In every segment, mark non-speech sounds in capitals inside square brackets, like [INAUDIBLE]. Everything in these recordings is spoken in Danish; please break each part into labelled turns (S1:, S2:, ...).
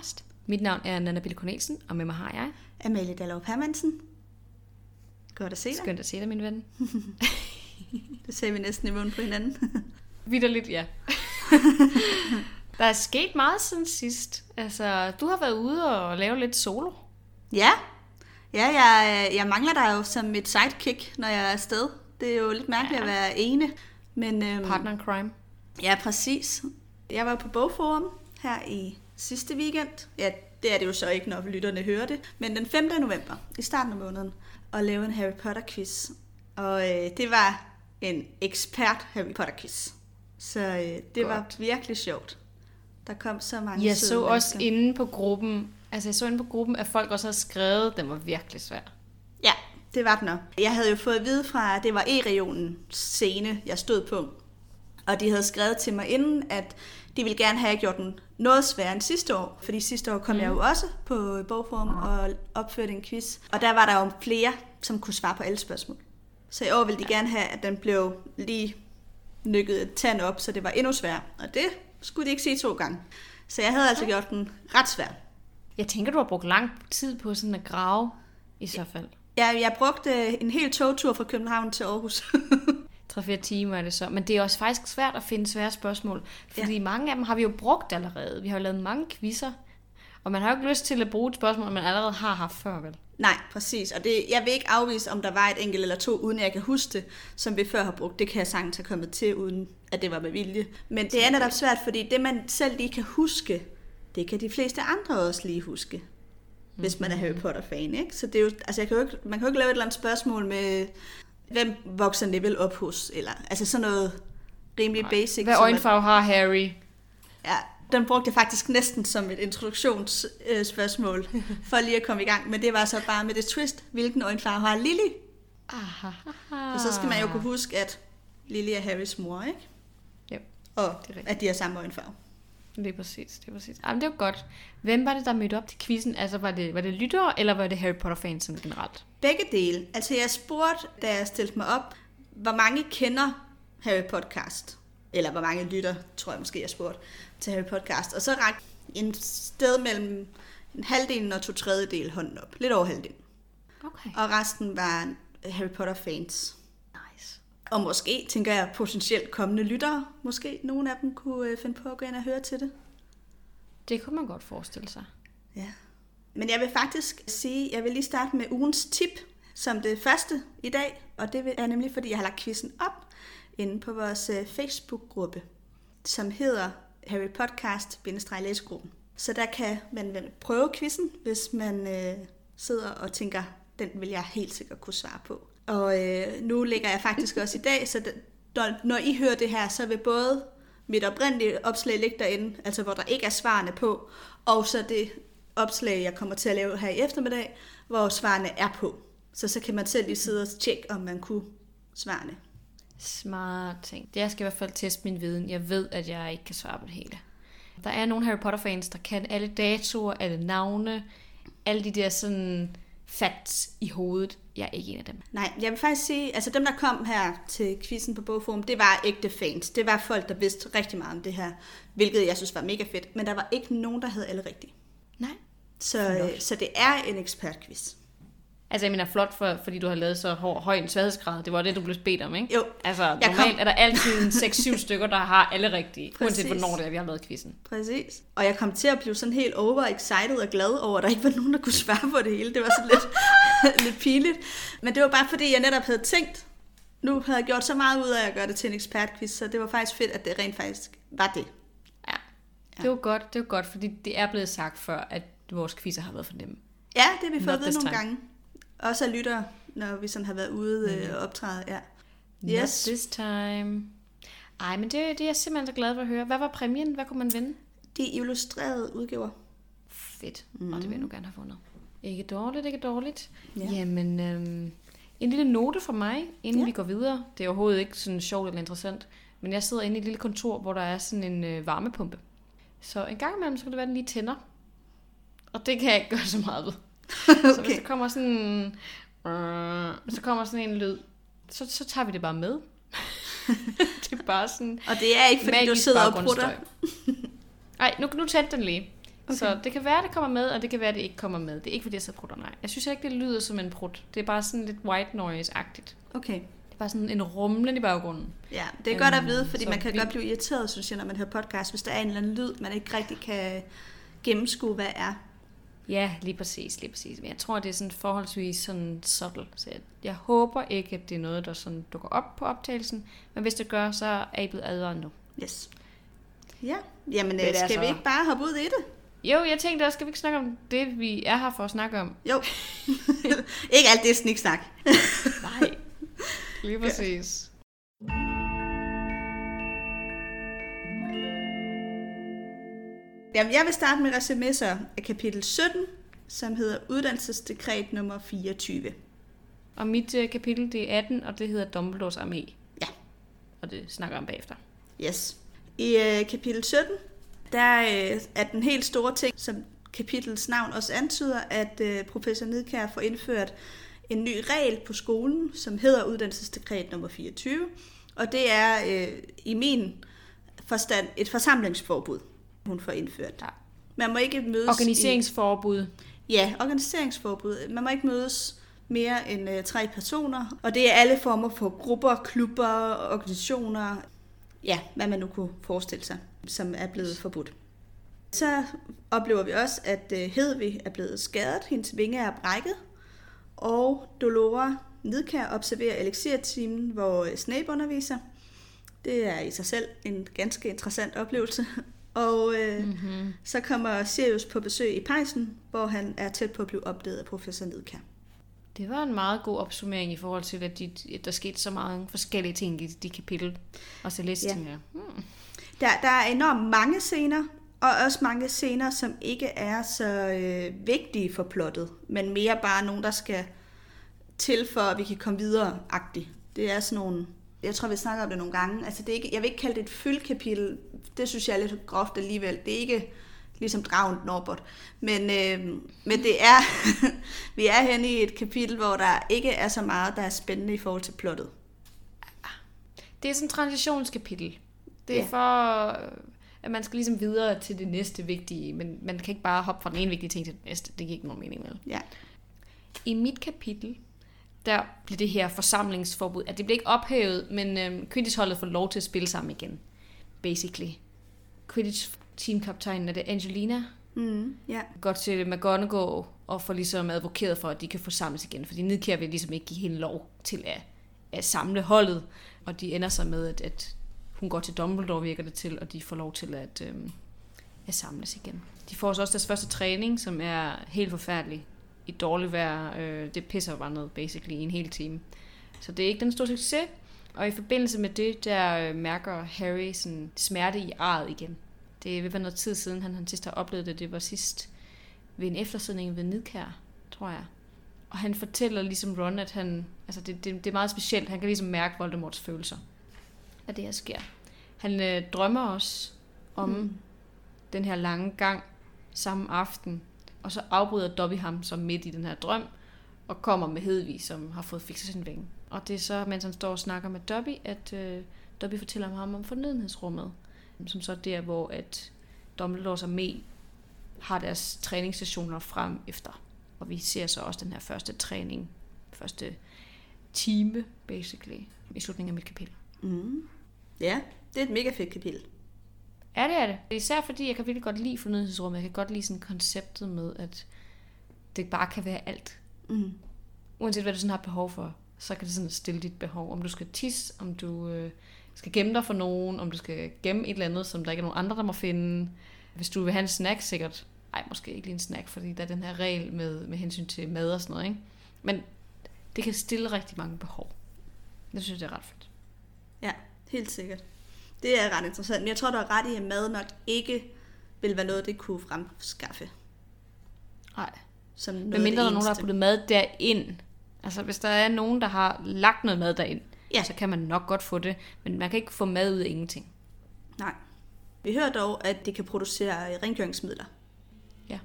S1: Podcast. Mit navn er Nana Bille Cornelsen, og med mig har jeg.
S2: Amalie Dallov Hermansen. Godt at se dig.
S1: Skønt at se dig, min ven. [LAUGHS]
S2: Det ser vi næsten i munden på hinanden. [LAUGHS]
S1: Vitterligt, ja. [LAUGHS] Der er sket meget siden sidst. Altså, du har været ude og lave lidt solo.
S2: ja, ja jeg, jeg mangler dig jo som et sidekick, når jeg er afsted. Det er jo lidt mærkeligt
S1: Ja.
S2: at være ene. Men, øhm,
S1: Partner in crime.
S2: Ja, præcis. Jeg var på Bogforum her i sidste weekend. Ja, det er det jo så ikke, når lytterne hører det. Men den 5. november, i starten af måneden, og lave en Harry Potter quiz. Og øh, det var en ekspert Harry Potter quiz. Så øh, det
S1: Godt.
S2: var virkelig sjovt. Der kom så mange
S1: Jeg så også
S2: mennesker.
S1: inde på gruppen, altså jeg så inde på gruppen, at folk også havde skrevet, at den var virkelig svær.
S2: Ja, det var den nok. Jeg havde jo fået at vide fra, at det var E-regionen scene, jeg stod på. Og de havde skrevet til mig inden, at de ville gerne have gjort den noget sværere end sidste år. Fordi sidste år kom mm. jeg jo også på bogform og opførte en quiz. Og der var der jo flere, som kunne svare på alle spørgsmål. Så i år ville de gerne have, at den blev lige nykket et tand op, så det var endnu sværere. Og det skulle de ikke sige to gange. Så jeg havde altså gjort den ret svær.
S1: Jeg tænker, du har brugt lang tid på sådan at grave, i så fald.
S2: Jeg, jeg brugte en hel togtur fra København til Aarhus. [LAUGHS]
S1: 3-4 timer er det så. Men det er også faktisk svært at finde svære spørgsmål. Fordi ja. mange af dem har vi jo brugt allerede. Vi har jo lavet mange quizzer. Og man har jo ikke lyst til at bruge et spørgsmål, man allerede har haft før, vel?
S2: Nej, præcis. Og det, jeg vil ikke afvise, om der var et enkelt eller to, uden jeg kan huske det, som vi før har brugt. Det kan jeg sagtens have kommet til, uden at det var med vilje. Men det er netop svært, fordi det, man selv lige kan huske, det kan de fleste andre også lige huske. Hvis man er Harry Potter-fan, ikke? Så det er jo, altså jeg kan jo ikke, man kan jo ikke lave et eller andet spørgsmål med, hvem vokser Neville op hos? Eller, altså sådan noget rimelig basic.
S1: Hvad øjenfarve har Harry?
S2: Ja, den brugte jeg faktisk næsten som et introduktionsspørgsmål, [LAUGHS] for lige at komme i gang. Men det var så bare med det twist, hvilken øjenfarve har Lily?
S1: Aha.
S2: Og så skal man jo kunne huske, at Lily er Harrys mor, ikke?
S1: Jo,
S2: Og
S1: Det er rigtigt.
S2: at de har samme øjenfarve.
S1: Det er præcis. Det er præcis. Jamen, det var godt. Hvem var det, der mødte op til quizzen? Altså, var det, var det lyttere, eller var det Harry Potter-fans sådan generelt?
S2: Begge dele. Altså jeg spurgte, da jeg stillede mig op, hvor mange kender Harry Podcast? Eller hvor mange lytter, tror jeg måske, jeg spurgte til Harry Podcast. Og så rakte en sted mellem en halvdelen og to tredjedel hånden op. Lidt over halvdelen.
S1: Okay.
S2: Og resten var Harry Potter fans.
S1: Nice.
S2: Og måske, tænker jeg, potentielt kommende lyttere. Måske nogle af dem kunne øh, finde på at gå ind og høre til det.
S1: Det kunne man godt forestille sig.
S2: Ja. Men jeg vil faktisk sige, jeg vil lige starte med ugens tip, som det første i dag. Og det er nemlig, fordi jeg har lagt quizzen op inde på vores øh, Facebook-gruppe, som hedder Harry Podcast-læsegruppen. Så der kan man vel prøve quizzen, hvis man øh, sidder og tænker, den vil jeg helt sikkert kunne svare på. Og øh, nu ligger jeg faktisk også i dag, så når, når I hører det her, så vil både mit oprindelige opslag ligge derinde, altså hvor der ikke er svarene på, og så det opslag, jeg kommer til at lave her i eftermiddag, hvor svarene er på. Så så kan man selv lige sidde og tjekke, om man kunne svarene.
S1: Smart ting. Jeg skal i hvert fald teste min viden. Jeg ved, at jeg ikke kan svare på det hele. Der er nogle Harry Potter-fans, der kan alle datoer, alle navne, alle de der sådan facts i hovedet. Jeg er ikke en af dem.
S2: Nej, jeg vil faktisk sige, altså dem, der kom her til quizzen på Bogforum, det var ægte fans. Det var folk, der vidste rigtig meget om det her, hvilket jeg synes var mega fedt. Men der var ikke nogen, der havde alle rigtige.
S1: Nej.
S2: Så,
S1: Flot.
S2: så det er en ekspertquiz.
S1: Altså, jeg mener flot, for, fordi du har lavet så høj, høj en sværhedsgrad. Det var det, du blev bedt om, ikke?
S2: Jo,
S1: Altså,
S2: Jeg
S1: normalt
S2: kom-
S1: er der altid en 6-7 [LAUGHS] stykker, der har alle rigtige. Præcis. Uanset hvornår det er, vi har lavet quizzen.
S2: præcis. Og jeg kom til at blive sådan helt overexcited og glad over, at der ikke var nogen, der kunne svare på det hele. Det var sådan lidt, [LAUGHS] lidt pinligt. Men det var bare fordi, jeg netop havde tænkt, nu havde jeg gjort så meget ud af at gøre det til en ekspertquiz, så det var faktisk fedt, at det rent faktisk var det.
S1: Ja. Det var godt, det var godt, fordi det er blevet sagt før, at vores quizzer har været for nemme.
S2: Ja, det har vi fået at vide nogle
S1: time.
S2: gange. Også af lyttere, når vi sådan har været ude øh, og optræde. Ja. Yes.
S1: Not this time. Ej, men det, det er jeg simpelthen så glad for at høre. Hvad var præmien? Hvad kunne man vinde?
S2: De illustrerede udgaver.
S1: Fedt. Mm. Og det vil jeg nu gerne have fundet. Ikke dårligt, ikke dårligt.
S2: Ja.
S1: Ja. Jamen, øhm, en lille note fra mig, inden
S2: ja.
S1: vi går videre. Det er overhovedet ikke sådan sjovt eller interessant. Men jeg sidder inde i et lille kontor, hvor der er sådan en øh, varmepumpe. Så en gang imellem, så kan det være, at den lige tænder. Og det kan jeg ikke gøre så meget ved. [LAUGHS] Så hvis
S2: okay.
S1: der kommer sådan, øh, så kommer sådan en lyd, så, så tager vi det bare med. [LAUGHS] det er bare sådan
S2: Og det er ikke, fordi du sidder og prutter.
S1: Nej, nu, nu tændte den lige. Okay. Så det kan være, det kommer med, og det kan være, det ikke kommer med. Det er ikke, fordi jeg så prutter, nej. Jeg synes ikke, det lyder som en prut. Det er bare sådan lidt white noise-agtigt.
S2: Okay.
S1: Det er bare sådan en rumlen i baggrunden.
S2: Ja, det er godt at vide, fordi
S1: så
S2: man kan
S1: vi-
S2: godt blive irriteret, synes jeg, når man hører podcast, hvis der er en eller anden lyd, man ikke rigtig kan gennemskue, hvad er.
S1: Ja, lige præcis, lige præcis. Men jeg tror, det er sådan forholdsvis sådan subtle. Så jeg, jeg håber ikke, at det er noget, der sådan dukker op på optagelsen. Men hvis det gør, så er I blevet advaret nu.
S2: Yes. Ja, jamen
S1: Men
S2: øh, skal
S1: altså-
S2: vi ikke bare hoppe ud i det?
S1: Jo, jeg tænkte også, skal vi ikke snakke om det, vi er her for at snakke om?
S2: Jo. [LAUGHS] ikke alt det sniksnak. [LAUGHS]
S1: Nej. Lige præcis.
S2: Jamen, jeg vil starte med resumé af kapitel 17, som hedder Uddannelsesdekret nummer 24.
S1: Og mit øh, kapitel, det er 18, og det hedder Dumbledores Armé.
S2: Ja.
S1: Og det snakker jeg om bagefter.
S2: Yes. I øh, kapitel 17, der øh, er den helt store ting, som kapitlets navn også antyder, at øh, professor Nidkær får indført en ny regel på skolen, som hedder uddannelsesdekret nummer 24. Og det er øh, i min forstand et forsamlingsforbud, hun får indført.
S1: Ja.
S2: Man må ikke mødes
S1: Organiseringsforbud.
S2: I, ja, organiseringsforbud. Man må ikke mødes mere end øh, tre personer, og det er alle former for grupper, klubber, organisationer, ja, hvad man nu kunne forestille sig, som er blevet forbudt. Så oplever vi også, at øh, Hedvig er blevet skadet, hendes vinge er brækket, og Dolora Nidkær observerer elixir-timen, hvor øh, Snape underviser. Det er i sig selv en ganske interessant oplevelse. Og øh, mm-hmm. så kommer Sirius på besøg i pejsen, hvor han er tæt på at blive opdaget af professor Nidkær.
S1: Det var en meget god opsummering i forhold til, at de, der skete så mange forskellige ting i de kapitel. Og så læste
S2: Ja.
S1: ja. jeg, hmm,
S2: Der, der er enormt mange scener, og også mange scener, som ikke er så øh, vigtige for plottet, men mere bare nogen, der skal til for, at vi kan komme videre-agtigt. Det er sådan nogle... Jeg tror, vi snakker om det nogle gange. Altså, det er ikke, jeg vil ikke kalde det et fyldkapitel. Det synes jeg er lidt groft alligevel. Det er ikke ligesom Dragen Norbert. Men, øh, men det er... [LAUGHS] vi er henne i et kapitel, hvor der ikke er så meget, der er spændende i forhold til plottet.
S1: Det er sådan et transitionskapitel. Det er
S2: Ja.
S1: for, at man skal ligesom videre til det næste vigtige, men man kan ikke bare hoppe fra den ene vigtige ting til den næste. Det giver ikke nogen mening med.
S2: Ja.
S1: I mit kapitel, der bliver det her forsamlingsforbud, at det bliver ikke ophævet, men øh, Quidditch-holdet får lov til at spille sammen igen, basically. Quidditch-teamkaptajnen, er det Angelina,
S2: Mm, ja.
S1: går til McGonagall og får ligesom advokeret for, at de kan få samles igen, fordi Nidkjær vil ligesom ikke give hende lov til at, at samle holdet, og de ender så med, at, at hun går til Dumbledore, virker det til, og de får lov til at, øhm, at samles igen. De får så også deres første træning, som er helt forfærdelig. I dårligt vejr, øh, det pisser bare ned, basically, i en hel time. Så det er ikke den store succes, og i forbindelse med det, der øh, mærker Harry sådan smerte i arret igen. Det vil være noget tid siden, han, han sidst har oplevet det. Det var sidst ved en eftersidning ved Nidkær, tror jeg. Og han fortæller ligesom Ron, at han, altså det, det, det er meget specielt. Han kan ligesom mærke Voldemorts følelser, at det her sker. Han øh, drømmer også om mm. den her lange gang samme aften, og så afbryder Dobby ham som midt i den her drøm, og kommer med Hedvig, som har fået fikset sin vinge. Og det er så, mens han står og snakker med Dobby, at øh, Dobby fortæller ham om fornødenhedsrummet, som så er der, hvor at Dumbledores armé har deres træningsstationer frem efter. Og vi ser så også den her første træning, første time, basically, i slutningen af mit kapitel.
S2: Mm. Ja, det er et mega fedt kapitel.
S1: Ja, det er det. Især fordi jeg kan virkelig godt lide fornødelsesrummet. Jeg kan godt lide sådan konceptet med, at det bare kan være alt.
S2: Mm.
S1: Uanset hvad du sådan har behov for, så kan det sådan stille dit behov. Om du skal tisse, om du øh, skal gemme dig for nogen, om du skal gemme et eller andet, som der ikke er nogen andre, der må finde. Hvis du vil have en snack, sikkert. Ej, måske ikke lige en snack, fordi der er den her regel med, med hensyn til mad og sådan noget. Ikke? Men det kan stille rigtig mange behov. Det synes jeg, det er ret fedt.
S2: Ja, helt sikkert. Det er ret interessant. Men jeg tror, du har ret i, at mad nok ikke vil være noget, det kunne fremskaffe.
S1: Nej.
S2: Som noget
S1: Men mindre der er nogen, der har puttet mad derind. Altså hvis der er nogen, der har lagt noget mad derind,
S2: Ja.
S1: så kan man nok godt få det. Men man kan ikke få mad ud af ingenting.
S2: Nej. Vi hører dog, at det kan producere rengøringsmidler.
S1: Ja.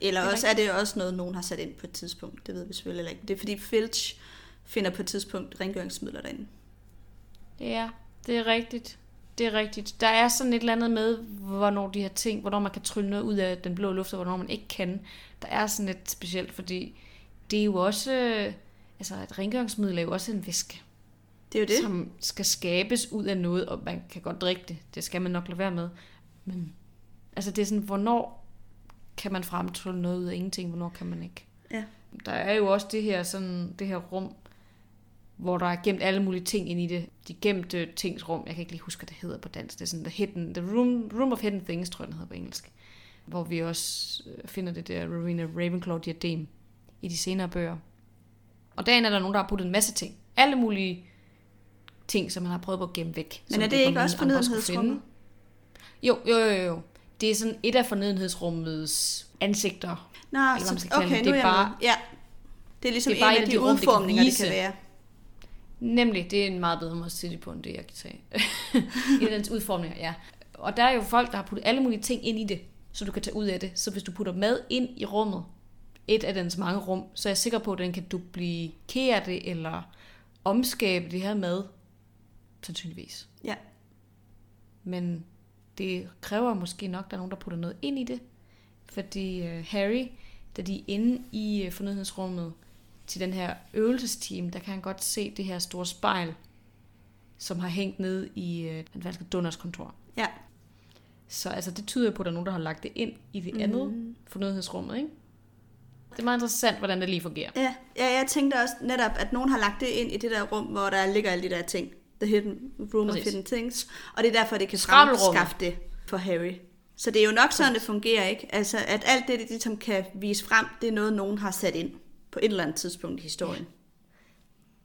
S2: Eller
S1: Det er
S2: også er det også noget, nogen har sat ind på et tidspunkt. Det ved vi selvfølgelig ikke. Det er fordi Filch finder på et tidspunkt rengøringsmidler derinde.
S1: Ja, det er rigtigt. Det er rigtigt. Der er sådan et eller andet med, hvornår de her ting, hvornår man kan trylle noget ud af den blå luft, og hvornår man ikke kan. Der er sådan lidt specielt, fordi det er jo også, altså et rengøringsmiddel er jo også en væske,
S2: Det er jo det.
S1: som skal skabes ud af noget, og man kan godt drikke det. Det skal man nok lade være med. Men altså det er sådan, hvornår kan man fremtrylle noget ud af ingenting, hvornår kan man ikke.
S2: Ja.
S1: Der er jo også det her, sådan, det her rum, hvor der er gemt alle mulige ting ind i det. De gemte tingsrum, jeg kan ikke lige huske, hvad det hedder på dansk. Det er sådan the, hidden, the room, room of Hidden Things, tror jeg, den hedder på engelsk. Hvor vi også øh, finder det der Rowena Ravenclaw diadem i de senere bøger. Og dagen er der nogen, der har puttet en masse ting. Alle mulige ting, som man har prøvet på at gemme væk.
S2: Men er det
S1: for
S2: ikke også fornødenhedsrummet?
S1: Jo, jo, jo, jo. Det er sådan et af fornødenhedsrummets ansigter.
S2: Nå,
S1: man skal kalde
S2: okay,
S1: det. Det
S2: er
S1: bare-
S2: med. Ja. Det er ligesom
S1: det er bare
S2: en af de
S1: det kan
S2: udformninger, det kan være.
S1: Nemlig, det er en meget bedre måde at det på, end det, jeg kan tage. [LAUGHS] I dens udformninger, ja. Og der er jo folk, der har puttet alle mulige ting ind i det, så du kan tage ud af det. Så hvis du putter mad ind i rummet, et af dens mange rum, så er jeg sikker på, at den kan duplikere det, eller omskabe det her mad, sandsynligvis.
S2: Ja.
S1: Men det kræver måske nok, at der er nogen, der putter noget ind i det. Fordi øh, Harry, da de er inde i øh, fornødenhedsrummet til den her øvelsesteam, der kan han godt se det her store spejl, som har hængt ned i øh, den falske Dunners kontor.
S2: Ja.
S1: Så altså, det tyder på, at der er nogen, der har lagt det ind i det andet
S2: Mm.
S1: fornødenhedsrummet, ikke? Det er meget interessant, hvordan det lige fungerer.
S2: Ja, ja, jeg tænkte også netop, at nogen har lagt det ind i det der rum, hvor der ligger alle de der ting. The hidden room
S1: Præcis.
S2: of hidden things. Og det er derfor, det kan fremskaffe det for Harry. Så det er jo nok sådan, det fungerer, ikke? Altså, at alt det, det ligesom kan vise frem, det er noget, nogen har sat ind på et eller andet tidspunkt i historien.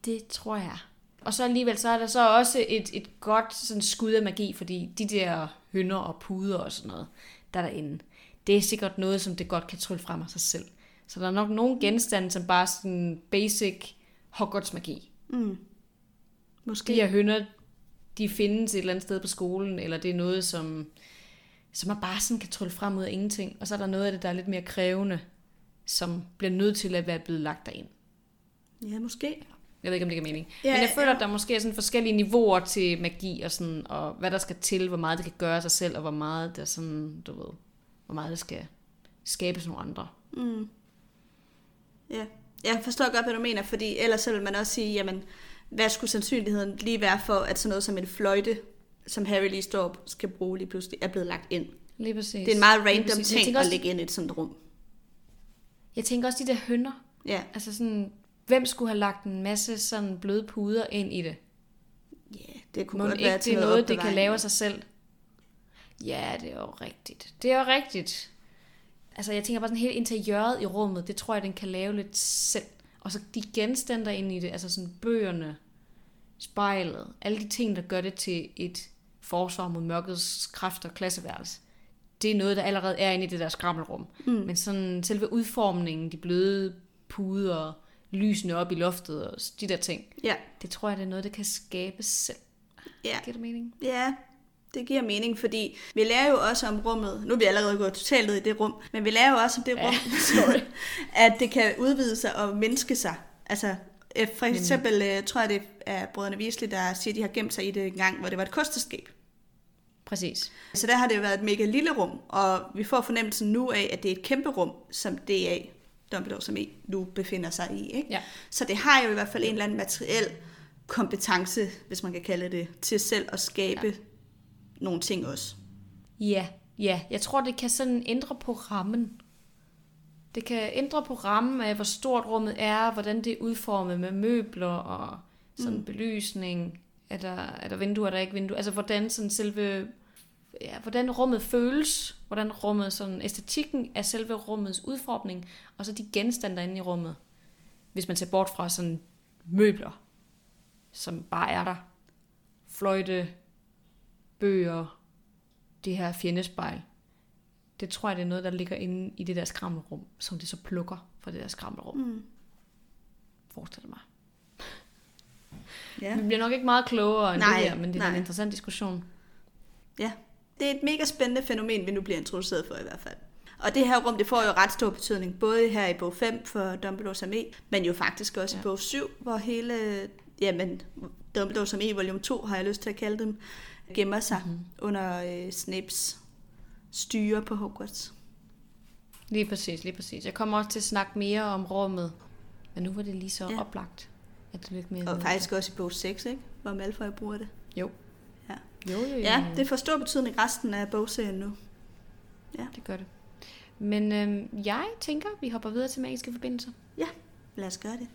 S1: Det tror jeg. Og så alligevel, så er der så også et, et godt sådan skud af magi, fordi de der hønder og puder og sådan noget, der er derinde, det er sikkert noget, som det godt kan trylle frem af sig selv. Så der er nok nogle genstande, som bare sådan basic Hogwarts magi.
S2: Mm. Måske.
S1: De her hønder, de findes et eller andet sted på skolen, eller det er noget, som, som man bare sådan kan trylle frem ud af ingenting. Og så er der noget af det, der er lidt mere krævende, som bliver nødt til at være blevet lagt derind.
S2: Ja, måske.
S1: Jeg ved ikke, om det giver mening.
S2: Ja,
S1: Men jeg føler,
S2: ja.
S1: at der måske er sådan forskellige niveauer til magi, og, sådan, og hvad der skal til, hvor meget det kan gøre sig selv, og hvor meget der sådan, du ved, hvor meget det skal skabes nogle andre.
S2: Mm. Ja, jeg forstår godt, hvad du mener, fordi ellers så vil man også sige, jamen, hvad skulle sandsynligheden lige være for, at sådan noget som en fløjte, som Harry lige står op, skal bruge lige pludselig, er blevet lagt ind.
S1: Lige præcis.
S2: Det er en meget random ting
S1: tænker
S2: at
S1: også,
S2: lægge ind i et sådan rum.
S1: Jeg tænker også de der hønder.
S2: Ja,
S1: Altså sådan, hvem skulle have lagt en masse sådan bløde puder ind i det?
S2: yeah, det kunne
S1: Må
S2: godt
S1: ikke
S2: være
S1: det
S2: til
S1: er
S2: noget,
S1: det kan lave af sig selv? Ja, det er jo rigtigt. Det er jo rigtigt. Altså, jeg tænker bare sådan helt interiøret i rummet, det tror jeg, den kan lave lidt selv. Og så de genstande der inde i det, altså sådan bøgerne, spejlet, alle de ting, der gør det til et forsvar mod mørkets kræfter og klasseværelse. Det er noget, der allerede er inde i det der skrammelrum. Mm. Men sådan selve udformningen, de bløde puder, lysene op i loftet og de der ting,
S2: Ja,
S1: det tror jeg, det er noget, der kan skabes selv.
S2: ja,
S1: Giver det mening?
S2: ja, det giver mening, fordi vi lærer jo også om rummet, nu er vi allerede gået totalt ud i det rum, men vi lærer jo også om det rum, [LAUGHS] sorry, [LAUGHS] at det kan udvide sig og mindske sig. Altså, øh, for eksempel, øh, tror jeg, det er brødrene Weasley, der siger, at de har gemt sig i det en gang, hvor det var et kosteskab.
S1: Præcis.
S2: Så der har det jo været et mega lille rum, og vi får fornemmelsen nu af, at det er et kæmpe rum, som DA, Dumbledore som I, nu befinder sig i. Ikke?
S1: Ja.
S2: Så det har jo i hvert fald en eller anden materiel kompetence, hvis man kan kalde det, til selv at skabe ja. nogle ting også.
S1: Ja, ja. Jeg tror, det kan sådan ændre på rammen. Det kan ændre på rammen af, hvor stort rummet er, hvordan det er udformet med møbler og sådan mm. belysning. Er der, er der vinduer, er der ikke vinduer? Altså, hvordan sådan selve... Ja, hvordan rummet føles, hvordan rummet, sådan æstetikken af selve rummets udformning, og så de genstande, der er inde i rummet. Hvis man ser bort fra sådan møbler, som bare er der. Fløjte, bøger, det her fjendespejl. Det tror jeg, det er noget, der ligger inde i det der skrammelrum, som det så plukker fra det der skrammelrum.
S2: Mm.
S1: Forestil mig.
S2: Ja.
S1: Vi bliver nok ikke meget klogere end
S2: Nej,
S1: det her, men det er en interessant diskussion.
S2: ja, det er et mega spændende fænomen, vi nu bliver introduceret for i hvert fald. Og det her rum, det får jo ret stor betydning, både her i bog 5 for Dumbledore's Armé, men jo faktisk også ja. i bog 7, hvor hele, jamen, Dumbledore's Armé volume 2, har jeg lyst til at kalde dem, gemmer sig mm-hmm. under øh, Snapes styre på Hogwarts.
S1: Lige præcis, lige præcis. Jeg kommer også til at snakke mere om rummet, men nu var det lige så ja. oplagt, at det lidt mere
S2: Og faktisk også i bog 6, ikke? hvor Malfoy bruger det.
S1: Jo.
S2: Ja.
S1: Jo, jo, jo.
S2: Ja, det får stor betydning resten af bogserien nu.
S1: Ja. Det gør det. Men øhm, jeg tænker, vi hopper videre til magiske forbindelser.
S2: Ja, lad os gøre det.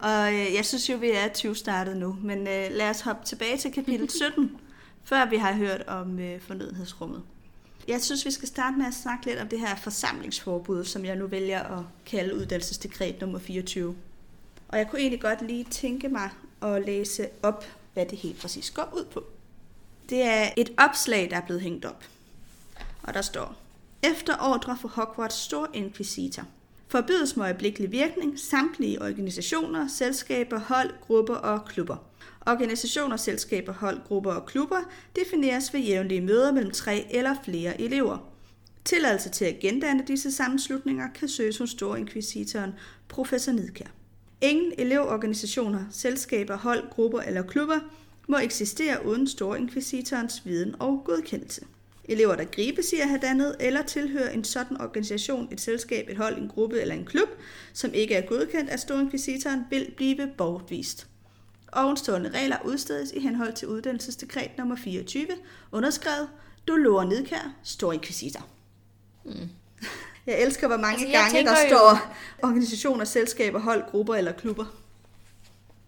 S2: Og øh, jeg synes jo, vi er 20 startet nu, men øh, lad os hoppe tilbage til kapitel [LAUGHS] 17, før vi har hørt om øh, fornødenhedsrummet. Jeg synes, vi skal starte med at snakke lidt om det her forsamlingsforbud, som jeg nu vælger at kalde uddannelsesdekret nummer 24. Og jeg kunne egentlig godt lige tænke mig at læse op, hvad det helt præcis går ud på. Det er et opslag, der er blevet hængt op. Og der står, efter ordre for Hogwarts Stor Inquisitor – forbydes med øjeblikkelig virkning samtlige organisationer, selskaber, hold, grupper og klubber. Organisationer, selskaber, hold, grupper og klubber defineres ved jævnlige møder mellem tre eller flere elever. Tilladelse til at gendanne disse sammenslutninger kan søges hos Inkvisitoren professor Nidkær. Ingen elevorganisationer, selskaber, hold, grupper eller klubber må eksistere uden Inkvisitorens viden og godkendelse. Elever, der gribes i at have dannet eller tilhører en sådan organisation, et selskab, et hold, en gruppe eller en klub, som ikke er godkendt af Storinkvisitoren, vil blive bortvist. Ovenstående regler udstedes i henhold til uddannelsesdekret nummer 24, underskrevet Dolor Nedkær, Storinkvisitor. Mm. [LAUGHS] Jeg elsker, hvor mange altså, gange der jo... står organisationer, selskaber, hold, grupper eller klubber.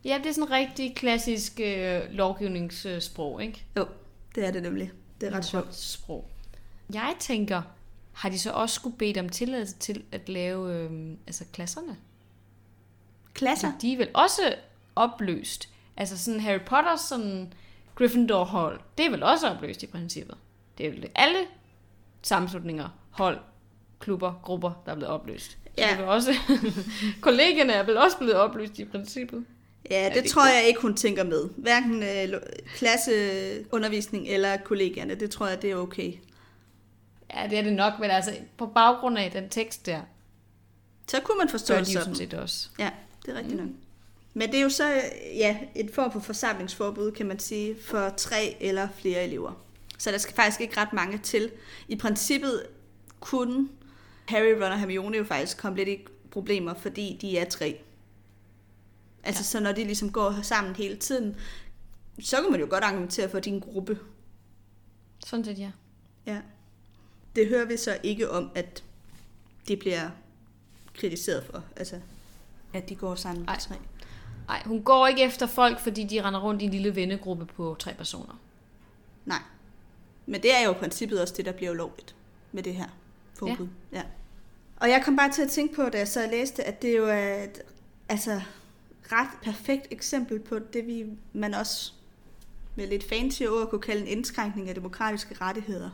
S1: Ja, det er sådan rigtig klassisk øh, lovgivningssprog, ikke?
S2: Jo, det er det nemlig. Det er ret sjovt.
S1: Sprog. Jeg tænker, har de så også skulle bede om tilladelse til at lave øh, altså klasserne?
S2: Klasser?
S1: De er vel også opløst. Altså sådan Harry Potter, sådan Gryffindor-hold, det er vel også opløst i princippet. Det er vel alle sammenslutninger, hold, klubber, grupper, der er blevet opløst. Ja. Det er også, [LAUGHS] kollegerne er vel også blevet opløst i princippet.
S2: Ja, det, det tror jeg ikke, hun tænker med. Hverken øh, klasseundervisning eller kollegaerne. Det tror jeg, det er okay.
S1: Ja, det er det nok, men altså på baggrund af den tekst der,
S2: så kunne man forstå
S1: det sådan. set også.
S2: Ja, det er rigtigt mm. nok. Men det er jo så ja, et form for forsamlingsforbud, kan man sige, for tre eller flere elever. Så der skal faktisk ikke ret mange til. I princippet kunne Harry, Ron og Hermione jo faktisk komme lidt i problemer, fordi de er tre. Altså, ja. så når de ligesom går sammen hele tiden, så kan man jo godt argumentere for din gruppe.
S1: Sådan set, ja.
S2: Ja. Det hører vi så ikke om, at de bliver kritiseret for, altså, at de går sammen
S1: med tre. Nej, hun går ikke efter folk, fordi de render rundt i en lille vennegruppe på tre personer.
S2: Nej. Men det er jo i princippet også det, der bliver ulovligt med det her forbud. Ja. ja. Og jeg kom bare til at tænke på, da jeg så læste, at det jo er, et altså, ret perfekt eksempel på det, vi man også med lidt fancy ord kunne kalde en indskrænkning af demokratiske rettigheder.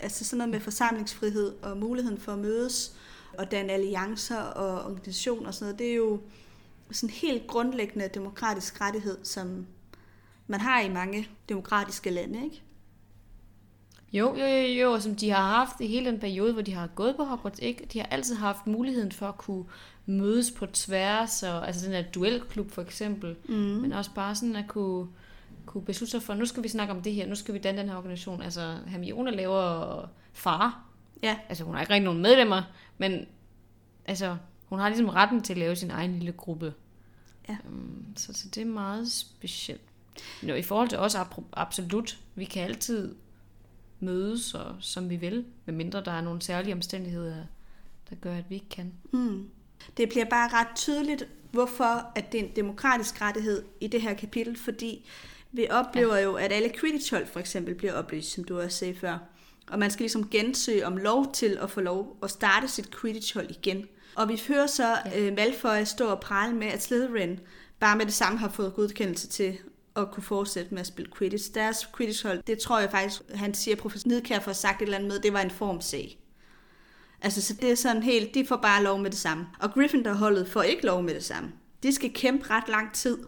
S2: Altså sådan noget med forsamlingsfrihed og muligheden for at mødes og danne alliancer og organisationer og sådan noget. Det er jo sådan en helt grundlæggende demokratisk rettighed, som man har i mange demokratiske lande, ikke?
S1: Jo, jo, jo, jo, som de har haft i hele den periode, hvor de har gået på Hogwarts, ikke? De har altid haft muligheden for at kunne mødes på tværs, og, altså den der duelklub for eksempel, mm. men også bare sådan at kunne, kunne beslutte sig for, nu skal vi snakke om det her, nu skal vi danne den her organisation. Altså Hermione laver far.
S2: Ja.
S1: Altså hun har ikke rigtig nogen medlemmer, men altså hun har ligesom retten til at lave sin egen lille gruppe.
S2: Ja.
S1: Um, så, så det er meget specielt. Nå, I forhold til os absolut, vi kan altid mødes, og, som vi vil, medmindre der er nogle særlige omstændigheder, der gør, at vi ikke kan.
S2: Mm. Det bliver bare ret tydeligt, hvorfor at det er en demokratisk rettighed i det her kapitel, fordi vi oplever ja. jo, at alle Quidditch-hold for eksempel bliver oplyst, som du også sagde før. Og man skal ligesom gensøge om lov til at få lov at starte sit Quidditch-hold igen. Og vi hører så ja. uh, Malfoy stå og prale med, at Slytherin bare med det samme har fået godkendelse til at kunne fortsætte med at spille Quidditch. Deres Quidditch-hold, det tror jeg faktisk, han siger, professor Nidkær får sagt et eller andet med, det var en formsag. Altså, så det er sådan helt, de får bare lov med det samme. Og Gryffindor-holdet får ikke lov med det samme. De skal kæmpe ret lang tid,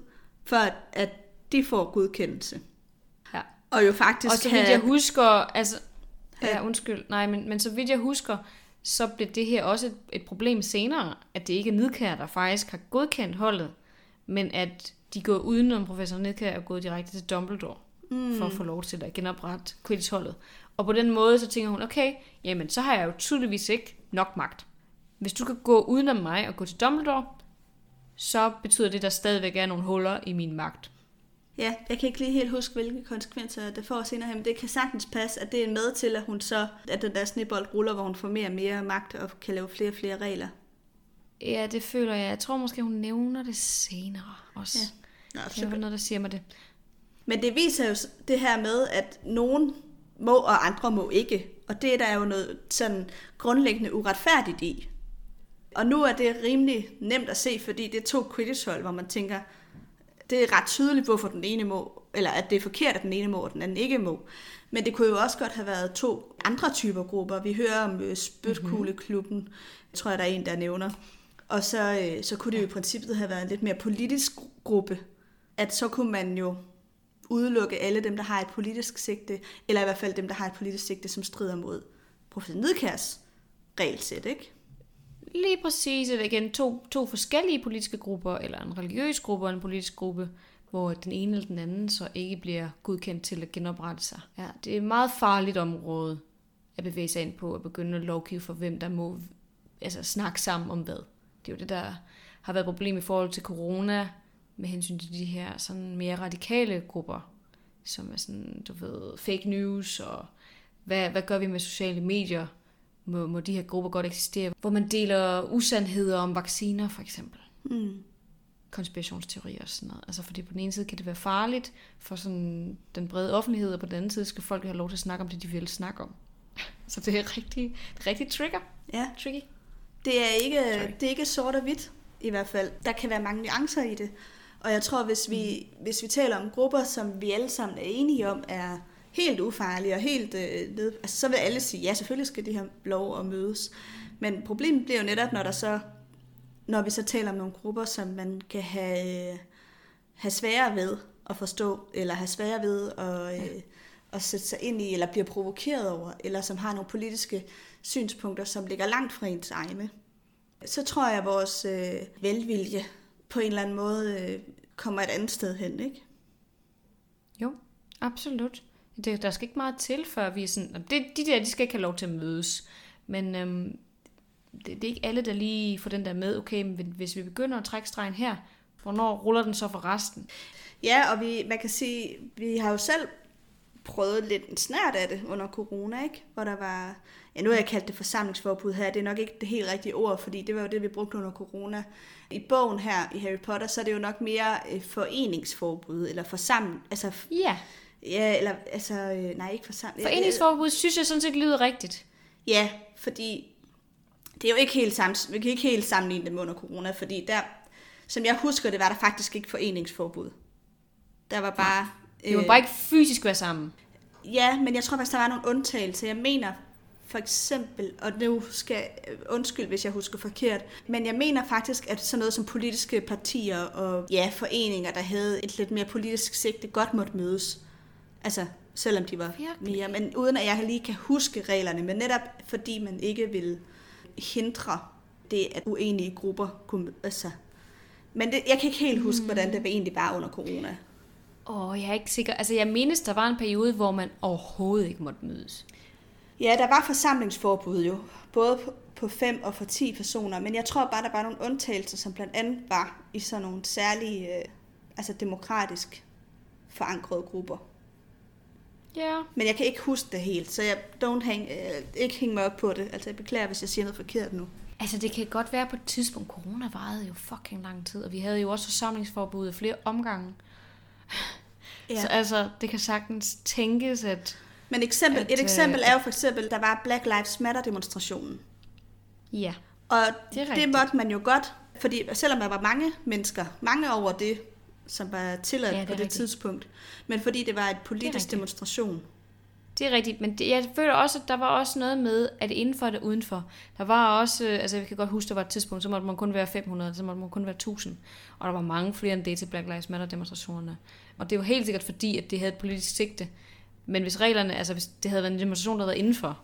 S2: for at, at de får godkendelse.
S1: Ja.
S2: Og jo faktisk
S1: Og så vidt jeg husker, altså, ja, undskyld, nej, men, men så vidt jeg husker, så blev det her også et, et problem senere, at det ikke er Nidkær, der faktisk har godkendt holdet, men at de går udenom professor Nidkær og gået direkte til Dumbledore, mm. for at få lov til at genoprette Quidditch-holdet. Og på den måde, så tænker hun, okay, jamen så har jeg jo tydeligvis ikke nok magt. Hvis du kan gå udenom mig og gå til Dumbledore, så betyder det, at der stadigvæk er nogle huller i min magt.
S2: Ja, jeg kan ikke lige helt huske, hvilke konsekvenser det får senere, men det kan sagtens passe, at det er med til, at hun så, at den der snibbold ruller, hvor hun får mere og mere magt og kan lave flere og flere regler.
S1: Ja, det føler jeg. Jeg tror måske, hun nævner det senere også.
S2: Ja. Nå,
S1: det er noget, der siger mig det.
S2: Men det viser jo det her med, at nogen må, og andre må ikke. Og det er der jo noget sådan grundlæggende uretfærdigt i. Og nu er det rimelig nemt at se, fordi det er to Quidditch-hold, hvor man tænker, det er ret tydeligt, hvorfor den ene må, eller at det er forkert, at den ene må, og den anden ikke må. Men det kunne jo også godt have været to andre typer grupper. Vi hører om øh, Spytkugleklubben, mm-hmm. tror jeg, der er en, der nævner. Og så, øh, så kunne det jo i princippet have været en lidt mere politisk gruppe. At så kunne man jo udelukke alle dem, der har et politisk sigte, eller i hvert fald dem, der har et politisk sigte, som strider mod professor Nidkærs regelsæt, ikke?
S1: Lige præcis, det igen to, to forskellige politiske grupper, eller en religiøs gruppe og en politisk gruppe, hvor den ene eller den anden så ikke bliver godkendt til at genoprette sig. Ja, det er et meget farligt område at bevæge sig ind på, at begynde at lovgive for, hvem der må altså, snakke sammen om hvad. Det er jo det, der har været et problem i forhold til corona, med hensyn til de her sådan mere radikale grupper, som er sådan, du ved, fake news, og hvad, hvad gør vi med sociale medier? Må, må de her grupper godt eksistere? Hvor man deler usandheder om vacciner, for eksempel.
S2: Mm.
S1: Konspirationsteorier og sådan noget. Altså, fordi på den ene side kan det være farligt for sådan den brede offentlighed, og på den anden side skal folk have lov til at snakke om det, de vil snakke om. [LAUGHS] Så det er rigtig, det er rigtig trigger.
S2: Ja.
S1: Tricky.
S2: Det er ikke, det er ikke sort og hvidt, i hvert fald. Der kan være mange nuancer i det. Og jeg tror, hvis vi, hvis vi taler om grupper, som vi alle sammen er enige om, er helt ufarlige og helt øh, ned, altså, så vil alle sige, ja, selvfølgelig skal de have lov at mødes. Men problemet bliver jo netop, når der så når vi så taler om nogle grupper, som man kan have, have sværere ved at forstå, eller have sværere ved at, øh, at sætte sig ind i, eller bliver provokeret over, eller som har nogle politiske synspunkter, som ligger langt fra ens egne, så tror jeg, at vores øh, velvilje på en eller anden måde øh, kommer et andet sted hen, ikke?
S1: Jo, absolut. Det, der skal ikke meget til, før vi er sådan... Det, de der, de skal ikke have lov til at mødes. Men øhm, det, det er ikke alle, der lige får den der med, okay, men hvis vi begynder at trække stregen her, hvornår ruller den så for resten?
S2: Ja, og vi, man kan sige, vi har jo selv prøvet lidt en snært af det under corona, ikke? Hvor der var, ja nu har jeg kaldt det forsamlingsforbud her, det er nok ikke det helt rigtige ord, fordi det var jo det, vi brugte under corona. I bogen her i Harry Potter, så er det jo nok mere foreningsforbud, eller forsamling, altså...
S1: Ja.
S2: Ja, eller altså, øh, nej, ikke forsamling.
S1: Foreningsforbud synes jeg sådan set lyder rigtigt.
S2: Ja, fordi det er jo ikke helt sammen, vi kan ikke helt sammenligne det med under corona, fordi der, som jeg husker det, var der faktisk ikke foreningsforbud. Der var bare...
S1: Det må øh, bare ikke fysisk være sammen.
S2: Ja, men jeg tror faktisk, der var nogle undtagelser. Jeg mener for eksempel, og nu skal undskyld, hvis jeg husker forkert, men jeg mener faktisk, at sådan noget som politiske partier og ja, foreninger, der havde et lidt mere politisk sigte, godt måtte mødes. Altså, selvom de var Virkelig? mere, men uden at jeg lige kan huske reglerne, men netop fordi man ikke vil hindre det, at uenige grupper kunne... Altså, men det, jeg kan ikke helt huske, mm. hvordan det egentlig var under corona.
S1: Åh, oh, jeg er ikke sikker. Altså, jeg mindes, der var en periode, hvor man overhovedet ikke måtte mødes.
S2: Ja, der var forsamlingsforbud jo, både på 5 og for 10 personer, men jeg tror bare, der var nogle undtagelser, som blandt andet var i sådan nogle særlige, øh, altså demokratisk forankrede grupper.
S1: Ja.
S2: Men jeg kan ikke huske det helt, så jeg don't hang, øh, ikke hænge mig op på det. Altså jeg beklager, hvis jeg siger noget forkert nu.
S1: Altså det kan godt være på et tidspunkt, corona varede jo fucking lang tid, og vi havde jo også forsamlingsforbud i flere omgange. Ja. Så altså, det kan sagtens tænkes, at...
S2: Men eksempel, at, et eksempel er jo for eksempel, der var Black Lives Matter demonstrationen.
S1: Ja,
S2: Og det, det måtte man jo godt, fordi selvom der var mange mennesker, mange over det, som var tilladt ja, på det rigtigt. tidspunkt, men fordi det var et politisk demonstration.
S1: Det er rigtigt, men det, jeg føler også, at der var også noget med, at indenfor og udenfor, der var også, altså jeg kan godt huske, der var et tidspunkt, så måtte man kun være 500, så måtte man kun være 1000, og der var mange flere end det til Black Lives Matter demonstrationerne. Og det var helt sikkert fordi, at det havde et politisk sigte. Men hvis reglerne, altså hvis det havde været en demonstration, der havde været indenfor,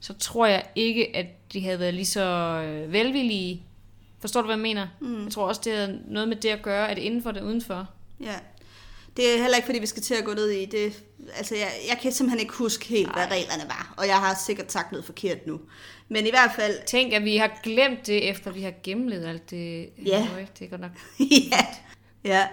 S1: så tror jeg ikke, at de havde været lige så øh, velvillige. Forstår du, hvad jeg mener? Mm. Jeg tror også, det har noget med det at gøre, at det indenfor det udenfor.
S2: Ja. Det er heller ikke, fordi vi skal til at gå ned i det. Altså, jeg, jeg kan simpelthen ikke huske helt, hvad reglerne var. Og jeg har sikkert sagt noget forkert nu. Men i hvert fald...
S1: Tænk, at vi har glemt det, efter vi har gennemlevet alt det.
S2: Ja.
S1: Øj, Det er godt nok. [LAUGHS]
S2: ja. ja.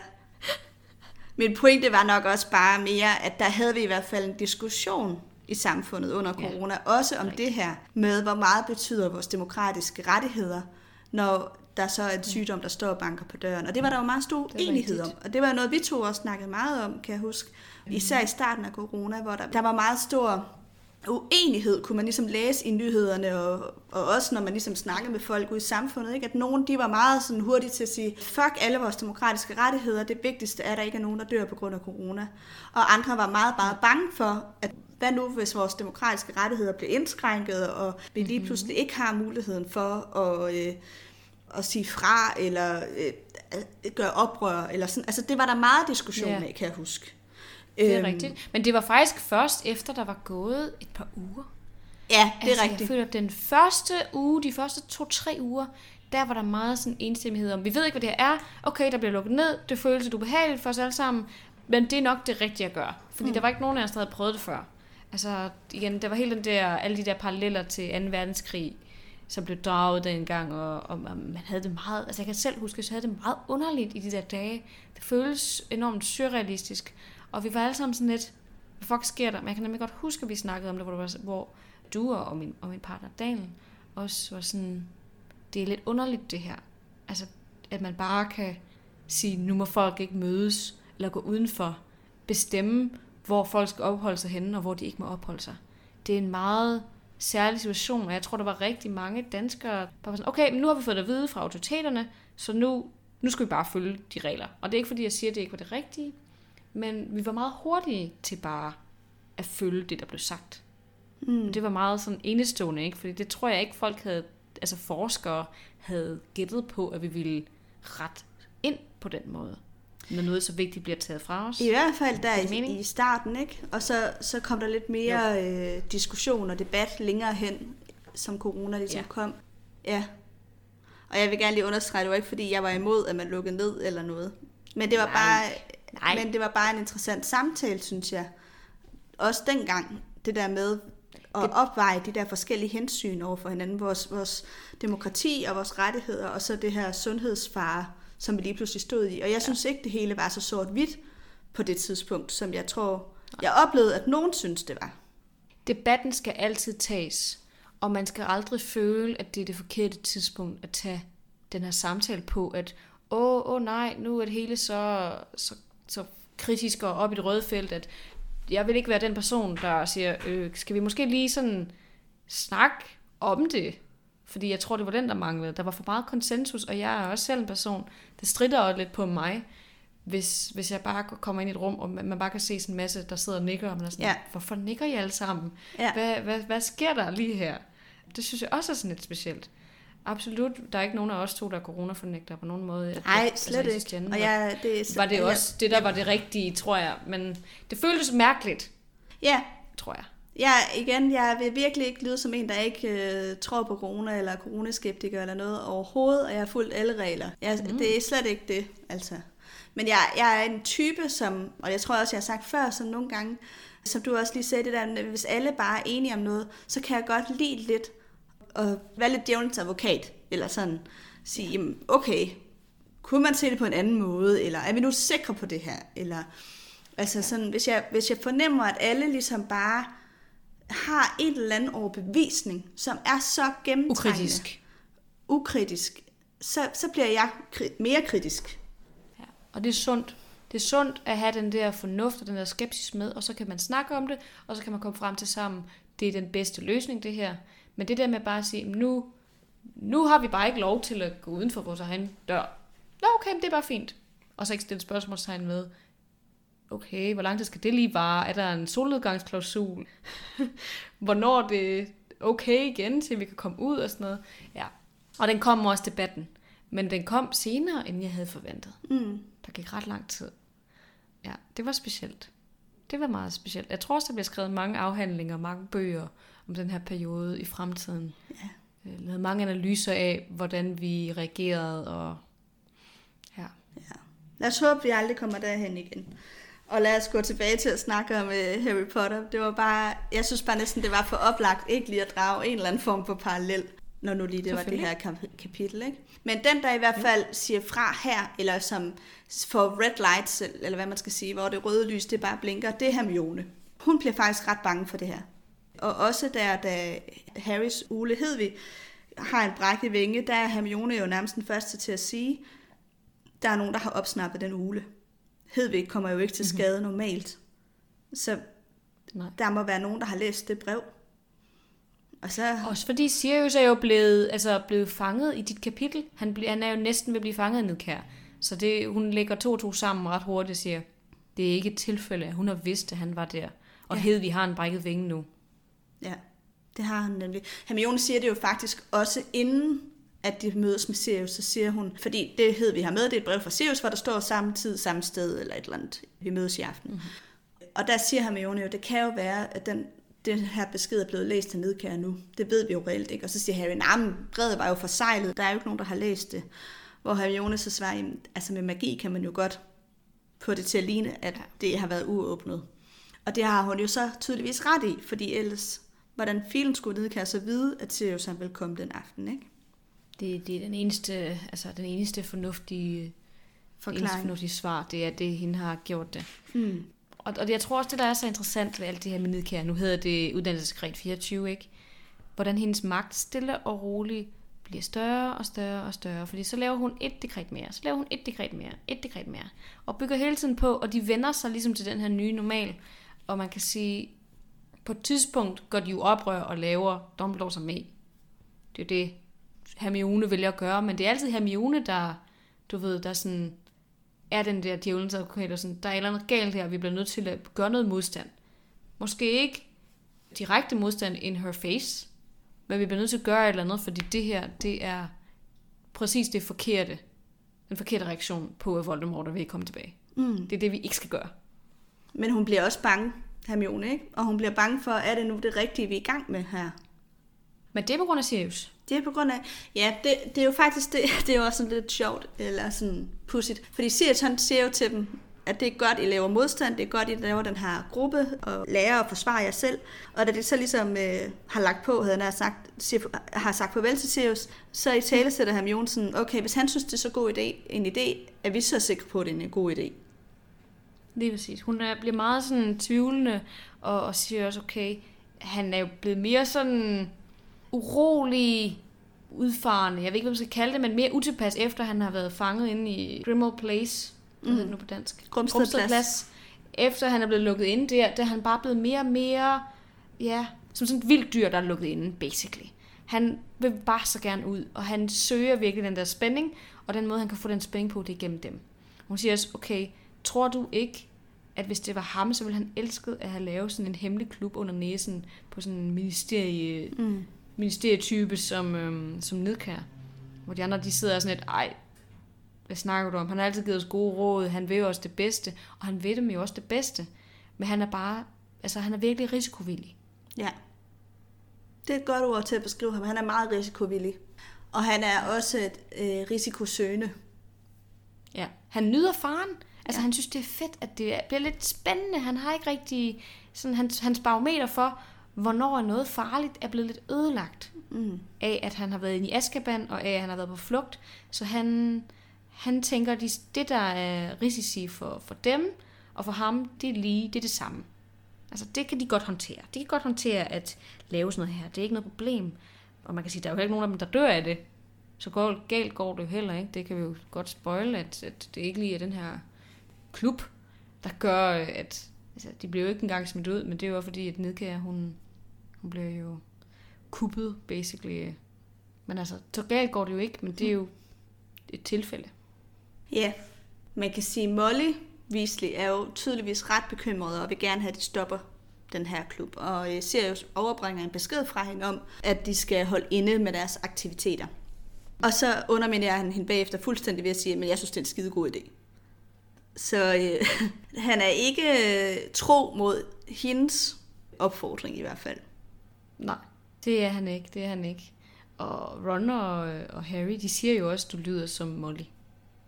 S2: Min pointe var nok også bare mere, at der havde vi i hvert fald en diskussion i samfundet under
S1: Ja.
S2: corona, også om det her med, hvor meget betyder vores demokratiske rettigheder, når der så er en sygdom, der står og banker på døren. Og det var der jo meget stor enighed om. Og det var noget, vi to også snakkede meget om, kan jeg huske. Især i starten af corona, hvor der, der var meget stor uenighed, kunne man ligesom læse i nyhederne, og, og også når man ligesom snakkede med folk ude i samfundet, ikke? at nogen de var meget sådan hurtige til at sige, fuck alle vores demokratiske rettigheder, det vigtigste er, at der ikke er nogen, der dør på grund af corona. Og andre var meget, meget bange for, at hvad nu, hvis vores demokratiske rettigheder bliver indskrænket, og vi lige pludselig ikke har muligheden for at, øh, at sige fra, eller øh, gøre oprør, eller sådan. Altså, det var der meget diskussion af, kan jeg huske.
S1: Det er
S2: Øhm,
S1: rigtigt. Men det var faktisk først efter, der var gået et par uger.
S2: Ja, det er
S1: altså,
S2: rigtigt.
S1: Jeg føler, at den første uge, de første to-tre uger, der var der meget sådan enstemmighed om, vi ved ikke, hvad det her er. Okay, der bliver lukket ned. Det føles lidt ubehageligt for os alle sammen. Men det er nok det rigtige at gøre. Fordi mm. der var ikke nogen af os, der havde prøvet det før. Altså, igen, der var hele den der, alle de der paralleller til 2. verdenskrig, som blev draget dengang, og, og man havde det meget, altså jeg kan selv huske, at jeg havde det meget underligt i de der dage. Det føles enormt surrealistisk, og vi var alle sammen sådan lidt, hvad fuck sker der? Men jeg kan nemlig godt huske, at vi snakkede om det, hvor, det var, hvor du og min, og min partner Daniel også var sådan, det er lidt underligt det her. Altså, at man bare kan sige, nu må folk ikke mødes, eller gå udenfor, bestemme, hvor folk skal opholde sig henne, og hvor de ikke må opholde sig. Det er en meget særlig situation, og jeg tror, der var rigtig mange danskere, der var sådan, okay, men nu har vi fået det at vide fra autoriteterne, så nu, nu skal vi bare følge de regler. Og det er ikke, fordi jeg siger, at det ikke var det rigtige, men vi var meget hurtige til bare at følge det, der blev sagt. Mm. Det var meget sådan enestående, ikke? Fordi det tror jeg ikke, folk havde, altså forskere havde gættet på, at vi ville ret ind på den måde. Når noget så vigtigt bliver taget fra os.
S2: I hvert fald der
S1: mening?
S2: i, i starten, ikke? Og så, så kom der lidt mere øh, diskussion og debat længere hen, som corona ligesom
S1: ja.
S2: kom. Ja. Og jeg vil gerne lige understrege, det var ikke fordi, jeg var imod, at man lukkede ned eller noget. Men det var,
S1: Nej.
S2: bare,
S1: Nej.
S2: Men det var bare en interessant samtale, synes jeg. Også dengang, det der med at opveje de der forskellige hensyn over for hinanden. Vores, vores demokrati og vores rettigheder, og så det her sundhedsfare, som vi lige pludselig stod i. Og jeg synes ikke, det hele var så sort-hvidt på det tidspunkt, som jeg tror, jeg oplevede, at nogen synes, det var.
S1: Debatten skal altid tages, og man skal aldrig føle, at det er det forkerte tidspunkt at tage den her samtale på, at åh, åh nej, nu er det hele så, så, så kritisk og op i det røde felt, at jeg vil ikke være den person, der siger, øh, skal vi måske lige sådan snakke om det? Fordi jeg tror, det var den, der manglede. Der var for meget konsensus, og jeg er også selv en person, der strider også lidt på mig, hvis, hvis jeg bare kommer ind i et rum, og man man bare kan se sådan en masse, der sidder og nikker, og man er sådan,
S2: Ja.
S1: hvorfor nikker I alle sammen?
S2: Ja.
S1: Hvad, hvad, hvad sker der lige her? Det synes jeg også er sådan lidt specielt. Absolut, der er ikke nogen af os to, der er coronafornægter på nogen måde.
S2: Nej,
S1: Altså,
S2: slet
S1: i
S2: ikke. Og jeg, det er,
S1: var det også det, der var det rigtige, tror jeg. Men det føltes mærkeligt,
S2: Ja,
S1: tror jeg.
S2: Ja, igen, jeg vil virkelig ikke lyde som en, der ikke øh, tror på corona eller coronaskeptiker eller noget overhovedet, og jeg har fulgt alle regler. Jeg, mm. Det er slet ikke det, altså. Men jeg, jeg er en type, som, og jeg tror også, jeg har sagt før, som nogle gange, som du også lige sagde det der, hvis alle bare er enige om noget, så kan jeg godt lide lidt at være lidt djævelens advokat, eller sådan sige, jamen, okay, kunne man se det på en anden måde, eller er vi nu sikre på det her, eller altså sådan, hvis jeg, hvis jeg fornemmer, at alle ligesom bare har en eller anden overbevisning, som er så gennemtrængende,
S1: Ukritisk.
S2: ukritisk så, så bliver jeg mere kritisk.
S1: Ja. Og det er sundt. Det er sundt at have den der fornuft og den der skepsis med, og så kan man snakke om det, og så kan man komme frem til sammen, det er den bedste løsning, det her. Men det der med bare at sige, nu, nu har vi bare ikke lov til at gå uden for vores egen dør. Nå, okay, men det er bare fint. Og så ikke stille spørgsmålstegn med, okay, hvor lang tid skal det lige vare? Er der en solnedgangsklausul? [LAUGHS] Hvornår er det okay igen, til vi kan komme ud og sådan noget? Ja. Og den kom også debatten. Men den kom senere, end jeg havde forventet.
S2: Mm.
S1: Der gik ret lang tid. Ja, det var specielt. Det var meget specielt. Jeg tror også, der bliver skrevet mange afhandlinger, mange bøger om den her periode i fremtiden.
S2: Ja.
S1: Jeg lavede mange analyser af, hvordan vi reagerede, og ja.
S2: Ja. Lad os håbe, vi aldrig kommer derhen igen. Og lad os gå tilbage til at snakke om uh, Harry Potter. Det var bare, jeg synes bare næsten, det var for oplagt ikke lige at drage en eller anden form for parallel, når nu lige det var det her kap- kapitel. Ikke? Men den, der i hvert fald siger fra her, eller som får red lights, eller hvad man skal sige, hvor det røde lys, det bare blinker, det er Hermione. Hun bliver faktisk ret bange for det her. Og også der, da Harrys Ule Hedvig har en brækket vinge, der er Hermione jo nærmest den første til at sige, der er nogen, der har opsnappet den ule. Hedvig kommer jo ikke til skade mm-hmm. normalt. Så
S1: Nej.
S2: der må være nogen, der har læst det brev. Og så...
S1: Også fordi Sirius er jo blevet, altså blevet fanget i dit kapitel. Han, ble, han er jo næsten ved at blive fanget af Nedkær. Så det, hun lægger to to sammen ret hurtigt og siger, det er ikke et tilfælde, at hun har vidst, at han var der. Og ja. Hedvig har en brækket vinge nu.
S2: Ja, det har han nemlig. Hermione siger det jo faktisk også inden, at de mødes med Sirius, så siger hun, fordi det hed vi har med, det er et brev fra Sirius, hvor der står samme tid, samme sted, eller et eller andet, vi mødes i aften. Mm-hmm. Og der siger Hermione jo, det kan jo være, at den, den her besked er blevet læst til nedkære nu. Det ved vi jo reelt ikke. Og så siger Harry, nej, men brevet var jo forsejlet, der er jo ikke nogen, der har læst det. Hvor Hermione så svarer, jamen, altså med magi kan man jo godt få det til at ligne, at det har været uåbnet. Og det har hun jo så tydeligvis ret i, fordi ellers, hvordan filen skulle nedkære så vide, at Sirius han vil komme den aften, ikke?
S1: Det, det er den eneste, altså den eneste fornuftige,
S2: Forklaring.
S1: eneste fornuftige svar, det er, at det hende har gjort det.
S2: Mm.
S1: Og, og jeg tror også, det der er så interessant ved alt det her med nedkær, nu hedder det uddannelsessekret 24, ikke? Hvordan hendes magt stille og roligt bliver større og større og større. Fordi så laver hun et dekret mere, så laver hun et dekret mere, et dekret mere. Og bygger hele tiden på, og de vender sig ligesom til den her nye normal. Og man kan sige, på et tidspunkt går de jo oprør og laver Dumbledore som med. Det er det, Hermione vælger at gøre, men det er altid Hermione, der, du ved, der sådan, er den der djævelens advokat, og sådan, der er et eller andet galt her, vi bliver nødt til at gøre noget modstand. Måske ikke direkte modstand in her face, men vi bliver nødt til at gøre et eller andet, fordi det her, det er præcis det forkerte, den forkerte reaktion på, at Voldemort er ved at komme tilbage.
S2: Mm.
S1: Det er det, vi ikke skal gøre.
S2: Men hun bliver også bange, Hermione, ikke? Og hun bliver bange for, er det nu det rigtige, vi er i gang med her?
S1: Men det er på grund af Sirius.
S2: Det er på grund af, ja, det, det er jo faktisk, det, [LAUGHS] det er jo også sådan lidt sjovt, eller sådan pudsigt. Fordi Sirius, han siger jo til dem, at det er godt, I laver modstand, det er godt, I laver den her gruppe, og lærer at forsvare jer selv. Og da det så ligesom øh, har lagt på, havde han sagt, siger, har sagt farvel til Sirius, så i tale sætter ham Jonsen, okay, hvis han synes, det er så god idé, en idé, er vi så sikre på, at det er en god idé.
S1: Lige præcis. Hun er, bliver meget sådan tvivlende, og, og siger også, okay, han er jo blevet mere sådan urolig, udfarende, jeg ved ikke, hvad man skal kalde det, men mere utilpas, efter han har været fanget inde i Grimmauld Place, hvad mm. hedder det nu på dansk?
S2: Grumsted
S1: Plads. Efter han er blevet lukket inde der, der er han bare blevet mere og mere, ja, som sådan et vildt dyr, der er lukket inde, basically. Han vil bare så gerne ud, og han søger virkelig den der spænding, og den måde, han kan få den spænding på, det er gennem dem. Hun siger også, okay, tror du ikke, at hvis det var ham, så ville han elske at have lavet sådan en hemmelig klub under næsen på sådan en ministerie,
S2: Mm.
S1: ministerietype som, øhm, som nedkær. Hvor de andre, de sidder sådan lidt, ej, hvad snakker du om? Han har altid givet os gode råd, han vil også det bedste, og han ved dem jo også det bedste. Men han er bare, altså han er virkelig risikovillig.
S2: Ja. Det er et godt ord til at beskrive ham. Han er meget risikovillig. Og han er også et øh, risikosøgende.
S1: Ja. Han nyder faren. Altså
S2: Ja.
S1: han synes, det er fedt, at det bliver lidt spændende. Han har ikke rigtig, sådan hans, hans barometer for, hvornår er noget farligt, er blevet lidt ødelagt
S2: Mm.
S1: af, at han har været inde i Azkaban, og af, at han har været på flugt. Så han, han tænker, de, det der er risici for, for dem, og for ham, det er lige, det er det samme. Altså det kan de godt håndtere. De kan godt håndtere at lave sådan noget her. Det er ikke noget problem. Og man kan sige, der er jo ikke nogen af dem, der dør af det. Så galt går det jo heller ikke. Det kan vi jo godt spoile, at, at det ikke lige er den her klub, der gør, at altså, de blev jo ikke engang smidt ud, men det var fordi, at Nedkær, hun, hun blev jo kuppet, basically. Men altså, så galt går det jo ikke, men det er jo et tilfælde.
S2: Ja, man kan sige, Molly Weasley er jo tydeligvis ret bekymret og vil gerne have, at de stopper den her klub. Og øh, Sirius overbringer en besked fra hende om, at de skal holde inde med deres aktiviteter. Og så underminerer han hende bagefter fuldstændig ved at sige, men jeg synes, det er en skide god idé. Så øh, [LAUGHS] han er ikke øh, tro mod hendes opfordring i hvert fald.
S1: Nej, det er han ikke, det er han ikke. Og Ron og, og Harry, de siger jo også, at du lyder som Molly.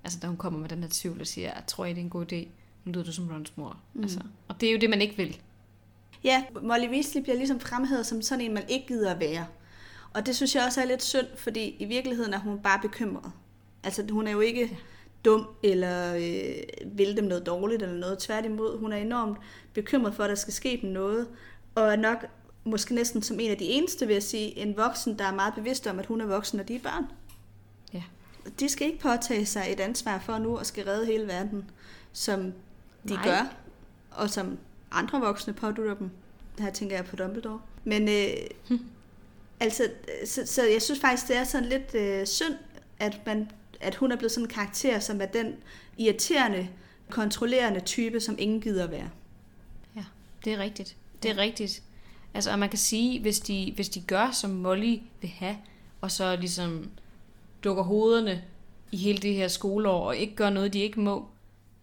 S1: Altså, da hun kommer med den her tvivl og siger, jeg tror, det er en god idé. Nu lyder du som Rons mor. Mm. Altså, og det er jo det, man ikke vil.
S2: Ja, Molly Weasley bliver ligesom fremhævet som sådan en, man ikke gider at være. Og det synes jeg også er lidt synd, fordi i virkeligheden er hun bare bekymret. Altså, hun er jo ikke ja. Dum, eller øh, vil dem noget dårligt, eller noget. Tværtimod, hun er enormt bekymret for, at der skal ske dem noget. Og er nok måske næsten som en af de eneste, vil jeg sige, en voksen, der er meget bevidst om, at hun er voksen, og de er børn.
S1: Ja.
S2: De skal ikke påtage sig et ansvar for nu at skal redde hele verden, som de
S1: Nej.
S2: gør, og som andre voksne pådutter dem. Her tænker jeg på Dumbledore. Men øh, altså, så, så jeg synes faktisk, det er sådan lidt øh, synd, at, man, at hun er blevet sådan en karakter, som er den irriterende, kontrollerende type, som ingen gider være.
S1: Ja, det er rigtigt. Det er rigtigt. Altså, og man kan sige, hvis de, hvis de gør, som Molly vil have, og så ligesom dukker hovederne i hele det her skoleår, og ikke gør noget, de ikke må,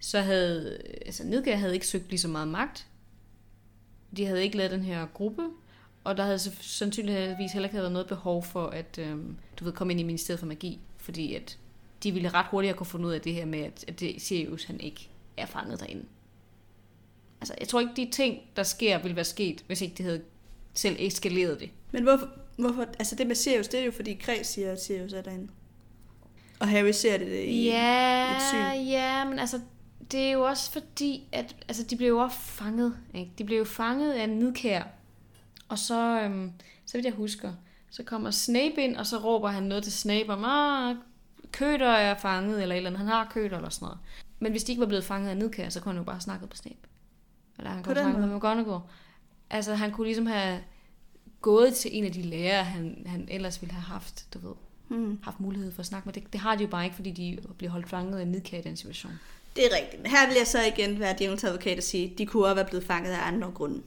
S1: så havde, altså Nedgær havde ikke søgt lige så meget magt. De havde ikke lavet den her gruppe, og der havde så sandsynligvis heller ikke været noget behov for at, øhm, du ved, komme ind i Ministeriet for Magi, fordi at de ville ret hurtigt kunne finde ud af det her med, at, det Sirius han ikke er fanget derinde. Altså, jeg tror ikke, de ting, der sker, ville være sket, hvis ikke de havde selv eskaleret det.
S2: Men hvorfor, hvorfor altså det med Sirius, det er jo fordi Kreds siger, at Sirius er derinde. Og Harry ser det i
S1: ja,
S2: et syn.
S1: ja, men altså, det er jo også fordi, at altså, de blev jo også fanget. Ikke? De blev jo fanget af en nidkær. Og så, øhm, så vidt jeg husker, så kommer Snape ind, og så råber han noget til Snape om, ah, køder er fanget, eller eller andet. Han har køder, eller sådan noget. Men hvis de ikke var blevet fanget af nidkær, så kunne han jo bare snakke på Snape. Eller han kunne snakke med. McGonagall. Altså, han kunne ligesom have gået til en af de lærere, han, han ellers ville have haft, du ved,
S2: Hmm.
S1: haft mulighed for at snakke med. Det, det har de jo bare ikke, fordi de bliver holdt fanget af nidkær i den situation.
S2: Det er rigtigt. Men her vil jeg så igen være djævelens advokat og sige, at de kunne også være blevet fanget af andre grunde.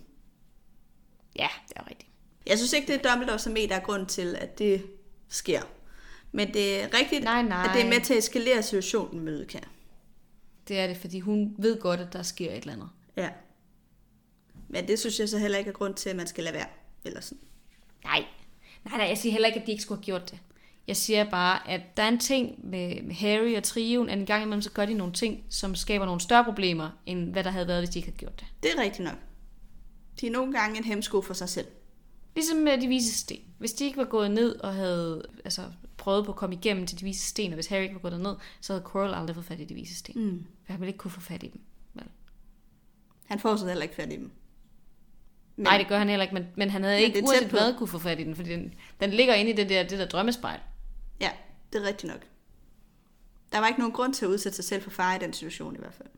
S1: Ja, det er rigtigt.
S2: Jeg synes ikke, det er Dumbledore som er, der er grund til, at det sker. Men det er rigtigt,
S1: Nej, nej.
S2: at det er med til at eskalere situationen med Udkær.
S1: Det er det, fordi hun ved godt, at der sker et eller andet.
S2: Ja. Men det synes jeg så heller ikke er grund til, at man skal lade være. Eller sådan.
S1: Nej. Nej, nej, jeg siger heller ikke, at de ikke skulle have gjort det. Jeg siger bare, at der er en ting med, med Harry og trioen, at en gang imellem så gør de nogle ting, som skaber nogle større problemer, end hvad der havde været, hvis de ikke havde gjort det.
S2: Det er rigtigt nok. De er nogle gange en hemsko for sig selv.
S1: Ligesom med de vise sten. Hvis de ikke var gået ned og havde altså, prøvet på at komme igennem til de vise sten, og hvis Harry ikke var gået ned, så havde Quirrell aldrig fået fat i de vise sten.
S2: Mm.
S1: For han ville ikke kunne få fat i dem. Vel?
S2: Han får så heller ikke fat i dem.
S1: Men, Nej, det gør han heller ikke, men, men han havde
S2: Men
S1: ikke uanset hvad kunne få fat i den, fordi den, den ligger inde i det der, det der drømmespejl.
S2: Ja, det er rigtigt nok. Der var ikke nogen grund til at udsætte sig selv for fare i den situation i hvert fald.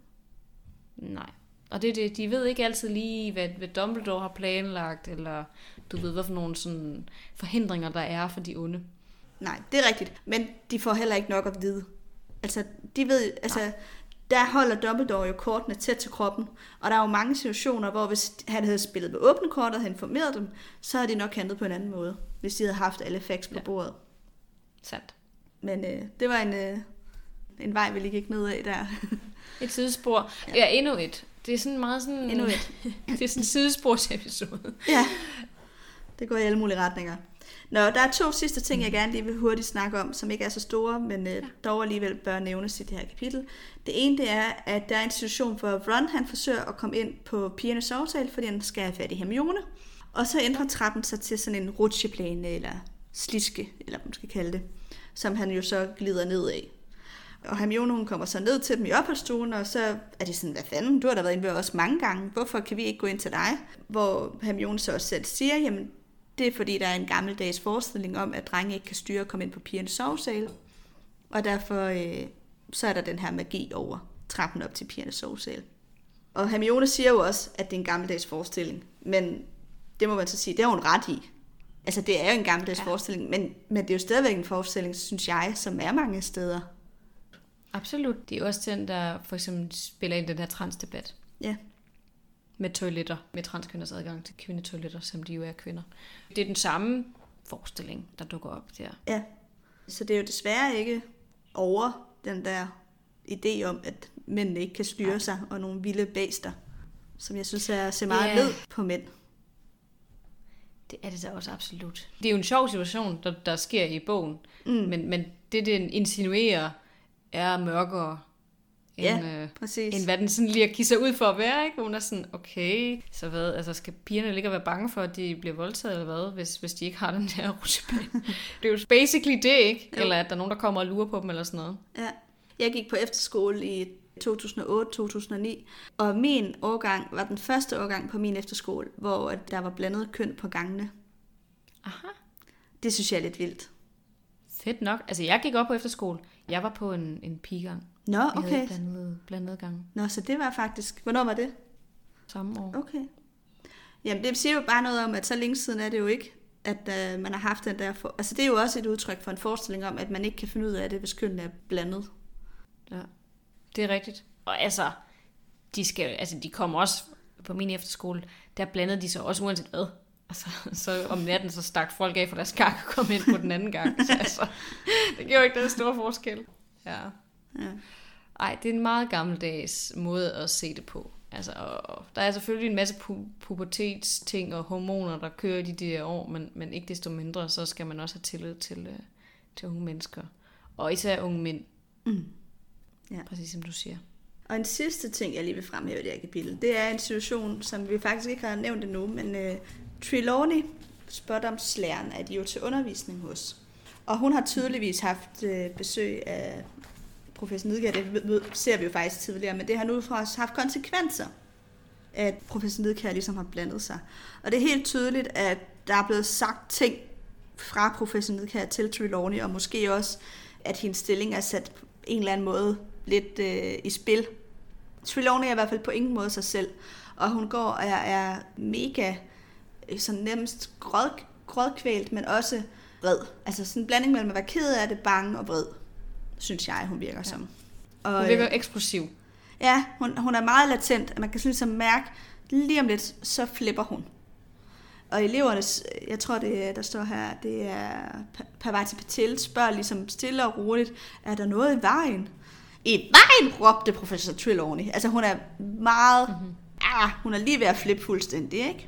S1: Nej. Og det det, de ved ikke altid lige, hvad, hvad Dumbledore har planlagt, eller du ved, hvad for nogle sådan forhindringer der er for de onde.
S2: Nej, det er rigtigt. Men de får heller ikke nok at vide. Altså, de ved, altså, der holder Dumbledore jo kortene tæt til kroppen. Og der er jo mange situationer, hvor hvis han havde spillet med åbne kort og havde informeret dem, så havde de nok handlet på en anden måde, hvis de havde haft alle facts på
S1: Ja.
S2: bordet.
S1: Sandt.
S2: Men øh, det var en, øh, en vej, vi lige gik ned af der. [LAUGHS]
S1: Et sidespor. Ja, ja endnu et. Det er sådan meget sådan...
S2: Endnu et. [LAUGHS]
S1: det er sådan en sidesporsepisode.
S2: ja, det går i alle mulige retninger. Nå, der er to sidste ting, jeg gerne lige vil hurtigt snakke om, som ikke er så store, men øh, dog alligevel bør nævnes i det her kapitel. Det ene, det er, at der er en situation, hvor Ron han forsøger at komme ind på pigernes sovesal, fordi han skal have fat i Hermione. Og så ændrer trappen sig til sådan en rutsjeplæne, eller sliske, eller hvad man skal kalde det, som han jo så glider ned af. Og Hermione hun kommer så ned til dem i opholdsstuen, og så er de sådan, hvad fanden, du har da været inde ved os mange gange, hvorfor kan vi ikke gå ind til dig? Hvor Hermione så også selv siger, jamen det er fordi, der er en gammeldags forestilling om, at drenge ikke kan styre at komme ind på pigernes sovesal. Og derfor øh, så er der den her magi over trappen op til pigernes sovesal. Og Hermione siger jo også, at det er en gammeldags forestilling. Men det må man så sige, det har hun ret i. Altså det er jo en gammeldags ja. Forestilling, men, men det er jo stadigvæk en forestilling, synes jeg, som er mange steder.
S1: Absolut. Det er jo også den, der for eksempel spiller ind i den her transdebat.
S2: Ja.
S1: Med toiletter. Med transkvinders adgang til kvindetoiletter, som de jo er kvinder. Det er den samme forestilling, der dukker op der.
S2: Ja. Så det er jo desværre ikke over den der idé om, at mændene ikke kan styre ja. sig, og nogle vilde bæster, som jeg synes er ser meget
S1: Ja.
S2: ned på mænd.
S1: Det er det da også absolut. Det er jo en sjov situation, der, der sker i bogen, mm. men, men det, den insinuerer, er mørkere, end,
S2: Ja,
S1: øh,
S2: præcis.
S1: end hvad den sådan lige kisser ud for at være. Ikke? Hvor hun er sådan, okay, så hvad, altså skal pigerne ligge og være bange for, at de bliver voldtaget eller hvad, hvis, hvis de ikke har den der [LAUGHS] rutsjebane? det er jo basically det, ikke?
S2: Jo.
S1: Eller at der er nogen, der kommer og lurer på dem eller sådan noget.
S2: Ja. Jeg gik på efterskole i 2008-2009, og min årgang var den første årgang på min efterskole, hvor at der var blandet køn på gangene.
S1: Aha.
S2: Det synes jeg er lidt vildt.
S1: Fedt nok. Altså, jeg gik op på efterskole. Jeg var på en, en pigegang.
S2: Nå,
S1: Vi
S2: okay.
S1: havde blandet, blandet gang
S2: Nå, så det var faktisk... Hvornår var det?
S1: samme år.
S2: Okay. Jamen, det siger jo bare noget om, at så længe siden er det jo ikke, at uh, man har haft den der... For... Altså, det er jo også et udtryk for en forestilling om, at man ikke kan finde ud af det, hvis kønnene er blandet.
S1: Ja, det er rigtigt. Og altså, de, skal, altså, de kommer også på min efterskole, der blandede de sig også uanset hvad. Altså, [LAUGHS] så om natten, så stak folk af for deres [LAUGHS] gang og kom ind på den anden gang. Så, altså, [LAUGHS] det gjorde ikke den store forskel. Ja.
S2: Ja.
S1: Ej, det er en meget gammeldags måde at se det på. Altså, og der er selvfølgelig en masse pu- pubertetsting og hormoner, der kører i de der år, men, men ikke desto mindre, så skal man også have tillid til, øh, til unge mennesker. Og især unge mænd.
S2: Mm. Ja.
S1: Præcis som du siger.
S2: Og en sidste ting, jeg lige vil fremhæve i det her kapitel, det er en situation, som vi faktisk ikke har nævnt endnu, men uh, Trelawney, spådomslæren, er de jo til undervisning hos. Og hun har tydeligvis haft uh, besøg af professor Nidgaard, det ser vi jo faktisk tidligere, men det har nu også haft konsekvenser, at professor Nidgaard ligesom har blandet sig. Og det er helt tydeligt, at der er blevet sagt ting fra professor Nidgaard til Trelawney, og måske også, at hendes stilling er sat på en eller anden måde lidt øh, i spil. Trelawney er i hvert fald på ingen måde sig selv, og hun går og er, er mega øh, sådan nemmest gråd, grådkvælt, men også vred. Altså sådan en blanding mellem at være ked af det, bange og vred, synes jeg, hun virker ja. som. Og,
S1: Hun virker eksplosiv.
S2: Ja, hun, hun er meget latent. Man kan sådan ligesom mærke, lige om lidt, så flipper hun. Og elevernes, jeg tror, det, er- der står her, det er Pa- Parvati Patel spørger ligesom stille og roligt, er der noget i vejen? I vejen, råbte professor Trelawney. Altså hun er meget, mm-hmm. ah, hun er lige ved at flippe fuldstændig, ikke?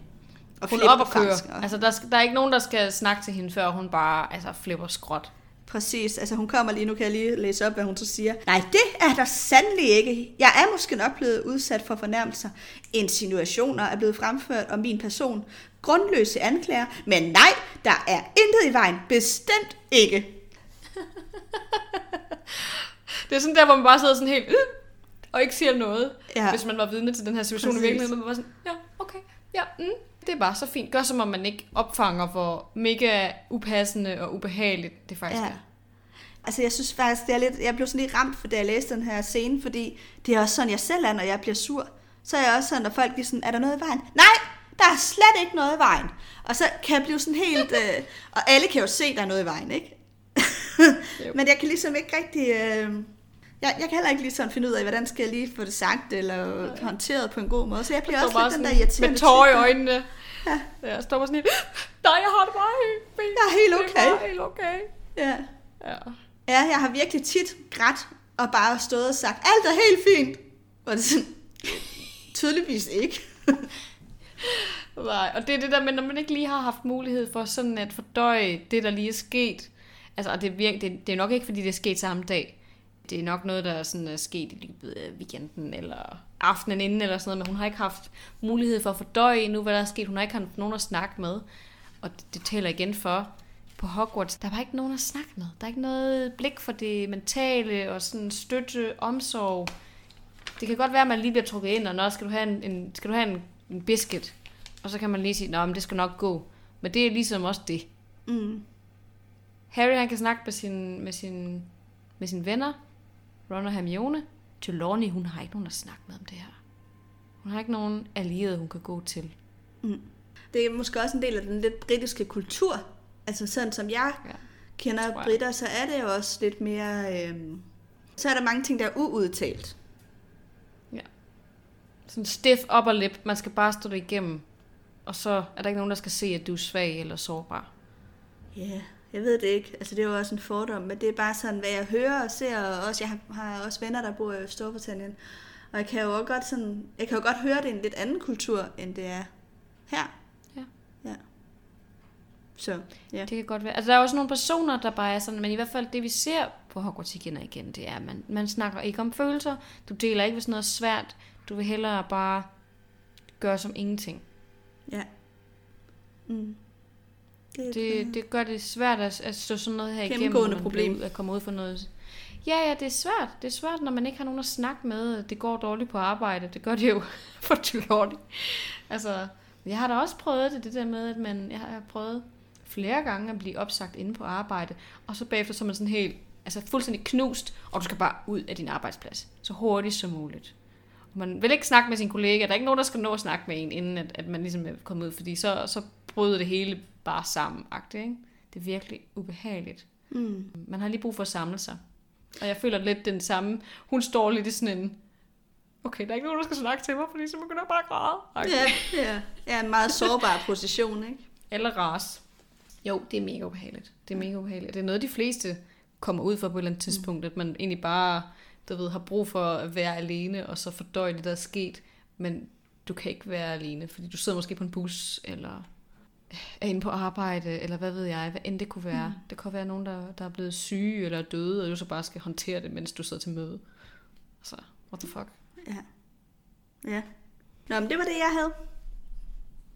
S2: Og
S1: Hun er op og
S2: og-
S1: Altså, der, der er ikke nogen, der skal snakke til hende, før hun bare altså, flipper skråt.
S2: Præcis, altså hun kommer lige, nu kan jeg lige læse op, hvad hun så siger. Nej, det er der sandelig ikke. Jeg er måske nok blevet udsat for fornærmelser. Insinuationer er blevet fremført om min person. Grundløse anklager. Men nej, der er intet i vejen. Bestemt ikke. [LAUGHS]
S1: Det er sådan der, hvor man bare sidder sådan helt... Øh, og ikke siger noget,
S2: Ja.
S1: hvis man var vidne til den her situation
S2: Præcis.
S1: i virkeligheden. Man var sådan, ja, okay, ja, mm, det er bare så fint. Gør som om man ikke opfanger, hvor mega upassende og ubehageligt det faktisk
S2: Ja.
S1: er.
S2: Altså jeg synes faktisk, det er lidt, jeg blev sådan lige ramt, for da jeg læste den her scene, fordi det er også sådan, jeg selv er, når jeg bliver sur. Så er jeg også sådan, når folk bliver sådan, er der noget i vejen? Nej, der er slet ikke noget i vejen. Og så kan jeg blive sådan helt, øh, og alle kan jo se, der er noget i vejen, ikke? [LAUGHS] Men jeg kan ligesom ikke rigtig, øh, jeg, jeg kan heller ikke lige sådan finde ud af, hvordan skal jeg lige få det sagt, eller håndteret på en god måde. Så jeg bliver
S1: Jeg
S2: også lidt den der irriterende
S1: med tårer i øjnene.
S2: Ja.
S1: Ja. Jeg står bare sådan helt, nej, jeg har det bare helt fint.
S2: Jeg er helt
S1: Det
S2: okay.
S1: er bare helt okay.
S2: Ja.
S1: Ja.
S2: Ja, jeg har virkelig tit grædt og bare stået og sagt, alt er helt fint. Og det er sådan, tydeligvis ikke. [LAUGHS]
S1: Nej, og det er det der med, når man ikke lige har haft mulighed for sådan at fordøje det, der lige er sket. Altså, og det, er virke, det, det er nok ikke, fordi det er sket samme dag. Det er nok noget, der er, sådan, er sket i løbet af weekenden, eller aftenen inden, eller sådan noget, men hun har ikke haft mulighed for at fordøje endnu, hvad der er sket. Hun har ikke haft nogen at snakke med. Og det, det taler igen for, på Hogwarts, der var ikke nogen at snakke med. Der er ikke noget blik for det mentale, og sådan støtte, omsorg. Det kan godt være, at man lige bliver trukket ind, og når skal du have en, en, skal du have en, en biscuit, og så kan man lige sige, at det skal nok gå. Men det er ligesom også det.
S2: Mm.
S1: Harry han kan snakke med, sin, med, sin, med sine venner, Ron og Hermione. Trelawney, hun har ikke nogen at snakke med om det her. Hun har ikke nogen allierede, hun kan gå til.
S2: Det er måske også en del af den lidt britiske kultur. Altså sådan som jeg
S1: Ja.
S2: kender
S1: jeg.
S2: britter, så er det jo også lidt mere... Øhm, så er der mange ting, der er uudtalt.
S1: Sådan stiff upper lip. Man skal bare stå det igennem. Og så er der ikke nogen, der skal se, at du er svag eller sårbar.
S2: Ja, yeah. Jeg ved det ikke. Altså, det er jo også en fordom, men det er bare sådan, hvad jeg hører og ser, og også, jeg har, har også venner, der bor i Storbritannien. Og jeg kan jo også godt sådan, jeg kan jo godt høre, det er en lidt anden kultur, end det er her.
S1: Ja.
S2: Ja. Så, ja.
S1: Det kan godt være. Altså, der er også nogle personer, der bare er sådan, men i hvert fald det, vi ser på Hogwarts igen og igen, det er, at man, man snakker ikke om følelser. Du deler ikke, hvis noget er svært. Du vil hellere bare gøre som ingenting.
S2: Ja. Mm. Det,
S1: Det, det gør det svært at, at stå sådan noget her igennem.
S2: Gennemgående problem.
S1: Ud, at komme ud for noget. Ja, ja, det er svært. Det er svært, når man ikke har nogen at snakke med. Det går dårligt på arbejde. Det gør det jo [LAUGHS] for dårligt. Altså, jeg har da også prøvet det, det der med, at man, jeg har prøvet flere gange at blive opsagt inde på arbejde, og så bagefter så er man sådan helt, altså fuldstændig knust, og du skal bare ud af din arbejdsplads, så hurtigt som muligt. Og man vil ikke snakke med sin kollega, der er ikke nogen, der skal nå at snakke med en, inden at, at man ligesom er kommet ud, fordi så, så bryder det hele bare sammen, ikke? Det er virkelig ubehageligt.
S2: Mm.
S1: Man har lige brug for at samle sig. Og jeg føler lidt den samme. Hun står lidt i sådan en, okay, der er ikke nogen, der skal snakke til mig, fordi så begynder jeg bare at græde.
S2: Ja, ja. ja, en meget sårbar position, ikke?
S1: Eller ras. Jo, det er mega ubehageligt. Det er mega ubehageligt. Det er noget, de fleste kommer ud for på et eller andet tidspunkt, at man egentlig bare, du ved, har brug for at være alene, og så fordøje det, der er sket, men du kan ikke være alene, fordi du sidder måske på en bus, eller er inde på arbejde, eller hvad ved jeg, hvad end det kunne være. Mm. Det kan være nogen, der, der er blevet syge eller døde, og du så bare skal håndtere det, mens du sidder til møde. Så, what the fuck?
S2: Ja. Ja. Nå, men det var det, jeg havde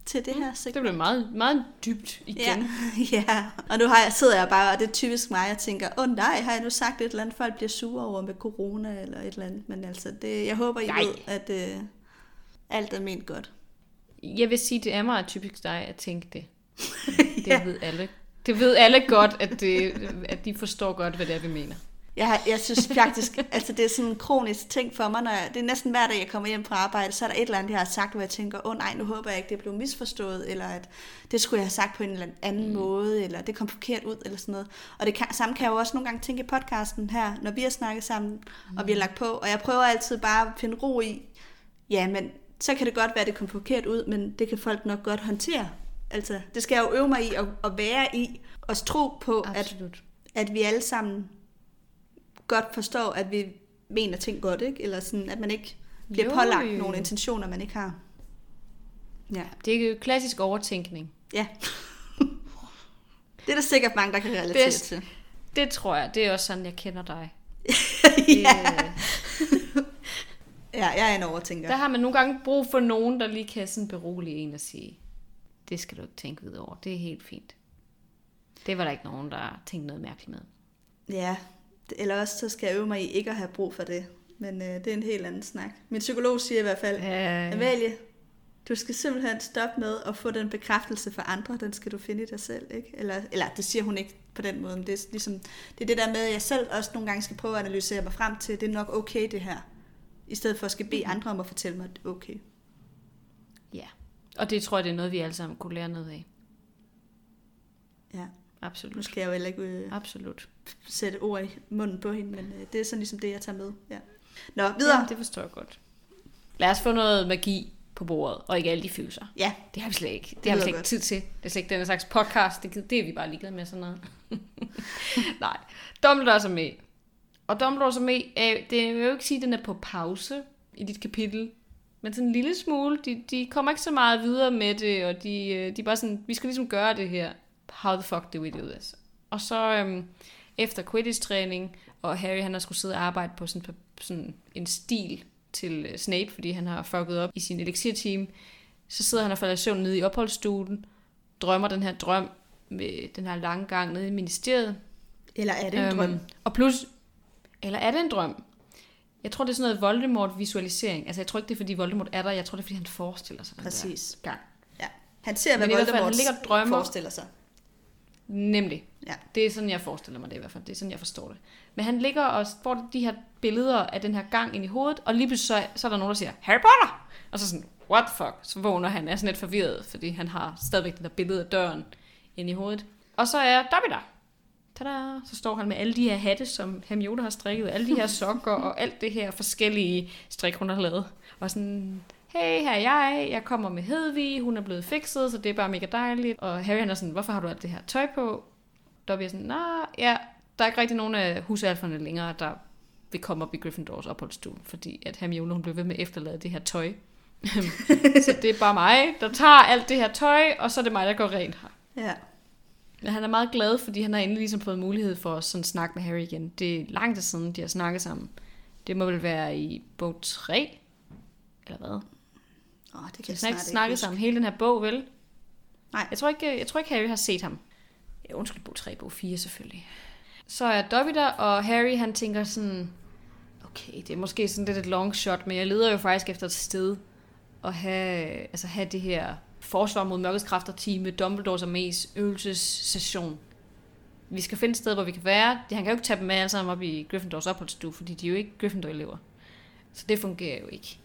S2: til det her segment.
S1: Det blev meget, meget dybt igen.
S2: Ja, [LAUGHS] ja. og nu har jeg, sidder jeg bare, og det er typisk mig, jeg tænker, åh oh, nej, har jeg nu sagt et eller andet, folk bliver sure over med corona eller et eller andet, men altså, det, jeg håber, I
S1: Nej.
S2: ved, at øh, alt er ment godt.
S1: Jeg vil sige, det er meget typisk dig at tænke det. [LAUGHS] Det ja. ved alle. Det ved alle godt, at, det, at de forstår godt, hvad det er, vi mener.
S2: Jeg, jeg synes faktisk, altså det er sådan en kronisk ting for mig, når jeg, det er næsten hver dag, jeg kommer hjem fra arbejde, så er der et eller andet, jeg har sagt, hvor jeg tænker, åh oh, nej, nu håber jeg ikke, det blev misforstået, eller at det skulle jeg have sagt på en eller anden mm. måde, eller det kom forkert ud, eller sådan noget. Og det kan, samme kan jeg jo også nogle gange tænke i podcasten her, når vi har snakket sammen, mm. og vi har lagt på, og jeg prøver altid bare at finde ro i, ja, men så kan det godt være, at det kom forkert ud, men det kan folk nok godt håndtere. Altså, det skal jeg jo øve mig i at, at være i, og tro på, at,
S1: Absolut.
S2: at vi alle sammen godt forstår, at vi mener ting godt, ikke? Eller sådan, at man ikke bliver
S1: Jo,
S2: pålagt nogle intentioner, man ikke har. Ja.
S1: Det er jo klassisk overtænkning.
S2: Ja. [LAUGHS] det er der sikkert mange, der kan relatere
S1: Bedst.
S2: til.
S1: Det tror jeg. Det er også sådan, jeg kender dig. [LAUGHS]
S2: ja.
S1: Øh,
S2: ja, jeg er en overtænker.
S1: der har man nogle gange brug for nogen, der lige kan sådan berolige en og sige, det skal du ikke tænke videre over. Det er helt fint. Det var der ikke nogen, der tænkte noget mærkeligt med.
S2: Ja, eller også så skal jeg øve mig i ikke at have brug for det. Men øh, det er en helt anden snak. Min psykolog siger i hvert fald,
S1: Ja,
S2: Amalie, du skal simpelthen stoppe med at få den bekræftelse fra andre, den skal du finde i dig selv, ikke? Eller, eller det siger hun ikke på den måde, men det er, ligesom, det er det der med, at jeg selv også nogle gange skal prøve at analysere mig frem til, det er nok okay det her, i stedet for at skal bede andre om at fortælle mig, at okay.
S1: ja. Og det tror jeg, det er noget, vi alle sammen kunne lære noget af.
S2: Ja,
S1: Absolut.
S2: nu skal jeg jo heller ikke øh,
S1: Absolut.
S2: sætte ord i munden på hende, men øh, det er sådan ligesom det, jeg tager med. Ja. Nå, videre.
S1: Ja, det forstår jeg godt. Lad os få noget magi på bordet, og ikke alle de følelser.
S2: Ja,
S1: Det har vi slet ikke. Det,
S2: Det
S1: har vi slet ikke
S2: godt.
S1: tid til. Det er slet ikke den slags podcast. Det, det er vi bare ligeglade med sådan noget. [LAUGHS] Nej. Dumbledore er med. Og Dumbledore er med. Øh, det jeg vil jo ikke sige, at den er på pause i dit kapitel. Men sådan en lille smule. De, de kommer ikke så meget videre med det, og de, øh, de er bare sådan, vi skal ligesom gøre det her. How the fuck do we do this? Og så øhm, efter Quidditch-træning, og Harry han har skulle sidde og arbejde på sådan, sådan en stil til øh, Snape, fordi han har fucket op i sin elixir-team, så sidder han og falder i søvn nede i opholdsstuen, drømmer den her drøm med den her lange gang nede i ministeriet.
S2: eller er det en drøm?
S1: Og plus, eller er det en drøm? Jeg tror, det er sådan noget Voldemort-visualisering. Altså, jeg tror ikke, det er, fordi Voldemort er der. Jeg tror, det er, fordi han forestiller sig den
S2: Præcis.
S1: der gang.
S2: Ja. Han ser, hvad
S1: Men fald,
S2: Voldemort
S1: han ligger og drømmer.
S2: forestiller sig.
S1: Nemlig.
S2: Ja.
S1: Det er sådan, jeg forestiller mig det i hvert fald. Det er sådan, jeg forstår det. Men han ligger og får de her billeder af den her gang ind i hovedet, og lige pludselig så, så er der nogen, der siger, Harry Potter! Og så sådan, what the fuck? Så vågner han, er sådan lidt forvirret, fordi han har stadigvæk det der billede af døren ind i hovedet. Og så er Dobby der. Tada! Så står han med alle de her hatte, som Hermione har strikket, alle de her [LAUGHS] sokker og alt det her forskellige strik, hun har lavet. Og sådan, hey, her er jeg, jeg kommer med Hedvig, hun er blevet fikset, så det er bare mega dejligt. Og Harry han er sådan, hvorfor har du alt det her tøj på? Dobby er sådan, nej, ja, der er ikke rigtig nogen af husalferne længere, der vil komme op i Gryffindors opholdsstue, fordi at Hermione hun blev ved med at efterlade det her tøj. [LAUGHS] så det er bare mig, der tager alt det her tøj, og så er det mig, der går rent her.
S2: Ja.
S1: Men han er meget glad, fordi han har endelig ligesom fået mulighed for at sådan snakke med Harry igen. Det er lang tid siden, de har snakket sammen. Det må vel være i bog 3? Eller hvad?
S2: Åh, det
S1: De
S2: kan
S1: har
S2: jeg snart ikke
S1: snakket sammen hele den her bog, vel?
S2: Nej.
S1: Jeg tror ikke, jeg tror ikke Harry har set ham. Ja, undskyld, bog 3, bog 4 selvfølgelig. Så er Dobby der, og Harry han tænker sådan, okay, det er måske sådan lidt et long shot, men jeg leder jo faktisk efter et sted at have, altså have det her forsvar mod mørkets kræfter med Dumbledores armés øvelsessession. Vi skal finde et sted, hvor vi kan være. Han kan jo ikke tage dem med alle sammen op i Gryffindors opholdsstue, fordi de er jo ikke Gryffindor-elever. Så det fungerer jo ikke.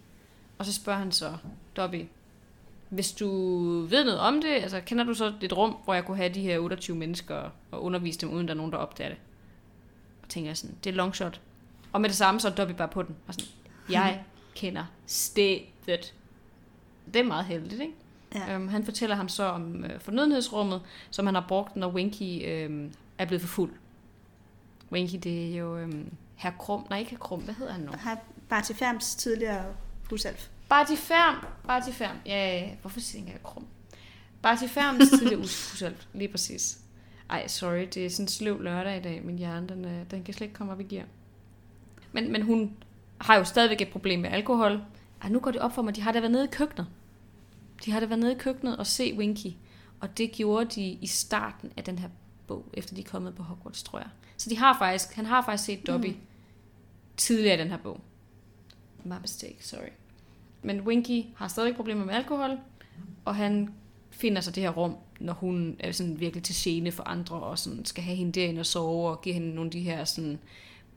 S1: Og så spørger han så Dobby, hvis du ved noget om det, altså kender du så et rum, hvor jeg kunne have de her 28 mennesker og undervise dem, uden der er nogen, der opdager det? Og tænker jeg sådan, det er long shot. Og med det samme, så er Dobby bare på den. Og sådan, [LAUGHS] jeg kender stedet. Det er meget heldigt, ikke?
S2: Ja.
S1: Øhm, han fortæller ham så om øh, fornødenhedsrummet, som han har brugt, når Winky øh, er blevet for fuld. Winky, det er jo øh, herr Krum. Nej, ikke herr Krum. Hvad hedder han nu?
S2: Har Barty Ferms tidligere husalf.
S1: Barty Ferm. Barty Ferm. Ja, ja, ja. hvorfor siger jeg krum? Barty Ferms tidligere usalg. Lige præcis. Ej, sorry, det er sådan en sløv lørdag i dag. Min hjerne, den, øh, den kan slet ikke komme op i gear. Men, men hun har jo stadigvæk et problem med alkohol. Ej, nu går det op for mig, de har da været nede i køkkenet. De har da været nede i køkkenet og se Winky. Og det gjorde de i starten af den her bog, efter de er kommet på Hogwarts, tror jeg. Så de har faktisk, han har faktisk set Dobby mm. tidligere i den her bog. My mistake, sorry. Men Winky har stadig problemer med alkohol, og han finder sig det her rum, når hun er sådan virkelig til gene for andre, og sådan skal have hende derinde og sove, og give hende nogle af de her sådan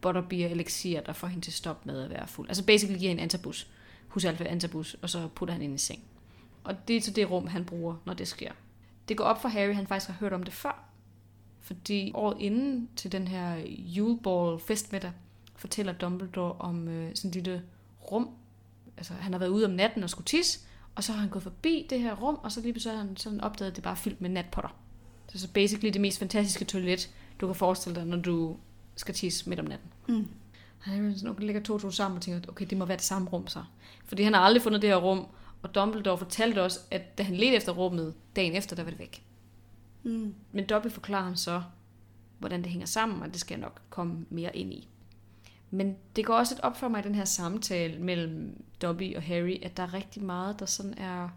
S1: butterbeer elixir, der får hende til at stoppe med at være fuld. Altså basically giver hende antabus, husalfe antabus, og så putter han hende i seng. Og det er så det rum, han bruger, når det sker. Det går op for Harry, han faktisk har hørt om det før. Fordi året inden til den her juleball festmiddag, fortæller Dumbledore om øh, sådan et lille rum. Altså, han har været ude om natten og skulle tisse, og så har han gået forbi det her rum, og så lige pludselig har han sådan opdaget, at det bare er fyldt med natpotter. Så så basically det mest fantastiske toilet, du kan forestille dig, når du skal tisse midt om natten.
S2: Mm.
S1: Han sådan, okay, lægger to to sammen og tænker, okay, det må være det samme rum så. Fordi han har aldrig fundet det her rum, og Dumbledore fortalte også, at da han ledte efter rummet dagen efter, der var det væk.
S2: Mm.
S1: Men Dobby forklarer ham så, hvordan det hænger sammen, og det skal jeg nok komme mere ind i. Men det går også lidt op for mig i den her samtale mellem Dobby og Harry, at der er rigtig meget, der sådan er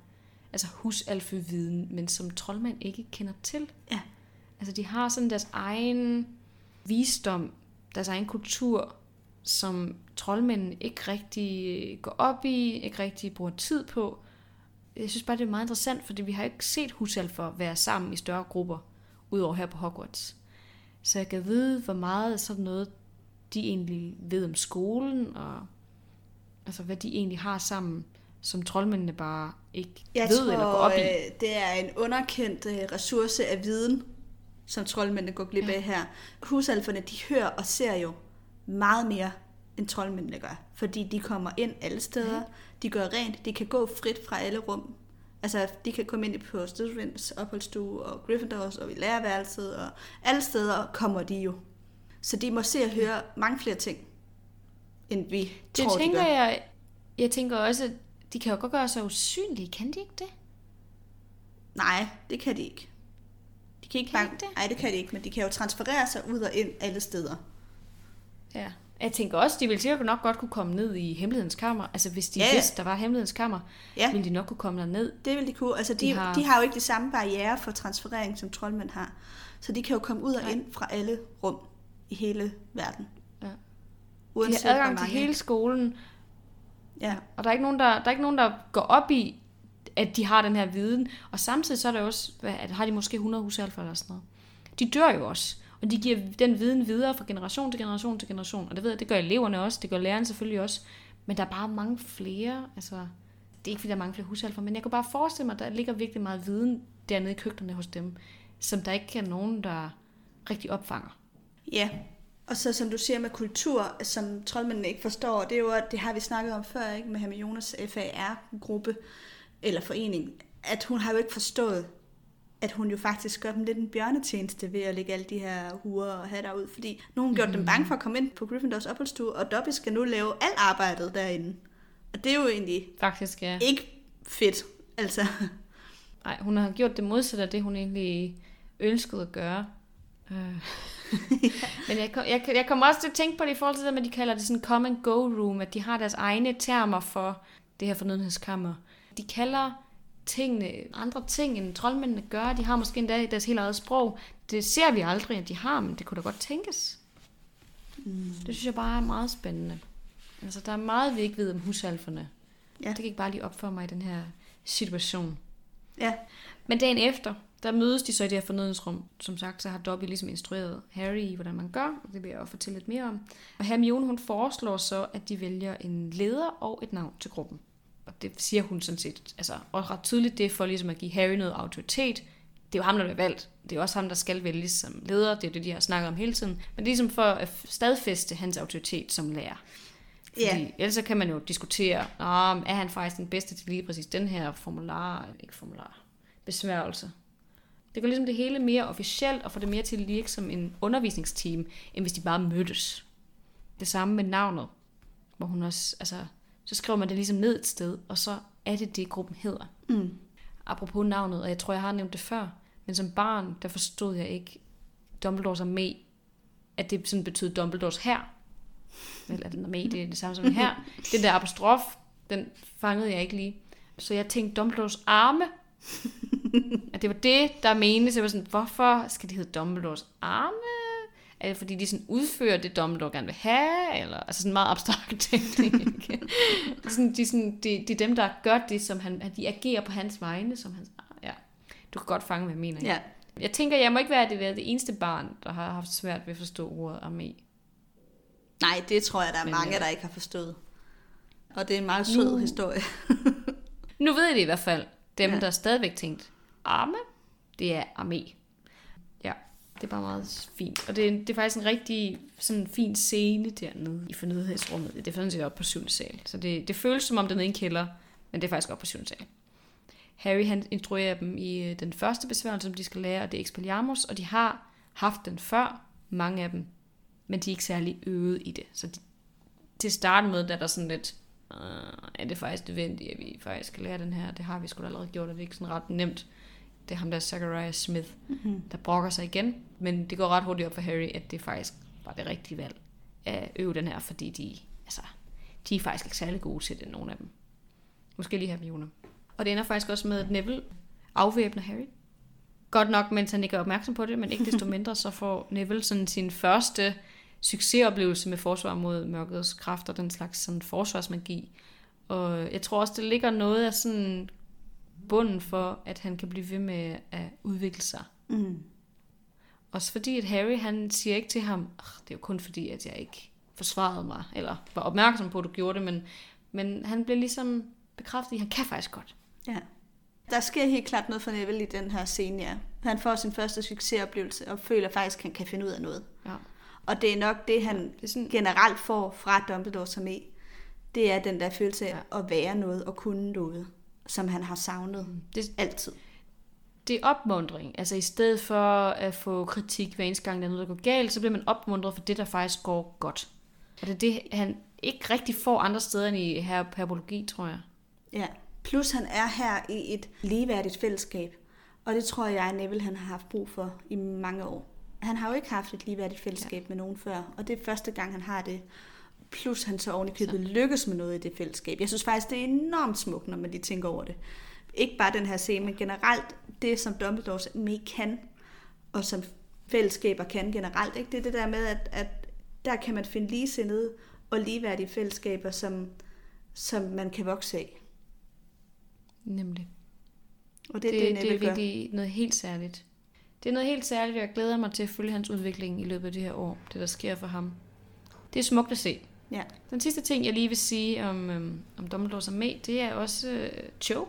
S1: altså husalfeviden, men som troldmænd ikke kender til.
S2: Ja.
S1: Altså de har sådan deres egen visdom, deres egen kultur, som troldmændene ikke rigtig går op i, ikke rigtig bruger tid på. Jeg synes bare, det er meget interessant, fordi vi har ikke set husalfer være sammen i større grupper, udover her på Hogwarts. Så jeg kan vide, hvor meget sådan noget, de egentlig ved om skolen, og altså hvad de egentlig har sammen, som troldmændene bare ikke
S2: Jeg
S1: ved
S2: tror,
S1: eller går op i.
S2: øh, det er en underkendt øh, ressource af viden, som troldmændene går glip af her. Husalferne, de hører og ser jo meget mere, end troldmændene gør. Fordi de kommer ind alle steder, de gør rent, de kan gå frit fra alle rum. Altså, de kan komme ind på Slytherins opholdsstue, og Gryffindors, og i lærerværelset, og alle steder kommer de jo. Så de må se og høre mange flere ting, end vi
S1: Det
S2: tror,
S1: tænker
S2: de gør.
S1: jeg, jeg tænker også, at de kan jo godt gøre sig usynlige, kan de ikke det?
S2: Nej, det kan de ikke. De kan ikke
S1: Kan de
S2: bare...
S1: ikke det?
S2: Nej, det kan de ikke, men de kan jo transferere sig ud og ind alle steder.
S1: Ja. Jeg tænker også, de ville sikkert nok godt kunne komme ned i hemmelighedens kammer. Altså hvis de
S2: Ja,
S1: ja, vidste, der var hemmelighedens kammer,
S2: Ja.
S1: ville de nok kunne komme derned.
S2: Det vil de kunne. Altså, de,
S1: De har-
S2: de har jo ikke de samme barriere for transferering, som troldmænd har. Så de kan jo komme ud og ind fra alle rum i hele verden.
S1: Ja.
S2: Uanset
S1: de har adgang til hele skolen,
S2: Ja.
S1: og der er, ikke nogen, der, der er ikke nogen, der går op i, at de har den her viden. Og samtidig så er der også, at har de måske 100 husalfer eller sådan noget. De dør jo også, og de giver den viden videre fra generation til generation til generation. Og det ved jeg, det gør eleverne også, det gør lærerne selvfølgelig også. Men der er bare mange flere, altså... Det er ikke, fordi der er mange flere husalfer, men jeg kan bare forestille mig, at der ligger virkelig meget viden dernede i køkkenerne hos dem, som der ikke er nogen, der rigtig opfanger.
S2: Ja, og så som du siger med kultur, som troldmændene ikke forstår, det er jo, at det har vi snakket om før, ikke med Hermiones FAR-gruppe eller forening, at hun har jo ikke forstået, at hun jo faktisk gør dem lidt en bjørnetjeneste ved at lægge alle de her huer og hatter ud, fordi nu har hun gjort mm. dem bange for at komme ind på Gryffindors opholdsstue, og Dobby skal nu lave alt arbejdet derinde. Og det er jo egentlig
S1: Faktisk, ja.
S2: ikke fedt, altså.
S1: Nej, hun har gjort det modsatte af det, hun egentlig ønskede at gøre. Øh. [LAUGHS] Men jeg, kom, jeg, jeg kommer også til at tænke på det i forhold til det, at de kalder det sådan come and go room, at de har deres egne termer for det her fornødenhedskammer. De kalder tingene andre ting, end troldmændene gør. De har måske endda deres helt eget sprog. Det ser vi aldrig, at de har, men det kunne da godt tænkes. Mm. Det synes jeg bare er meget spændende. Altså, der er meget, vi ikke ved om husalferne.
S2: Ja.
S1: Det kan ikke bare lige opføre mig i den her situation.
S2: Ja,
S1: Men dagen efter, der mødes de så i det her fornødensrum. Som sagt, så har Dobby ligesom instrueret Harry i, hvordan man gør. og Det vil jeg også fortælle lidt mere om. Og Hermione, hun foreslår så, at de vælger en leder og et navn til gruppen. Og det siger hun sådan set, altså også ret tydeligt, det er for ligesom at give Harry noget autoritet. Det er jo ham, der bliver valgt. Det er også ham, der skal vælges som leder. Det er det, de har snakket om hele tiden. Men det er ligesom for at stadfæste hans autoritet som lærer. Fordi
S2: Ja.
S1: yeah. ellers så kan man jo diskutere, om er han faktisk den bedste til lige præcis den her formular, ikke formular, besværgelse. Det gør ligesom det hele mere officielt, og får det mere til at virke som en undervisningsteam, end hvis de bare mødtes. Det samme med navnet, hvor hun også, altså, så skriver man det ligesom ned et sted, og så er det det, gruppen hedder.
S2: Mm.
S1: Apropos navnet, og jeg tror, jeg har nævnt det før, men som barn, der forstod jeg ikke Dumbledores armé, at det sådan betød Dumbledores her. Eller den armé, det er det samme som her. [LAUGHS] Den der apostrof, den fangede jeg ikke lige. Så jeg tænkte Dumbledores arme. [LAUGHS] At det var det, der menes. Jeg var sådan, hvorfor skal de hedde Dumbledores arme? Er det fordi, de sådan udfører det, Dumbledore gerne vil have? Eller, altså sådan meget abstrakt [LAUGHS] ikke? sådan, de, sådan, det, det er dem, der gør det, som han, de agerer på hans vegne. Som hans, ja. Du kan godt fange, hvad jeg mener. ikke?
S2: ja.
S1: Jeg tænker, jeg må ikke være det, være det eneste barn, der har haft svært ved at forstå ordet armé.
S2: Nej, det tror jeg, der er
S1: Men,
S2: mange,
S1: øh,
S2: der ikke har forstået. Og det er en meget sød
S1: Nu-
S2: historie.
S1: Nu ved jeg det i hvert fald. Dem,
S2: Ja.
S1: ja. der stadigvæk tænkt, arme, det er armé. Det er bare meget fint. Og det, er- det er faktisk en rigtig sådan fin scene dernede i fornødenhedsrummet. Det er sådan set op på 7. sal. Så det, det føles som om, det er nede i en kælder, men det er faktisk op på 7. sal. Harry han instruerer dem i øh, den første besværgelse, som de skal lære, og det er Expelliarmus, og de har haft den før, mange af dem, men de er ikke særlig øvet i det. Så de, til at starte med, der er der sådan lidt, uh, er det faktisk nødvendigt, at vi faktisk skal lære den her? Det har vi sgu da allerede gjort, og det er ikke sådan ret nemt. Det er ham der, Zachariah Smith,
S2: Mm-hmm.
S1: der brokker sig igen. Men det går ret hurtigt op for Harry, at det faktisk var det rigtige valg at øve den her, fordi de, altså, de er faktisk ikke særlig gode til det, nogle af dem. Måske lige Hermione. Og det ender faktisk også med, at Neville afvæbner Harry. Godt nok, mens han ikke er opmærksom på det, men ikke desto [LAUGHS] mindre, så får Neville sådan sin første succesoplevelse med forsvar mod mørkets kræfter, den slags sådan forsvarsmagi. Og jeg tror også, det ligger noget af sådan bunden for, at han kan blive ved med at udvikle sig.
S2: Mm.
S1: Også fordi, at Harry, han siger ikke til ham, "Ugh, det er jo kun fordi, at jeg ikke forsvarede mig, eller var opmærksom på, at du gjorde det, men, men han bliver ligesom bekræftet i, at han kan faktisk godt.
S2: Ja. Der sker helt klart noget for Neville i den her scene, ja. Han får sin første succesoplevelse og føler faktisk, at han kan finde ud af noget.
S1: Ja.
S2: Og det er nok det, han
S1: Det er sådan,
S2: generelt får fra Dumbledore som i. Det er den der følelse af
S1: Ja.
S2: at være noget og kunne noget, som han har savnet
S1: det,
S2: altid.
S1: det er opmundring. Altså i stedet for at få kritik hver eneste gang, der er noget, der går galt, så bliver man opmuntret for det, der faktisk går godt. Og det er det, han ikke rigtig får andre steder end i her herbologi, tror jeg.
S2: Ja. Plus han er her i et ligeværdigt fællesskab. Og det tror jeg, Neville han har haft brug for i mange år. Han har jo ikke haft et ligeværdigt fællesskab ja. med nogen før, og det er første gang, han har det. Plus han så oven i købet lykkes med noget i det fællesskab. Jeg synes faktisk, det er enormt smukt, når man lige tænker over det. Ikke bare den her scene, men generelt det, som Dumbledore med kan, og som fællesskaber kan generelt. Ikke? Det er det der med, at, at der kan man finde ligesindede og ligeværdige fællesskaber, som, som man kan vokse af.
S1: Nemlig.
S2: Og det er
S1: det,
S2: det,
S1: det, er
S2: gør.
S1: virkelig noget helt særligt. Det er noget helt særligt, og jeg glæder mig til at følge hans udvikling i løbet af det her år, det der sker for ham. Det er smukt at se.
S2: Ja.
S1: Den sidste ting, jeg lige vil sige om, øhm, om Dumbledore som med, det er også øh, Cho.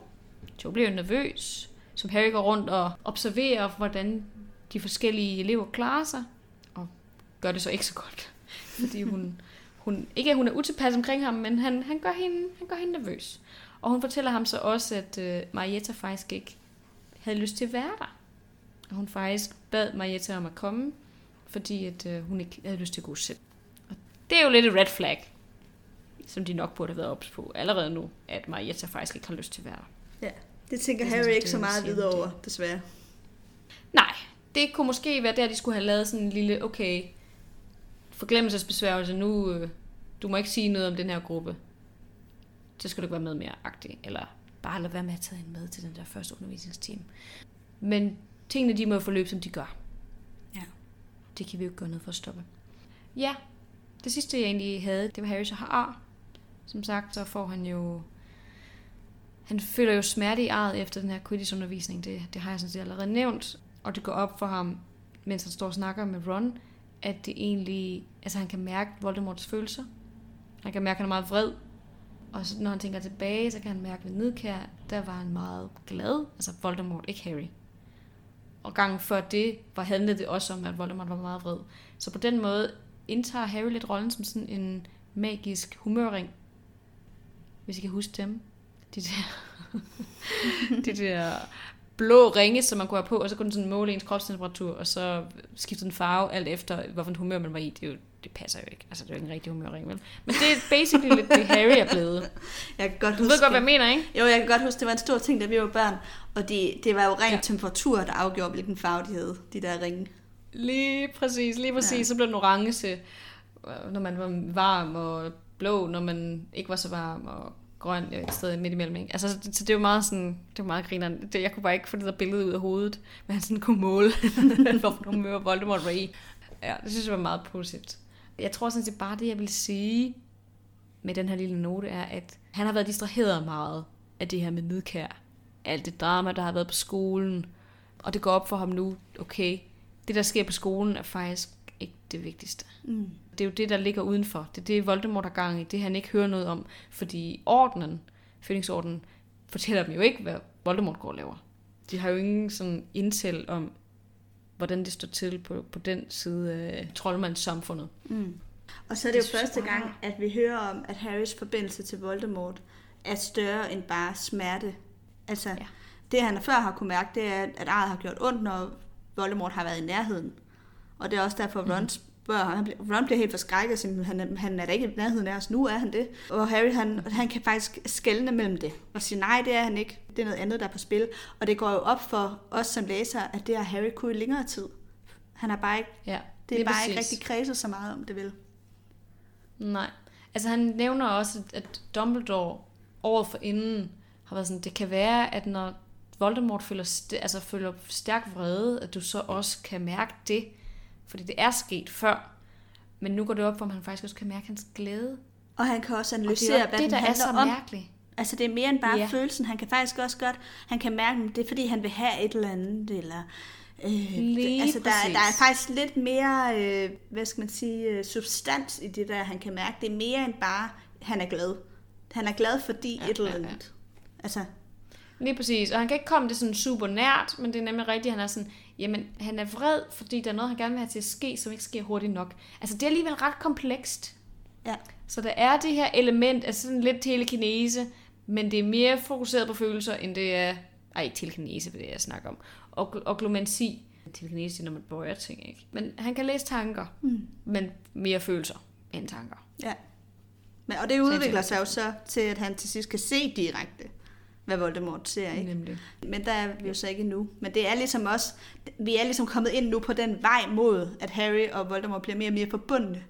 S1: Cho bliver jo nervøs, som Harry går rundt og observerer, hvordan de forskellige elever klarer sig, og gør det så ikke så godt, [LAUGHS] fordi hun, hun ikke at hun er utilpas omkring ham, men han, han, gør hende, han gør hende nervøs. Og hun fortæller ham så også, at øh, Marietta faktisk ikke havde lyst til at være der. Og hun faktisk bad Marietta om at komme, fordi at, øh, hun ikke havde lyst til at gå selv. Det er jo lidt et red flag, som de nok burde have været ops på allerede nu, at Marietta faktisk ikke har lyst til at være der.
S2: Ja, det tænker
S1: Det
S2: Harry
S1: sådan,
S2: ikke så meget videre
S1: det-
S2: over, desværre.
S1: Nej, det kunne måske være der, de skulle have lavet sådan en lille, okay, forglemmelsesbesværgelse, nu, øh, du må ikke sige noget om den her gruppe. Så skal du ikke være med mere agtig, eller bare lade være med at tage hende med til den der første undervisningsteam. Men tingene, de må forløbe, som de gør.
S2: Ja.
S1: Det kan vi jo ikke gøre noget for at stoppe. Ja, det sidste, jeg egentlig havde, det var Harry så har. Som sagt, så får han jo... Han føler jo smerte i arret efter den her Quidditch-undervisning. Det, det har jeg sådan set allerede nævnt. Og det går op for ham, mens han står og snakker med Ron, at det egentlig... Altså, han kan mærke Voldemorts følelser. Han kan mærke, at han er meget vred. Og så, når han tænker tilbage, så kan han mærke ved nedkær, der var han meget glad. Altså Voldemort, ikke Harry. Og gangen før det, var handlede det også om, at Voldemort var meget vred. Så på den måde indtager Harry lidt rollen som sådan en magisk humørring. Hvis I kan huske dem. De der, [LAUGHS] de der blå ringe, som man kunne have på, og så kunne den sådan måle ens kropstemperatur, og så skifte den farve alt efter, hvilken humør man var i. Det, er jo, det passer jo ikke. Altså, det er jo ikke en rigtig humørring, vel? Men det er basically lidt det, Harry er blevet. [LAUGHS]
S2: Jeg kan godt
S1: Du ved godt, hvad jeg mener, ikke?
S2: Jo, jeg kan godt huske, det var en stor ting, da vi var børn. Og det, det var jo rent
S1: ja.
S2: temperatur, der afgjorde, hvilken farve de havde, de der ringe.
S1: Lige præcis, lige præcis. Ja. Så blev den orange, øh, når man var varm, og blå, når man ikke var så varm, og grøn øh, et sted midt imellem. Ikke? Altså, så, så det er jo meget sådan, det er meget grineren. Det, jeg kunne bare ikke få det der billede ud af hovedet, men han sådan kunne måle, [LAUGHS] hvor humør Voldemort var i. Ja, det synes jeg var meget positivt. Jeg tror sådan set bare, det jeg vil sige med den her lille note, er, at han har været distraheret meget af det her med nidkær. Alt det drama, der har været på skolen. Og det går op for ham nu, okay, det der sker på skolen er faktisk ikke det vigtigste.
S2: Mm.
S1: Det er jo det, der ligger udenfor. Det er det, Voldemort har gang i. Det han ikke hører noget om. Fordi ordenen, Phoenix-ordenen, fortæller dem jo ikke, hvad Voldemort går og laver. De har jo ingen sådan intel om, hvordan det står til på, på den side af troldmandssamfundet.
S2: Mm. Og så er det,
S1: Det
S2: jo første
S1: jeg-
S2: gang, at vi hører om, at Harrys forbindelse til Voldemort er større end bare smerte. Altså,
S1: ja.
S2: det han før har kunne mærke, det er, at arret har gjort ondt, når Voldemort har været i nærheden. Og det er også derfor, Ron spørger, han bliver, Ron bliver helt forskrækket, siger, han, er- han er da ikke i nærheden af os, nu er han det. Og Harry, han, han kan faktisk skelne mellem det, og sige, nej, det er han ikke, det er noget andet, der er på spil. Og det går jo op for os som læsere, at det har Harry kunne i længere tid. Han har bare ikke,
S1: Ja,
S2: det er
S1: lige
S2: bare
S1: præcis.
S2: ikke rigtig kredset så meget om det, vel?
S1: Nej. Altså han nævner også, at- at Dumbledore året for inden har været sådan, det kan være, at når Voldemort føler, altså føler stærk vrede, at du så også kan mærke det. Fordi det er sket før. Men nu går det op for, at han faktisk også kan mærke hans glæde.
S2: Og han kan også
S1: Og det
S2: analysere,
S1: er
S2: hvad
S1: det, der er så
S2: om.
S1: mærkeligt.
S2: Altså det er mere end bare
S1: Ja.
S2: ja. følelsen. Han kan faktisk også godt, han kan mærke, at det er fordi, han vil have et eller andet, eller... Øh,
S1: Lige
S2: altså der, er- der er faktisk lidt mere, øh, hvad skal man sige, øh, substans i det der, han kan mærke. Det er mere end bare, han er glad. Han er glad, fordi
S1: Ja,
S2: ja, et eller
S1: ja, ja.
S2: andet. Altså,
S1: Lige præcis. Og han kan ikke komme det sådan super nært, men det er nemlig rigtigt, han er sådan, jamen han er vred, fordi der er noget, han gerne vil have til at ske, som ikke sker hurtigt nok. Altså det er alligevel ret komplekst.
S2: ja.
S1: Så der er det her element af sådan lidt telekinese, men det er mere fokuseret på følelser, end det er... Ej, ikke telekinese, det er det, jeg snakker om. Og oglomansi. Telekinese, det er, når man bøjer ting, ikke? Men han kan læse tanker,
S2: Mm.
S1: men mere følelser end tanker.
S2: ja. Men, og det udvikler sig jo så til, at han til sidst kan se direkte, hvad Voldemort ser, ikke?
S1: Nemlig.
S2: Men der er vi jo så ikke endnu. Men det er ligesom også, vi er ligesom kommet ind nu på den vej mod, at Harry og Voldemort bliver mere og mere forbundne.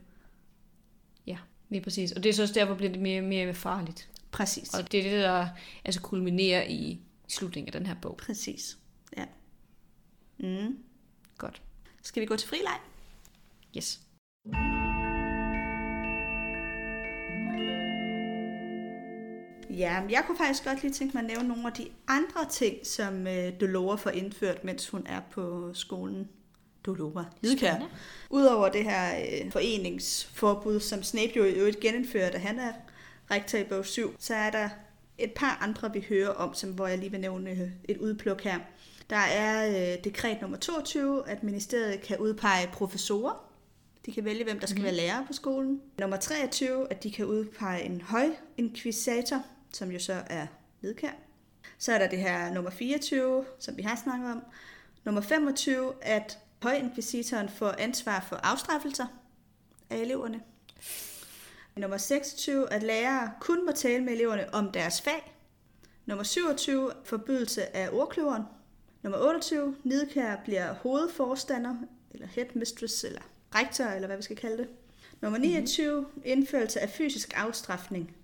S1: Ja, lige præcis. Og det er så også derfor, bliver det mere og mere farligt.
S2: Præcis.
S1: Og det er det, der altså kulminerer i slutningen af den her bog.
S2: Præcis. Ja. Mm.
S1: Godt.
S2: Skal vi gå til frileg?
S1: Yes.
S2: Ja, men jeg kunne faktisk godt lige tænke mig at nævne nogle af de andre ting, som øh, Dolores får indført, mens hun er på skolen. Dolores. Lidkær. Udover det her øh, foreningsforbud, som Snape jo i øvrigt genindførte, da han er rektor i bog 7, så er der et par andre, vi hører om, som, hvor jeg lige vil nævne øh, et udpluk her. Der er øh, dekret nummer 22, at ministeriet kan udpege professorer. De kan vælge, hvem der skal
S1: Mhm.
S2: være lærer på skolen. Nummer 23, at de kan udpege en højinkvisator, som jo så er nedkær. Så er der det her nummer 24, som vi har snakket om. Nummer 25, at højinkvisitoren får ansvar for afstraffelser af eleverne. Nummer 26, at lærere kun må tale med eleverne om deres fag. Nummer 27, forbydelse af ordkløveren. Nummer 28, Nidkær bliver hovedforstander, eller headmistress, eller rektor, eller hvad vi skal kalde det. Nummer 29, mm-hmm. indførelse af fysisk afstraffning.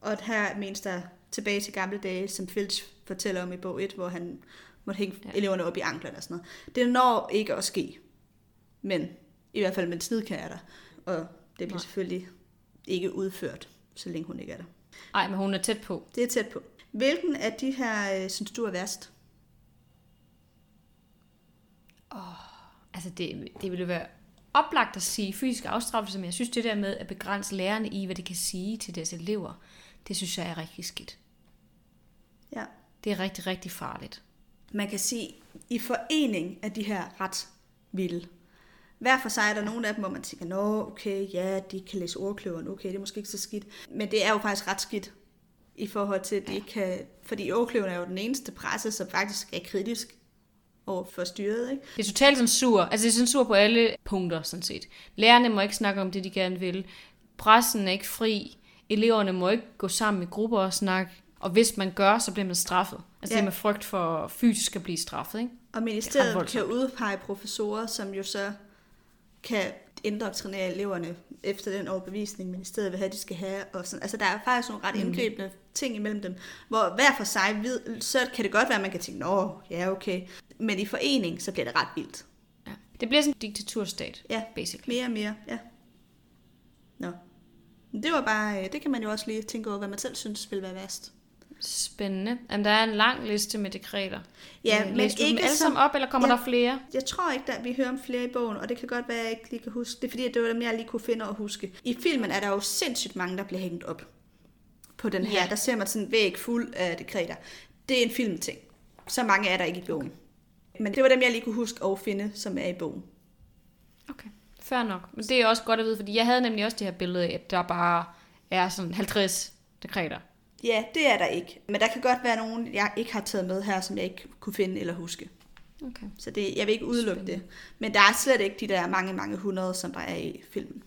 S2: Og her menes der tilbage til gamle dage, som Filch fortæller om i bog 1, hvor han måtte hænge ja. eleverne op i anklerne og sådan noget. Det når ikke at ske. Men i hvert fald med snidkær er der. Og det bliver Nej. selvfølgelig ikke udført, så længe hun ikke er der.
S1: Nej, men hun er tæt på.
S2: Det er tæt på. Hvilken af de her øh, synes du er værst?
S1: Oh, altså det, det ville være oplagt at sige fysisk afstraffelse, men jeg synes det der med at begrænse lærerne i, hvad de kan sige til deres elever, det synes jeg er rigtig skidt.
S2: Ja.
S1: Det er rigtig, rigtig farligt.
S2: Man kan sige, i forening af de her ret vilde. Hver for sig er der nogle af dem, hvor man tænker, nå, okay, ja, de kan læse ordkløveren, okay, det er måske ikke så skidt. Men det er jo faktisk ret skidt i forhold til, at de ikke kan... Fordi ordkløveren er jo den eneste presse, som faktisk er kritisk over for styret. Ikke?
S1: Det er totalt censur. Altså det er censur på alle punkter, sådan set. Lærerne må ikke snakke om det, de gerne vil. Pressen er ikke fri. Eleverne må ikke gå sammen i grupper og snakke. Og hvis man gør, så bliver man straffet. Altså ja. det er med frygt for fysisk at blive straffet. Ikke?
S2: Og ministeriet kan udpege professorer, som jo så kan indoktrinere eleverne efter den overbevisning, ministeriet vil have, de skal have. Og sådan. Altså, der er faktisk nogle ret indgribende mm. ting imellem dem, hvor hver for sig, ved, så kan det godt være, at man kan tænke, nå, ja, okay. Men i forening, så bliver det ret vildt.
S1: Ja. Det bliver sådan en diktaturstat,
S2: ja,
S1: basically.
S2: mere og mere, ja. Nå. Det var bare, øh, det kan man jo også lige tænke over, hvad man selv synes vil være værst.
S1: Spændende. Jamen, der er en lang liste med dekreter.
S2: Ja,
S1: øh,
S2: men ikke
S1: dem alle sammen op, eller kommer
S2: ja,
S1: der flere?
S2: Jeg tror ikke, at vi hører om flere i bogen, og det kan godt være, at jeg ikke lige kan huske. Det er fordi, det var dem, jeg lige kunne finde og huske. I filmen er der jo sindssygt mange, der bliver hængt op på den her. Ja. Der ser man sådan en væg fuld af dekreter. Det er en filmting. Så mange er der ikke i bogen. Okay. Men det var dem, jeg lige kunne huske og finde, som er i bogen.
S1: Okay, fair nok. Men det er også godt at vide, fordi jeg havde nemlig også det her billede at der bare er sådan 50 dekreter.
S2: Ja, det er der ikke. Men der kan godt være nogen, jeg ikke har taget med her, som jeg ikke kunne finde eller huske.
S1: Okay.
S2: Så det, jeg vil ikke udelukke Spændende. det. Men der er slet ikke de der mange, mange hundrede, som der er i filmen.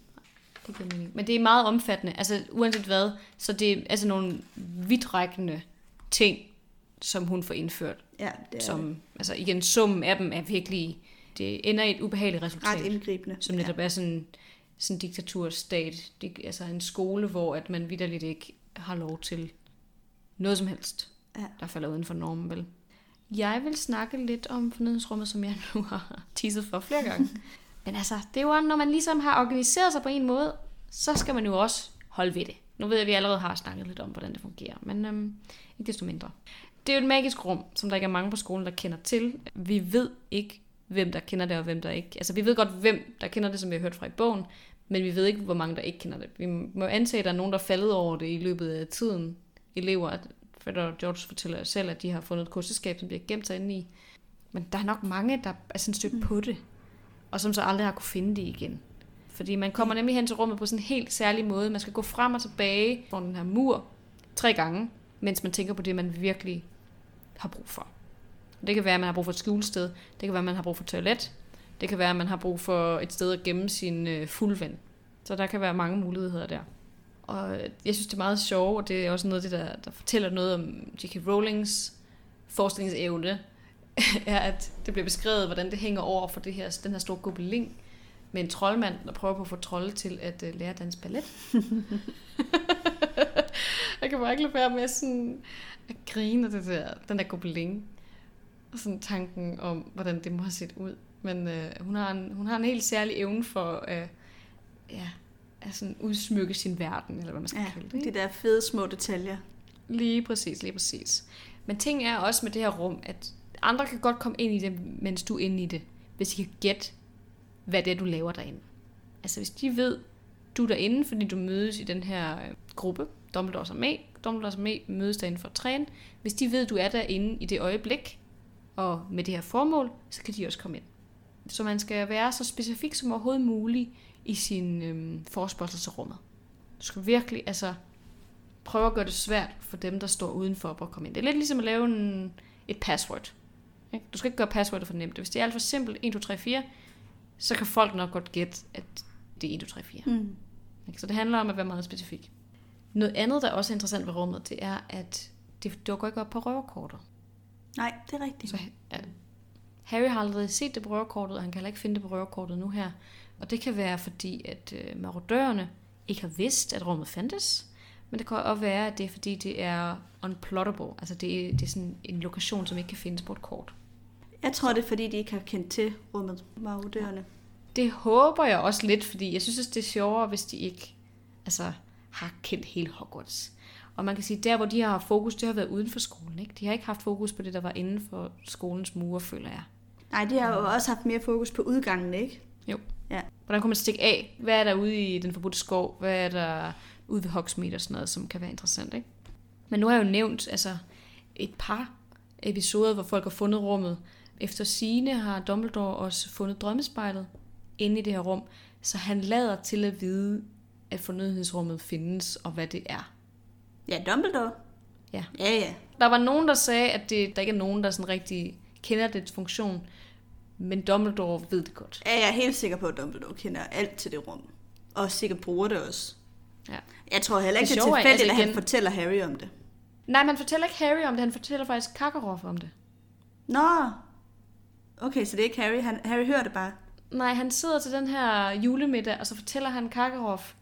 S1: Det giver mening. Men det er meget omfattende. Altså uanset hvad, så det er altså nogle vidtrækkende ting, som hun får indført.
S2: Ja, det er
S1: som,
S2: det.
S1: Altså igen, summen af dem er virkelig, det ender i et ubehageligt resultat.
S2: Ret indgribende.
S1: Som netop ja. er sådan, sådan en diktaturstat. Det, altså en skole, hvor at man vidderligt ikke har lov til noget som helst,
S2: ja.
S1: der falder uden for normen, vel? Jeg vil snakke lidt om fornødensrummet, som jeg nu har teaset for flere gange. [LAUGHS] Men altså, det er jo, når man ligesom har organiseret sig på en måde, så skal man jo også holde ved det. Nu ved jeg, at vi allerede har snakket lidt om, hvordan det fungerer, men øhm, ikke desto mindre. Det er jo et magisk rum, som der ikke er mange på skolen, der kender til. Vi ved ikke, hvem der kender det, og hvem der ikke. Altså, vi ved godt, hvem der kender det, som vi har hørt fra i bogen, men vi ved ikke, hvor mange der ikke kender det. Vi må antage, at der er nogen, der er faldet over det i løbet af tiden, elever. For George fortæller selv, at de har fundet et kurseskab, som bliver gemt sig inde i. Men der er nok mange, der er sådan stødt mm. på det, og som så aldrig har kunne finde det igen. Fordi man kommer nemlig hen til rummet på sådan en helt særlig måde. Man skal gå frem og tilbage på den her mur tre gange, mens man tænker på det, man virkelig har brug for. Det kan være, at man har brug for et skjulested. Det kan være, at man har brug for et toilet. Det kan være, at man har brug for et sted at gemme sin øh, fuldvand. Så der kan være mange muligheder der. Og jeg synes, det er meget sjovt, og det er også noget af det, der, der fortæller noget om J.K. Rowlings forskningsevne, [LAUGHS] er, at det bliver beskrevet, hvordan det hænger over for det her, den her store gobelin med en troldmand, der prøver på at få trolde til at uh, lære at danse ballet. [LAUGHS] jeg kan bare ikke lade være med sådan at grine af det der, den der gobelin. Og sådan tanken om, hvordan det må have set ud. Men uh, hun, har en, hun har en helt særlig evne for uh, ja, at sådan udsmykke sin verden, eller hvad man skal
S2: ja,
S1: kalde det. Ikke?
S2: de der fede små detaljer.
S1: Lige præcis, lige præcis. Men ting er også med det her rum, at andre kan godt komme ind i det, mens du er inde i det, hvis de kan gætte, hvad det er, du laver derinde. Altså hvis de ved, du er derinde, fordi du mødes i den her øh, gruppe, Dumbledore som med, Dumbledore som med mødes derinde for at træne. Hvis de ved, du er derinde i det øjeblik, og med det her formål, så kan de også komme ind. Så man skal være så specifik som overhovedet muligt i sin øhm, forspørgsel til rummet. Du skal virkelig altså, prøve at gøre det svært for dem, der står udenfor at komme ind. Det er lidt ligesom at lave en, et password. Ikke? Du skal ikke gøre passwordet for nemt. Hvis det er alt for simpelt, 1, 2, 3, 4, så kan folk nok godt gætte, at det er 1, 2, 3, 4.
S2: Mm.
S1: Så det handler om at være meget specifik. Noget andet, der også er interessant ved rummet, det er, at det dukker ikke op på røverkortet.
S2: Nej, det er rigtigt.
S1: Så ja, Harry har aldrig set det på røverkortet, og han kan heller ikke finde det på røverkortet nu her. Og det kan være fordi, at øh, marodørerne ikke har vidst, at rummet fandtes. Men det kan også være, at det er fordi, det er unplottable. Altså det er, det er sådan en lokation, som ikke kan findes på et kort.
S2: Jeg tror, det er fordi, de ikke har kendt til rummet, marodørerne.
S1: Det håber jeg også lidt, fordi jeg synes, det er sjovere, hvis de ikke altså, har kendt hele Hogwarts. Og man kan sige, der hvor de har haft fokus, det har været uden for skolen. Ikke? De har ikke haft fokus på det, der var inden for skolens mure, føler jeg.
S2: Nej, de har jo også haft mere fokus på udgangen, ikke?
S1: Jo.
S2: Ja.
S1: Hvordan kunne man stikke af? Hvad er der ude i den forbudte skov? Hvad er der ude ved Hogsmeade og sådan noget, som kan være interessant, ikke? Men nu har jeg jo nævnt altså, et par episoder, hvor folk har fundet rummet. Efter sine har Dumbledore også fundet drømmespejlet inde i det her rum, så han lader til at vide, at fornødenhedsrummet findes, og hvad det er.
S2: Ja, Dumbledore.
S1: Ja.
S2: Ja, ja.
S1: Der var nogen, der sagde, at det, der ikke er nogen, der sådan rigtig kender dets funktion, men Dumbledore ved det godt.
S2: Ja, jeg er helt sikker på, at Dumbledore kender alt til det rum. Og sikkert bruger det også.
S1: Ja.
S2: Jeg tror heller ikke,
S1: Det
S2: er
S1: er,
S2: tilfældigt,
S1: altså
S2: at han
S1: igen-
S2: fortæller Harry om det.
S1: Nej, man fortæller ikke Harry om det, han fortæller faktisk Karkaroff om det.
S2: Nå, okay, så det er ikke Harry. Han, Harry hører det bare.
S1: Nej, han sidder til den her julemiddag, og så fortæller han Karkaroff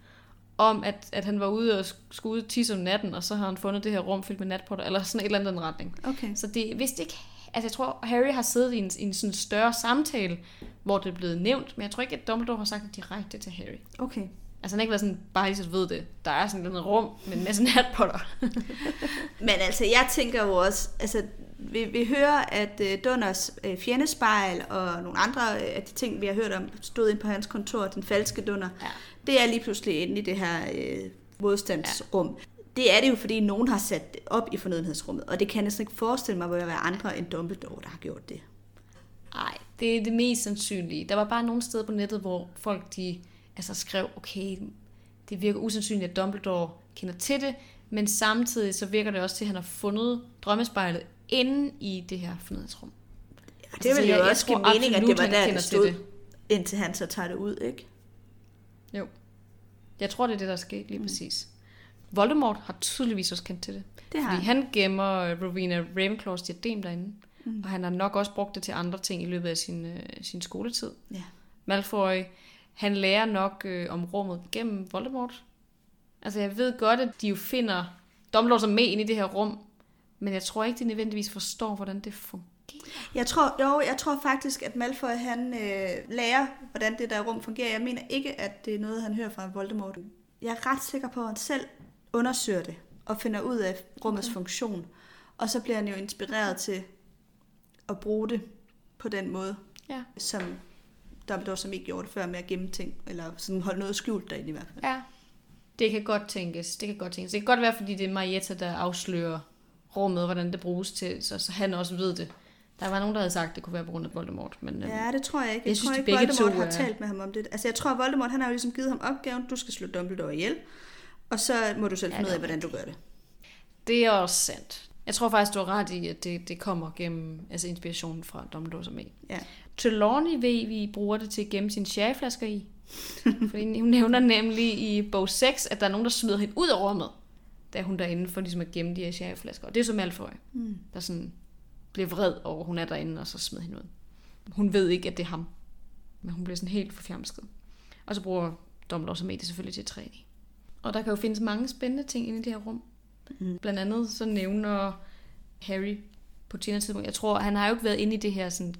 S1: om, at, at han var ude og sk- skulle ud tisse om natten, og så har han fundet det her rum fyldt med natpotter, eller sådan et eller andet retning.
S2: Okay.
S1: Så det vidste ikke... Altså, jeg tror, Harry har siddet i en, i en sådan større samtale, hvor det er blevet nævnt, men jeg tror ikke, at Dumbledore har sagt det direkte til Harry.
S2: Okay.
S1: Altså, han har ikke været sådan, bare lige så ved det. Der er sådan et eller andet rum med en masse natpotter. [LAUGHS]
S2: Men altså, jeg tænker jo også, altså, vi, vi hører, at uh, Dunners uh, fjendespejl og nogle andre uh, af de ting, vi har hørt om, stod ind på hans kontor, den falske Dunner,
S1: Ja.
S2: det er lige pludselig inde i det her uh, modstandsrum. Ja. Det er det jo, fordi nogen har sat det op i fornødenhedsrummet, og det kan jeg næsten ikke forestille mig, at være andre end Dumbledore, der har gjort det.
S1: Nej, det er det mest sandsynlige. Der var bare nogle steder på nettet, hvor folk de altså skrev, okay, det virker usandsynligt, at Dumbledore kender til det, men samtidig så virker det også til, at han har fundet drømmespejlet inde i det her fornødenhedsrum.
S2: Og det
S1: så
S2: vil
S1: jeg-
S2: jo også give mening, at det var der, det stod,
S1: det.
S2: indtil han så tager det ud, ikke?
S1: Jo. Jeg tror, det er det, der er sket lige præcis. Voldemort har tydeligvis også kendt til det.
S2: Det har
S1: fordi
S2: han.
S1: han gemmer øh, Rowena Ravenclaws diadem derinde. Mm. Og han har nok også brugt det til andre ting i løbet af sin, øh, sin skoletid.
S2: Ja.
S1: Malfoy, han lærer nok øh, om rummet gennem Voldemort. Altså jeg ved godt, at de jo finder Dumbledore som med ind i det her rum, men jeg tror ikke, de nødvendigvis forstår, hvordan det fungerer.
S2: Jeg tror, jo, jeg tror faktisk, at Malfoy han øh, lærer, hvordan det der rum fungerer. Jeg mener ikke, at det er noget, han hører fra Voldemort. Jeg er ret sikker på, at han selv undersøger det og finder ud af rummets okay. funktion. Og så bliver han jo inspireret til at bruge det på den måde,
S1: Ja.
S2: som Dumbledore som ikke gjorde det før med at gemme ting, eller sådan holde noget skjult derinde i hvert fald.
S1: Ja. Det kan godt tænkes. Det kan godt tænkes. Det kan godt være, fordi det er Marietta, der afslører rummet, hvordan det bruges til, så, så han også ved det. Der var nogen, der havde sagt, at det kunne være på grund af Voldemort. Men, øhm,
S2: Ja, det tror jeg ikke. Jeg,
S1: Jeg synes,
S2: tror ikke, Voldemort
S1: to
S2: har talt med ham om det. Altså, jeg tror, Voldemort han har jo ligesom givet ham opgaven, du skal slå Dumbledore ihjel, og så må du selv
S1: Ja,
S2: finde ud af, hvordan du gør det.
S1: Det er også sandt. Jeg tror faktisk, du har ret i, at det, det kommer gennem altså inspirationen fra Dumbledore som en.
S2: Ja.
S1: Trelawney ved, vi bruger det til at gemme sine sherryflasker i. [LAUGHS] Fordi hun nævner nemlig i bog 6, at der er nogen, der smider hende ud af rummet, da hun er derinde for ligesom at gemme de her sherryflasker. Og det er så Malfoy,
S2: Mm.
S1: der sådan bliver vred over, hun er derinde, og så smider hende ud. Hun ved ikke, at det er ham. Men hun bliver sådan helt forfjamsket. Og så bruger Dumbledore som det selvfølgelig til i. Og der kan jo findes mange spændende ting inde i det her rum.
S2: Mm.
S1: Blandt andet så nævner Harry på et senere tidspunkt, jeg tror, han har jo ikke været inde i det her sådan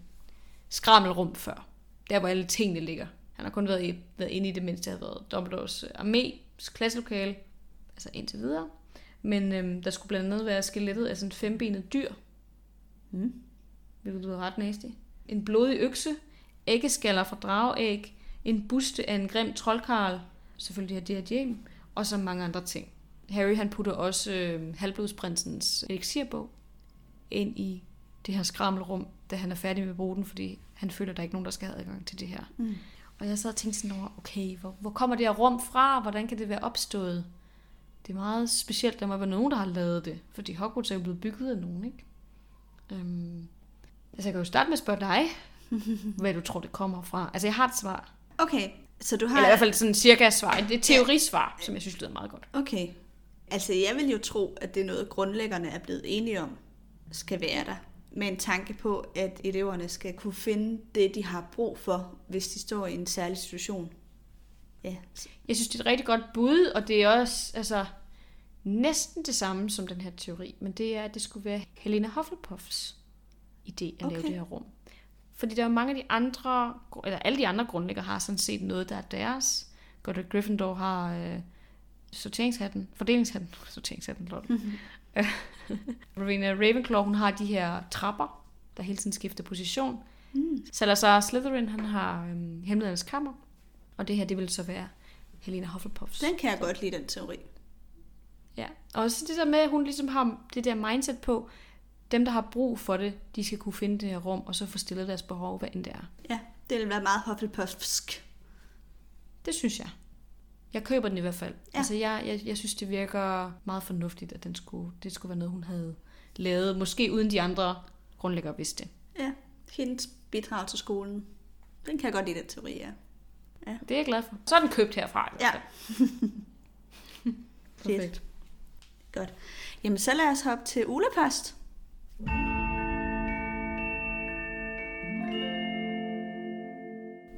S1: skrammelrum før. Der, hvor alle tingene ligger. Han har kun været, i, været inde i det, mens det har været Dumbledores øh, armés klasselokale. Altså indtil videre. Men øhm, der skulle blandt andet være skelettet af sådan et fembenet dyr.
S2: Mm.
S1: Hvilket lyder ret nasty. En blodig økse. Æggeskaller fra drageæg. En buste af en grim troldkarl. Selvfølgelig her hjem. Og så mange andre ting. Harry han putter også øh, halvblodsprinsens elixirbog ind i det her skrammelrum, da han er færdig med at bruge den, fordi han føler, at der er ikke nogen, der skal have adgang til det her.
S2: Mm.
S1: Og jeg sad og tænkte sådan over, okay, hvor, hvor kommer det her rum fra? Hvordan kan det være opstået? Det er meget specielt, der må være nogen, der har lavet det. Fordi Hogwarts er jo blevet bygget af nogen, ikke? Øhm, Altså, jeg kan jo starte med at spørge dig, [LAUGHS] hvad du tror, det kommer fra. Altså, jeg har et svar.
S2: Okay, så du har...
S1: Eller i hvert fald sådan cirka et svar. Det er et teorisvar, som jeg synes lyder meget godt.
S2: Okay. Altså, jeg vil jo tro, at det er noget, grundlæggerne er blevet enige om, skal være der. Med en tanke på, at eleverne skal kunne finde det, de har brug for, hvis de står i en særlig situation. Ja.
S1: Jeg synes, det er et rigtig godt bud, og det er også altså, næsten det samme som den her teori, men det er, at det skulle være Helena Hufflepuffs idé at okay. lave det her rum. Fordi der er mange af de andre, eller alle de andre grundlæggere har sådan set noget, der er deres. Godric Gryffindor har øh, sorteringshatten, fordelingshatten, [LAUGHS] sorteringshatten, lol. Mm-hmm. [LAUGHS] Rowena Ravenclaw, hun har de her trapper, der hele tiden skifter position. Mm. Salazar Slytherin, han har øhm, hemmelighedernes kammer. Og det her, det vil så være Helena Hufflepuffs.
S2: Den kan jeg godt lide, den teori.
S1: Ja, og også det der med, at hun ligesom har det der mindset på, dem, der har brug for det, de skal kunne finde det her rum, og så få stillet deres behov, hvad end det er.
S2: Ja, det vil være meget Hufflepuffsk.
S1: Det synes jeg. Jeg køber den i hvert fald.
S2: Ja.
S1: Ja. Altså, jeg, jeg, jeg synes, det virker meget fornuftigt, at den skulle, det skulle være noget, hun havde lavet. Måske uden de andre grundlæggere vidste det.
S2: Ja, hendes bidrag til skolen. Den kan jeg godt lide, den teori, ja.
S1: Det er jeg glad for. Så er den købt herfra.
S2: Ja. [LAUGHS] Fedt. godt. Jamen, så lad os hoppe til ulepost.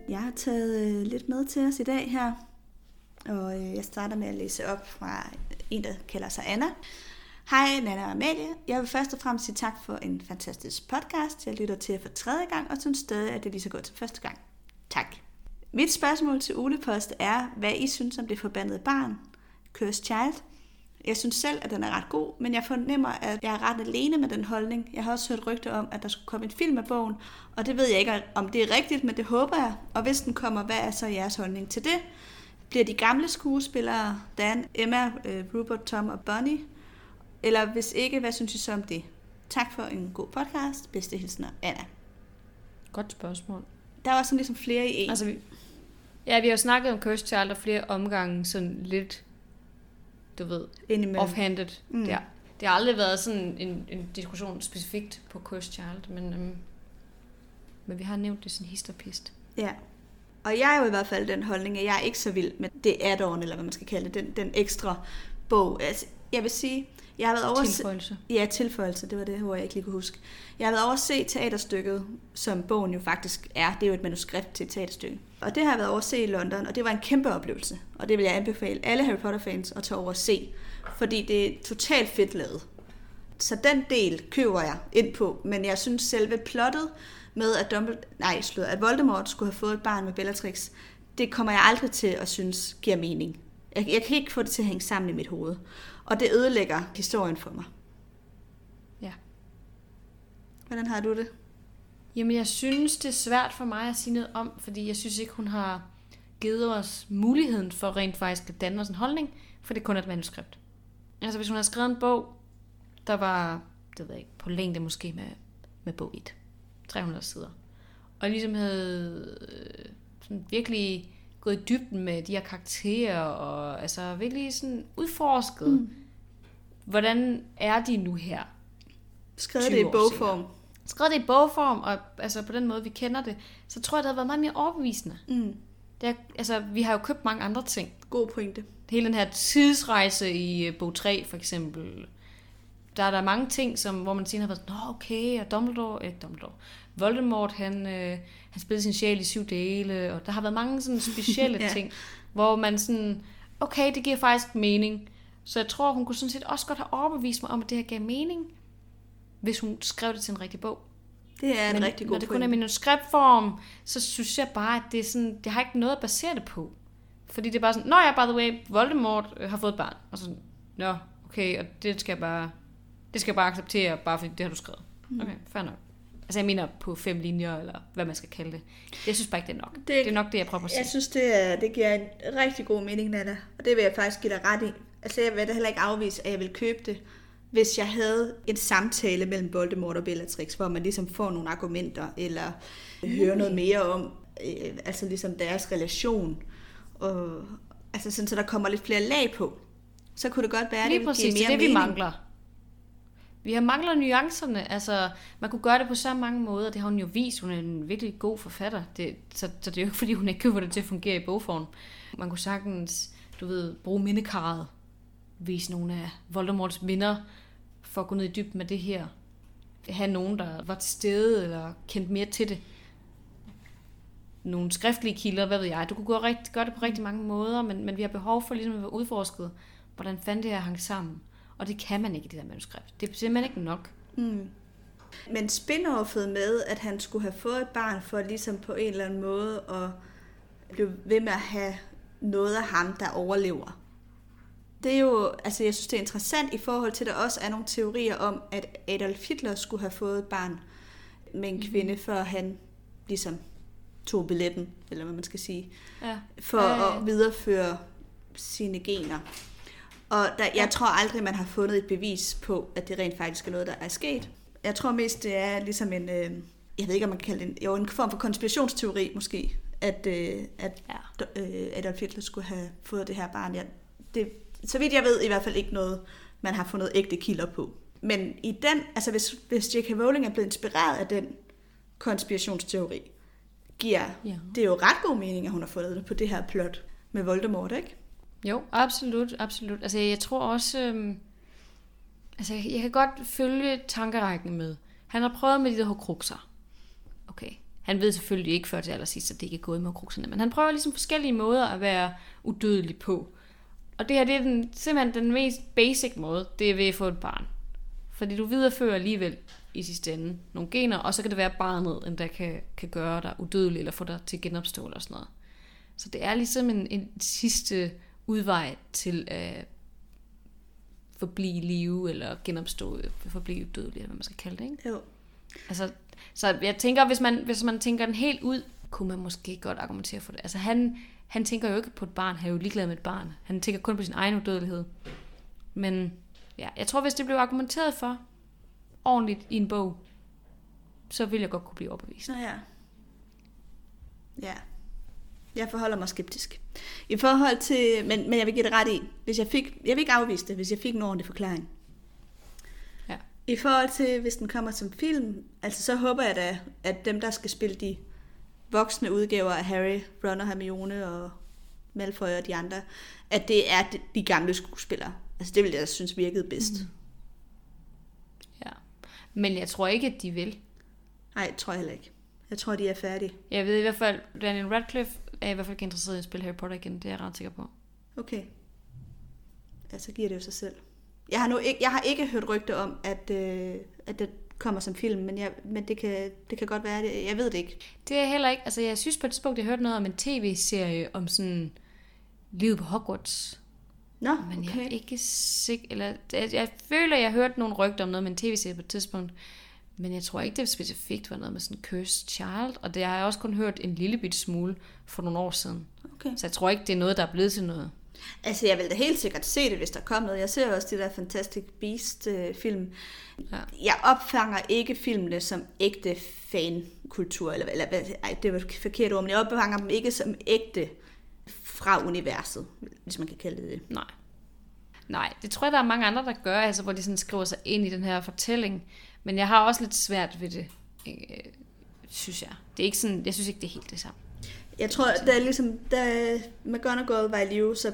S2: Jeg har taget øh, lidt med til os i dag her, og øh, jeg starter med at læse op fra en, der kalder sig Anna. Hej Nana og Amalie. Jeg vil først og fremmest sige tak for en fantastisk podcast. Jeg lytter til jer for tredje gang, og synes stadig, at det er lige så godt som første gang. Tak. Mit spørgsmål til Ulepost er, hvad I synes om det forbandede barn, Cursed Child. Jeg synes selv, at den er ret god, men jeg fornemmer, at jeg er ret alene med den holdning. Jeg har også hørt rygter om, at der skulle komme en film af bogen, og det ved jeg ikke, om det er rigtigt, men det håber jeg. Og hvis den kommer, hvad er så jeres holdning til det? Bliver de gamle skuespillere, Dan, Emma, øh, Rupert, Tom og Bonnie? Eller hvis ikke, hvad synes I så om det? Tak for en god podcast. Bedste hilsner, Anna.
S1: Godt spørgsmål.
S2: Der var sådan ligesom flere i en.
S1: Altså, vi, ja, vi har jo snakket om Cursed Child og flere omgange sådan lidt, du ved,
S2: indimellem.
S1: offhanded.
S2: Mm.
S1: Mm. Det, har, aldrig været sådan en, en diskussion specifikt på Cursed Child, men, øhm, men vi har nævnt det sådan hist og pist.
S2: Ja. Og jeg er jo i hvert fald den holdning, at jeg er ikke så vild med det add-on, eller hvad man skal kalde det, den, den ekstra bog. Altså, jeg vil sige, jeg har været over...
S1: Tilføjelse.
S2: Ja, tilføjelse, det var det, hvor jeg ikke lige kunne huske. Jeg har været over at se teaterstykket, som bogen jo faktisk er. Det er jo et manuskript til et teaterstykke. Og det har jeg været over at se i London, og det var en kæmpe oplevelse. Og det vil jeg anbefale alle Harry Potter-fans at tage over at se. Fordi det er totalt fedt lavet. Så den del køber jeg ind på, men jeg synes selve plottet med, at, Dumbledore, nej, slået, at Voldemort skulle have fået et barn med Bellatrix, det kommer jeg aldrig til at synes giver mening. Jeg, jeg kan ikke få det til at hænge sammen i mit hoved. Og det ødelægger historien for mig.
S1: Ja.
S2: Hvordan har du det?
S1: Jamen, jeg synes, det er svært for mig at sige noget om, fordi jeg synes ikke, hun har givet os muligheden for rent faktisk at danne os en holdning, for det er kun et manuskript. Altså, hvis hun har skrevet en bog, der var, det ved jeg ikke, på længde måske med, med bog 1, 300 sider, og ligesom havde øh, sådan virkelig gået i dybden med de her karakterer, og altså virkelig sådan udforsket, mm. hvordan er de nu her?
S2: Skrevet
S1: 20
S2: det i bogform.
S1: Skrevet det i bogform, og altså på den måde, vi kender det, så tror jeg, det havde været meget mere overbevisende.
S2: Mm.
S1: Det er, altså, vi har jo købt mange andre ting.
S2: God pointe.
S1: Hele den her tidsrejse i øh, bog 3, for eksempel. Der er der mange ting, som, hvor man senere har været Nå, okay, og Dumbledore, ikke Dumbledore, Voldemort, han, øh, han spillede sin sjæl i syv dele, og der har været mange sådan [LAUGHS] specielle
S2: ja.
S1: ting, hvor man sådan, okay, det giver faktisk mening. Så jeg tror, hun kunne sådan set også godt have overbevist mig om, at det her gav mening, hvis hun skrev det til en rigtig bog.
S2: Det er en
S1: Men
S2: rigtig god
S1: når det kun er manuskriptform, så synes jeg bare, at det, er sådan, det har ikke noget at basere det på. Fordi det er bare sådan, Nå ja, by the way, Voldemort øh, har fået et barn. Og sådan, Nå, okay, og det skal jeg bare, det skal jeg bare acceptere, bare fordi det har du skrevet.
S2: Mm.
S1: Okay, fair nok. Altså jeg mener på fem linjer, eller hvad man skal kalde det. Jeg synes bare ikke, det er nok.
S2: Det-
S1: Det, det er nok det, jeg prøver at sige.
S2: Jeg synes, det, er, det giver en rigtig god mening, Nana. Og det vil jeg faktisk give dig ret i. Altså, jeg vil da heller ikke afvise, at jeg vil købe det, hvis jeg havde en samtale mellem Voldemort og Bellatrix, hvor man ligesom får nogle argumenter, eller hører noget mere om, øh, altså ligesom deres relation. Og, altså sådan, så der kommer lidt flere lag på. Så kunne det godt være, at det
S1: præcis,
S2: give mere
S1: er det, vi
S2: mening.
S1: mangler. Vi har mangler nuancerne. Altså, man kunne gøre det på så mange måder. Det har hun jo vist. Hun er en virkelig god forfatter. Det, så, så det er jo ikke, fordi hun ikke køber det til at fungere i bogform. Man kunne sagtens, du ved, bruge mindekarret. Vise nogle af Voldemorts minder for at gå ned i dybden med det her. Have nogen, der var til stede eller kendte mere til det. Nogle skriftlige kilder, hvad ved jeg. Du kunne gøre, rigt, gøre det på rigtig mange måder, men, men vi har behov for ligesom at være udforsket, hvordan fandt det her hang sammen. Og det kan man ikke i det der manuskript. Det er simpelthen ikke nok.
S2: Mm. Men spin-offet med, at han skulle have fået et barn for ligesom på en eller anden måde at blive ved med at have noget af ham, der overlever. Det er jo, altså jeg synes, det er interessant i forhold til, at der også er nogle teorier om, at Adolf Hitler skulle have fået et barn med en kvinde, før han ligesom tog billetten, eller hvad man skal sige,
S1: Ja.
S2: for
S1: ja.
S2: at videreføre sine gener. Og der, jeg tror aldrig, man har fundet et bevis på, at det rent faktisk er noget, der er sket. Jeg tror mest, det er ligesom en, øh, jeg ved ikke, om man kan kalde det en, jo, en form for konspirationsteori måske, at, øh, at
S1: Ja.
S2: øh, Adolf Hitler skulle have fået det her barn. Jeg, det, så vidt jeg ved, i hvert fald ikke noget, man har fundet ægte kilder på. Men i den, altså hvis, hvis J.K. Rowling er blevet inspireret af den konspirationsteori, giver
S1: Ja.
S2: det er jo ret god mening, at hun har fundet det på det her plot med Voldemort, ikke?
S1: Jo, absolut, absolut. Altså, jeg tror også... Øhm, altså, jeg, kan godt følge tankerækken med. Han har prøvet med de der horcruxer. Okay. Han ved selvfølgelig ikke før til allersidst, at det ikke er gået med horcruxerne, men han prøver ligesom forskellige måder at være udødelig på. Og det her, det er den, simpelthen den mest basic måde, det er ved at få et barn. Fordi du viderefører alligevel i sidste ende nogle gener, og så kan det være barnet, der kan, kan gøre dig udødelig, eller få dig til genopstå eller sådan noget. Så det er ligesom en, en sidste udvej til at forblive i live, eller genopstå, forblive dødelig, eller hvad man skal kalde det. Ikke?
S2: Jo.
S1: Altså, så jeg tænker, hvis man, hvis man tænker den helt ud, kunne man måske godt argumentere for det. Altså han, han tænker jo ikke på et barn, han er jo ligeglad med et barn. Han tænker kun på sin egen udødelighed. Men ja, jeg tror, hvis det blev argumenteret for ordentligt i en bog, så vil jeg godt kunne blive overbevist.
S2: Så ja. Ja. Jeg forholder mig skeptisk. I forhold til, men, men jeg vil give det ret i, hvis jeg fik, jeg vil ikke afvise det, hvis jeg fik en ordentlig forklaring.
S1: Ja.
S2: I forhold til, hvis den kommer som film, altså så håber jeg da, at dem, der skal spille de voksne udgaver af Harry, Ron og Hermione og Malfoy og de andre, at det er de, gamle skuespillere. Altså det ville jeg synes virkede bedst. Mm.
S1: ja. Men jeg tror ikke, at de vil.
S2: Nej, tror jeg heller ikke. Jeg tror, de er færdige.
S1: Jeg ved i hvert fald, Daniel Radcliffe er i hvert fald ikke interesseret i at spille Harry Potter igen. Det er jeg ret sikker på.
S2: Okay. Ja, så giver det jo sig selv. Jeg har, nu ikke, jeg har ikke hørt rygter om, at, øh, at det kommer som film, men, jeg, men det, kan, det kan godt være, det, jeg ved det ikke.
S1: Det er heller ikke, altså jeg synes på et tidspunkt, jeg hørte noget om en tv-serie om sådan livet på Hogwarts.
S2: Nå,
S1: Men
S2: okay.
S1: jeg er ikke sikker, eller jeg, jeg føler, jeg hørte nogle rygter om noget med en tv-serie på et tidspunkt. Men jeg tror ikke, det specifikt var noget med sådan Cursed Child. Og det har jeg også kun hørt en lille bit smule for nogle år siden.
S2: okay.
S1: Så jeg tror ikke, det er noget, der er blevet til noget.
S2: Altså, jeg vil da helt sikkert se det, hvis der kom noget. Jeg ser også de der Fantastic Beast-film.
S1: Ja.
S2: Jeg opfanger ikke filmene som ægte fankultur, eller, eller ej, det var et forkert ord, men jeg opfanger dem ikke som ægte fra universet, hvis man kan kalde det det.
S1: Nej. Nej, det tror jeg, der er mange andre, der gør, altså, hvor de sådan skriver sig ind i den her fortælling. Men jeg har også lidt svært ved det, øh, synes jeg. Det er ikke sådan, jeg synes ikke, det er helt det samme.
S2: Jeg tror, da, ligesom, da McGonagall var i live, så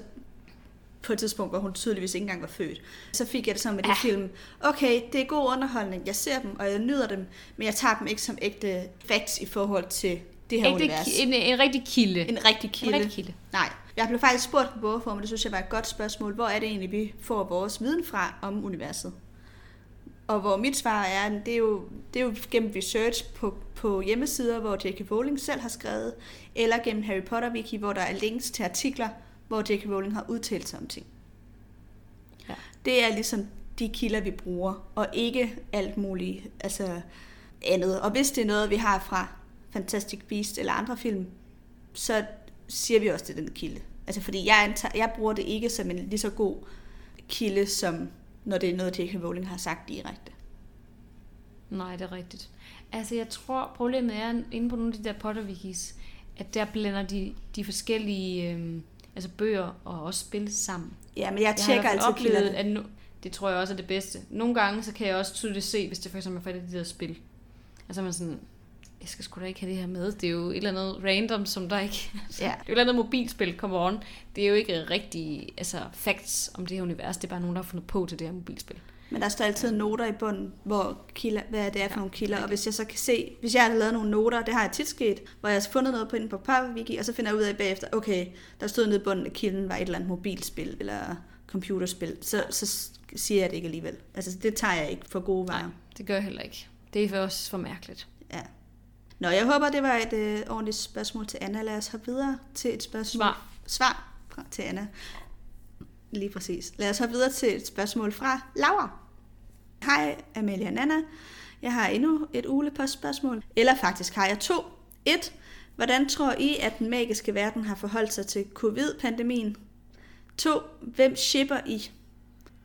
S2: på et tidspunkt, hvor hun tydeligvis ikke engang var født, så fik jeg det sådan med de film. Okay, det er god underholdning, jeg ser dem, og jeg nyder dem, men jeg tager dem ikke som ægte facts i forhold til det her
S1: Ægte,
S2: univers.
S1: en, en rigtig kilde.
S2: En rigtig
S1: en
S2: kilde.
S1: rigtig kilde.
S2: Nej, jeg blev faktisk spurgt på bogform, og det synes jeg var et godt spørgsmål. Hvor er det egentlig, vi får vores viden fra om universet? Og hvor mit svar er, det er jo, det er jo gennem research på, på hjemmesider, hvor J.K. Rowling selv har skrevet, eller gennem Harry Potter Wiki, hvor der er links til artikler, hvor J.K. Rowling har udtalt sig om ting.
S1: Ja.
S2: Det er ligesom de kilder, vi bruger, og ikke alt muligt altså andet. Og hvis det er noget, vi har fra Fantastic Beast eller andre film, så siger vi også, det den kilde. Altså fordi jeg, antager, jeg bruger det ikke som en lige så god kilde, som når det er noget, J.K. Rowling har sagt direkte.
S1: Nej, det er rigtigt. Altså, jeg tror, problemet er inde på nogle af de der Potter-wikis, at der blander de, de forskellige øhm, altså bøger og også spil sammen.
S2: Ja, men jeg
S1: Jeg
S2: tjekker altid
S1: oplevet,
S2: kilderne.
S1: at nu, Det tror jeg også er det bedste. Nogle gange, så kan jeg også tydeligt se, hvis det for eksempel er i de der spil. Altså man sådan, jeg skal sgu da ikke have det her med. Det er jo et eller andet random, som der ikke... Altså, [LAUGHS]
S2: Ja.
S1: Det er jo et eller andet mobilspil, come on. Det er jo ikke rigtig altså, facts om det her univers. Det er bare nogen, der har fundet på til det her mobilspil.
S2: Men der står altid noter i bunden, hvor kilder, hvad det er for nogle kilder. Og hvis jeg så kan se, hvis jeg har lavet nogle noter, det har jeg tit sket, hvor jeg har fundet noget på inde på PowerWiki, og så finder jeg ud af bagefter, okay, der stod nede i bunden, at kilden var et eller andet mobilspil eller computerspil, så, så siger jeg det ikke alligevel. Altså det tager jeg ikke for gode varer.
S1: Nej, det gør jeg heller ikke. Det er også for mærkeligt.
S2: Ja. Nå, jeg håber, det var et øh, ordentligt spørgsmål til Anna. Lad os hoppe videre til et spørgsmål.
S1: Svar.
S2: Svar til Anna. Lige præcis. Lad os hoppe videre til et spørgsmål fra Laura. Hej, Amelia og Nana. Jeg har endnu et ulepostspørgsmål. Eller faktisk har jeg to. Et. Hvordan tror I, at den magiske verden har forholdt sig til covid-pandemien? To. Hvem shipper I?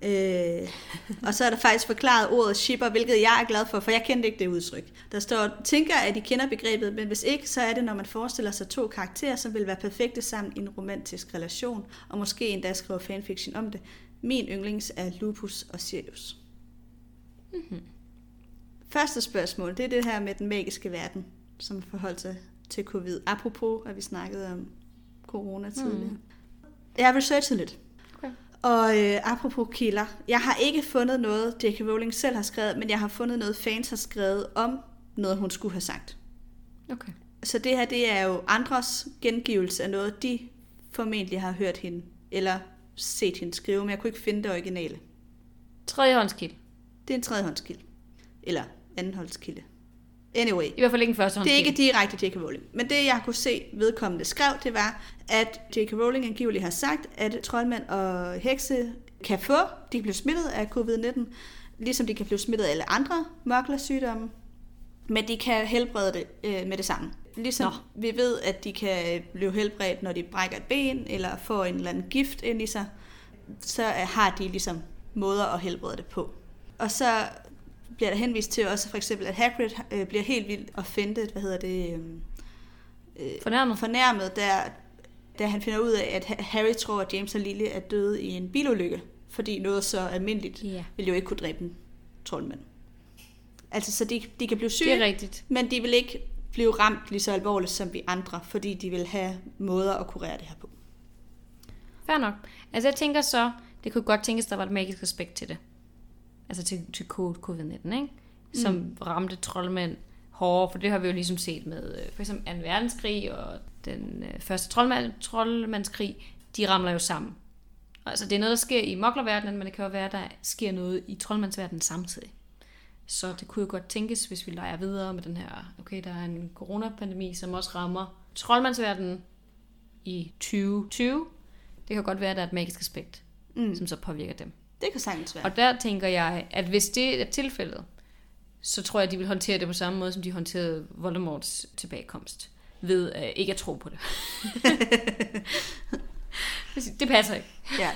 S2: Øh, og så er der faktisk forklaret ordet shipper, hvilket jeg er glad for, for jeg kendte ikke det udtryk. Der står, tænker, at I kender begrebet, men hvis ikke, så er det, når man forestiller sig to karakterer, som vil være perfekte sammen i en romantisk relation, og måske endda skriver fanfiction om det. Min yndlings er Lupus og Sirius. Mm-hmm. Første spørgsmål, det er det her med den magiske verden, som forholdt sig til covid. Apropos, at vi snakkede om corona tidligere. Mm. Jeg har researchet lidt. Og øh, apropos kilder, jeg har ikke fundet noget, J.K. Rowling selv har skrevet, men jeg har fundet noget, fans har skrevet om noget, hun skulle have sagt.
S1: Okay.
S2: Så det her, det er jo andres gengivelse af noget, de formentlig har hørt hende, eller set hende skrive, men jeg kunne ikke finde det originale.
S1: Tredjehåndskilde.
S2: Det er en tredjehåndskilde. Eller andenhåndskilde. Anyway,
S1: I hvert fald ikke en
S2: det er ikke direkte J.K. Rowling. Men det, jeg kunne se vedkommende skrev, det var, at J.K. Rowling angiveligt har sagt, at troldmænd og hekse kan få, de kan blive smittet af covid-19, ligesom de kan blive smittet af alle andre mørklersygdomme, men de kan helbrede det øh, med det samme. Ligesom
S1: Nå.
S2: vi ved, at de kan blive helbredt, når de brækker et ben, eller får en eller anden gift ind i sig, så har de ligesom måder at helbrede det på. Og så bliver der henvist til også for eksempel, at Hagrid øh, bliver helt vildt offended, hvad hedder det, øhm, øh,
S1: Fornærmet.
S2: fornærmet, der, da han finder ud af, at Ha- Harry tror, at James og Lily er døde i en bilulykke, fordi noget så almindeligt
S1: Ja.
S2: vil jo ikke kunne dræbe en troldmand. Altså, så de, de kan blive syge,
S1: Det er rigtigt.
S2: men de vil ikke blive ramt lige så alvorligt som vi andre, fordi de vil have måder at kurere det her på.
S1: Fair nok. Altså jeg tænker så, det kunne godt tænkes, der var et magisk aspekt til det. Altså til, til covid-19, ikke? Som mm. ramte troldmænd hårdere, for det har vi jo ligesom set med øh, for eksempel 2. verdenskrig og den øh, første troldmand, troldmandskrig, de ramler jo sammen. Altså det er noget, der sker i moklerverdenen, men det kan jo være, der sker noget i troldmandsverdenen samtidig. Så det kunne jo godt tænkes, hvis vi leger videre med den her, okay, der er en coronapandemi, som også rammer troldmandsverdenen i 2020. Det kan godt være, at der er et magisk aspekt, mm. som så påvirker dem.
S2: Det kan sagtens være.
S1: Og der tænker jeg, at hvis det er tilfældet, så tror jeg, at de vil håndtere det på samme måde, som de håndterede Voldemorts tilbagekomst. Ved uh, ikke at tro på det. [LAUGHS] det passer ikke.
S2: Ja.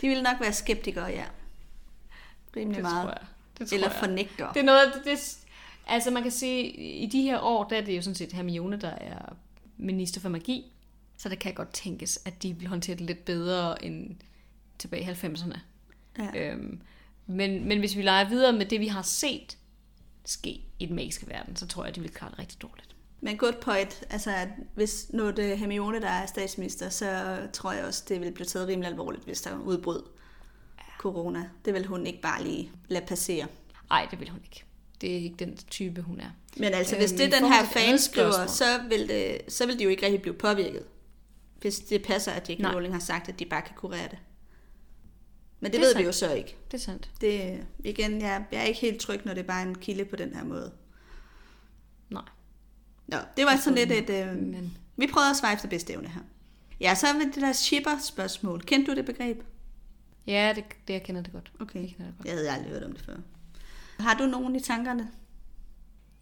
S2: De vil nok være skeptikere, ja. Rimelig
S1: Det
S2: meget.
S1: tror jeg. Det tror
S2: Eller
S1: jeg.
S2: fornægtere.
S1: Det er noget, det, det, altså man kan sige, i de her år, der er det jo sådan set Hermione, der er minister for magi. Så det kan godt tænkes, at de vil håndtere det lidt bedre end tilbage i 90'erne.
S2: Ja.
S1: Øhm, men, men hvis vi leger videre med det, vi har set ske i den magiske verden, så tror jeg, at de vil klare det rigtig dårligt.
S2: Men good point. Altså, at hvis nu er det Hermione, der er statsminister, så tror jeg også, det vil blive taget rimelig alvorligt, hvis der udbrød corona. Det vil hun ikke bare lige lade passere.
S1: Nej, det vil hun ikke. Det er ikke den type, hun er.
S2: Men altså, hvis
S1: Øhm,
S2: det den her
S1: til et
S2: fan
S1: andet
S2: skriver, så vil, det, så vil de jo ikke rigtig blive påvirket. Hvis det passer, at J.K. Rowling har sagt, at de bare kan kurere det. Men det,
S1: Det
S2: ved vi jo
S1: sandt.
S2: så ikke.
S1: Det er sandt.
S2: Det, igen, jeg, jeg er ikke helt tryg, når det er bare en kilde på den her måde.
S1: Nej.
S2: Nå, det var sådan lidt et... Øh,
S1: Men
S2: vi prøvede at svare efter bedste evne her. Ja, så med det der shipper-spørgsmål. Kendte du det begreb?
S1: ja, det, det jeg kender det godt.
S2: Okay.
S1: Jeg kender det godt.
S2: Jeg havde aldrig hørt om det før. Har du nogen i tankerne?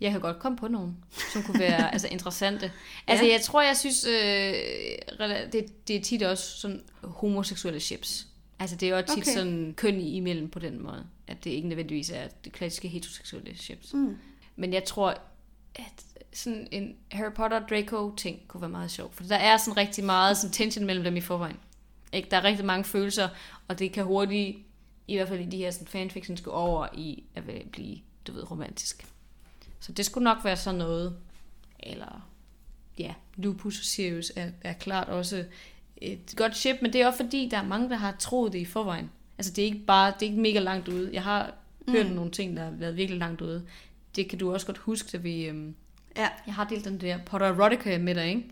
S1: Jeg kan godt komme på nogen, som kunne være [LAUGHS] altså, interessante. Altså,
S2: Ja.
S1: jeg tror, jeg synes, øh, det, det er tit også sådan homoseksuelle chips. Altså, det er jo tit
S2: Okay.
S1: sådan køn i- imellem på den måde. At det ikke nødvendigvis er det klassiske heteroseksuelle chips.
S2: Mm.
S1: Men jeg tror, at sådan en Harry Potter Draco ting kunne være meget sjov. For der er sådan rigtig meget sådan tension mellem dem i forvejen. Ikke? Der er rigtig mange følelser, og det kan hurtigt i hvert fald i de her sådan, fanfiction, skulle over i at blive, du ved, romantisk. Så det skulle nok være sådan noget, eller ja, Lupus og Sirius er, er klart også et godt ship, men det er også fordi, der er mange, der har troet det i forvejen. Altså det er ikke bare, det er ikke mega langt ude. Jeg har hørt mm. nogle ting, der har været virkelig langt ude. Det kan du også godt huske, da vi... Øhm,
S2: Ja.
S1: jeg har delt den der Potter Erotica med dig, ikke?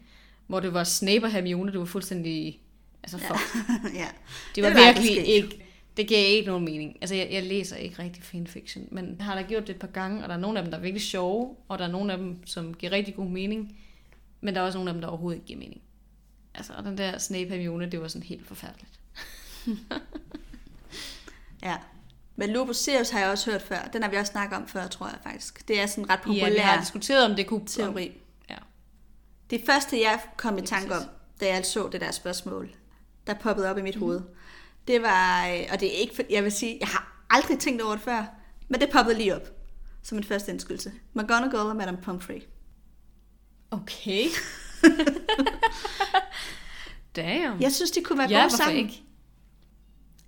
S1: Hvor det var Snape og Hermione, du var fuldstændig... Altså, fuck. [LAUGHS]
S2: ja.
S1: Det var
S2: Det var
S1: virkelig
S2: sket.
S1: ikke... Det giver ikke nogen mening. Altså, jeg, jeg læser ikke rigtig fanfiction, men jeg har da gjort det et par gange, og der er nogle af dem, der er virkelig sjove, og der er nogle af dem, som giver rigtig god mening, men der er også nogle af dem, der overhovedet ikke giver mening. Altså, og den der Snape Hermione, det var sådan helt forfærdeligt. [LAUGHS]
S2: ja. Men Lupus Sirius har jeg også hørt før. Den har vi også snakket om før, tror jeg faktisk. Det er sådan ret populær
S1: Ja, vi har diskuteret, om det kunne...
S2: teori.
S1: Ja.
S2: Det første, jeg kom i tanke om, da jeg så det der spørgsmål, der poppede op i mit mm. hoved, det var, øh, og det er ikke, jeg vil sige, jeg har aldrig tænkt over det før, men det poppede lige op som en første indskydelse. McGonagall og Madame Pomfrey.
S1: Okay. [LAUGHS] [LAUGHS] Damn.
S2: Jeg synes, de kunne være
S1: ja,
S2: gode
S1: hvorfor
S2: sammen.
S1: ikke?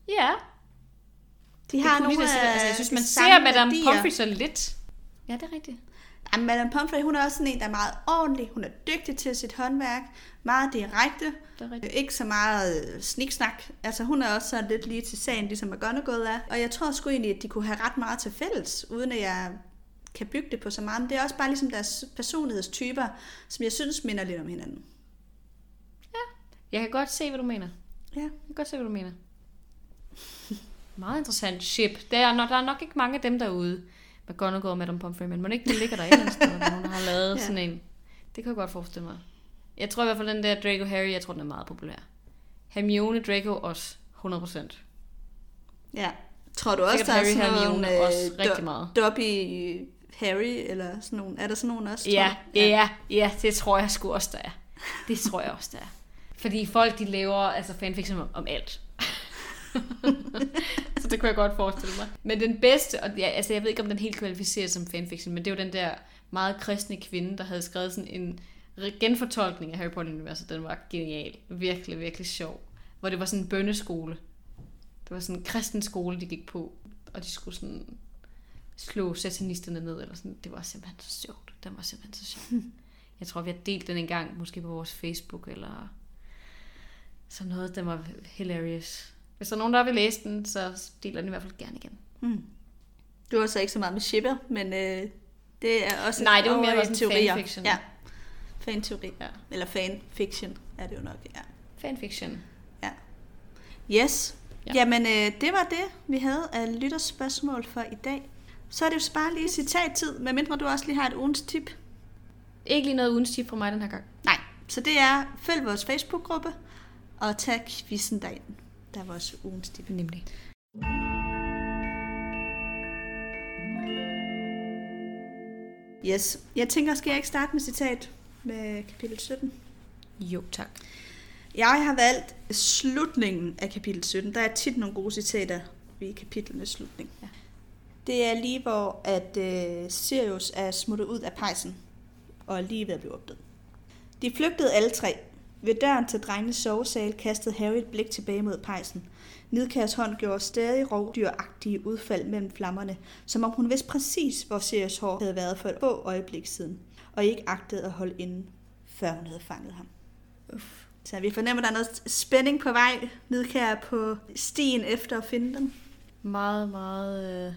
S1: Ja,
S2: De
S1: det
S2: har
S1: kunne
S2: nogle af
S1: altså, jeg synes, man ser Madame
S2: værdier.
S1: Pomfrey så lidt. Ja, det er rigtigt.
S2: Jamen, Madame Pomfrey, hun er også sådan en, der er meget ordentlig. Hun er dygtig til sit håndværk. Meget direkte.
S1: Det er rigtigt.
S2: Ikke så meget øh, sniksnak. Altså, hun er også sådan lidt lige til sagen, ligesom McGonagall er. Og jeg tror sgu egentlig, at de kunne have ret meget til fælles, uden at jeg kan bygge det på så meget. Men det er også bare ligesom deres personlighedstyper, som jeg synes minder lidt om hinanden.
S1: Jeg kan godt se, hvad du mener.
S2: Ja.
S1: Jeg kan godt se, hvad du mener. [LAUGHS] Meget interessant ship. Der er, nok, der er nok ikke mange af dem derude. McGonagall og Madame Pomfrey, men må det ikke, det ligger der et eller andet sted, hvor nogen har lavet
S2: Ja. [LAUGHS]
S1: ja. sådan en. Det kan jeg godt forestille mig. Jeg tror i hvert fald, den der Draco Harry, jeg tror, den er meget populær. Hermione Draco også, 100%.
S2: Ja. Tror du også,
S1: Sikkert
S2: der er sådan
S1: Hermione
S2: nogle,
S1: også rigtig meget.
S2: Dobby Harry, eller sådan nogle. Er der sådan nogle også?
S1: Ja, ja, ja, ja, det tror jeg sgu også, der er. Det tror jeg også, der er. Fordi folk, de laver altså fanfiction om, om alt. [LAUGHS] så det kunne jeg godt forestille mig. Men den bedste, og ja, altså jeg ved ikke, om den helt kvalificerer som fanfiction, men det jo den der meget kristne kvinde, der havde skrevet sådan en genfortolkning af Harry Potter-universet. Den var genial. Virkelig, virkelig sjov. Hvor det var sådan en bønneskole. Det var sådan en kristen skole, de gik på. Og de skulle sådan slå satanisterne ned. Eller sådan. Det var simpelthen så sjovt. Den var simpelthen så sjov. [LAUGHS] Jeg tror, vi har delt den en gang, måske på vores Facebook, eller sådan noget. Den var hilarious. Hvis der er nogen, der vil læse den, så deler den i hvert fald gerne igen.
S2: Mm. Du har så ikke så meget med shipper, men øh, det er også
S1: Nej, det var mere sådan
S2: teorier.
S1: fanfiction.
S2: Ja, fanteori.
S1: Ja.
S2: Eller fanfiction er det jo nok, ja.
S1: Fanfiction.
S2: Yes. Ja.
S1: Ja.
S2: Jamen, øh, det var det, vi havde af lytterspørgsmål for i dag. Så er det jo bare lige citattid, medmindre du også lige har et ugens tip.
S1: Ikke lige noget uden tip fra mig den her gang.
S2: Nej, så det er, følg vores Facebook-gruppe, og tag quizzen derind. Der er vores ugens tip.
S1: Nemlig.
S2: Yes. Jeg tænker, skal jeg ikke starte med citat med kapitel 17?
S1: Jo, tak.
S2: Jeg har valgt slutningen af kapitel 17. Der er tit nogle gode citater ved kapitlenes slutning.
S1: Ja.
S2: Det er lige, hvor at øh, Sirius er smuttet ud af pejsen og er lige ved at blive opdaget. De flygtede alle tre. Ved døren til drengenes sovesal kastede Harry et blik tilbage mod pejsen. Nidkærs hånd gjorde stadig rovdyragtige udfald mellem flammerne, som om hun vidste præcis, hvor Sirius hår havde været for et få øjeblik siden, og ikke agtede at holde inde, før hun havde fanget ham.
S1: Uff.
S2: Så vi fornemmer, at der er noget spænding på vej, Nidkær på stien efter at finde dem.
S1: Meget, meget øh,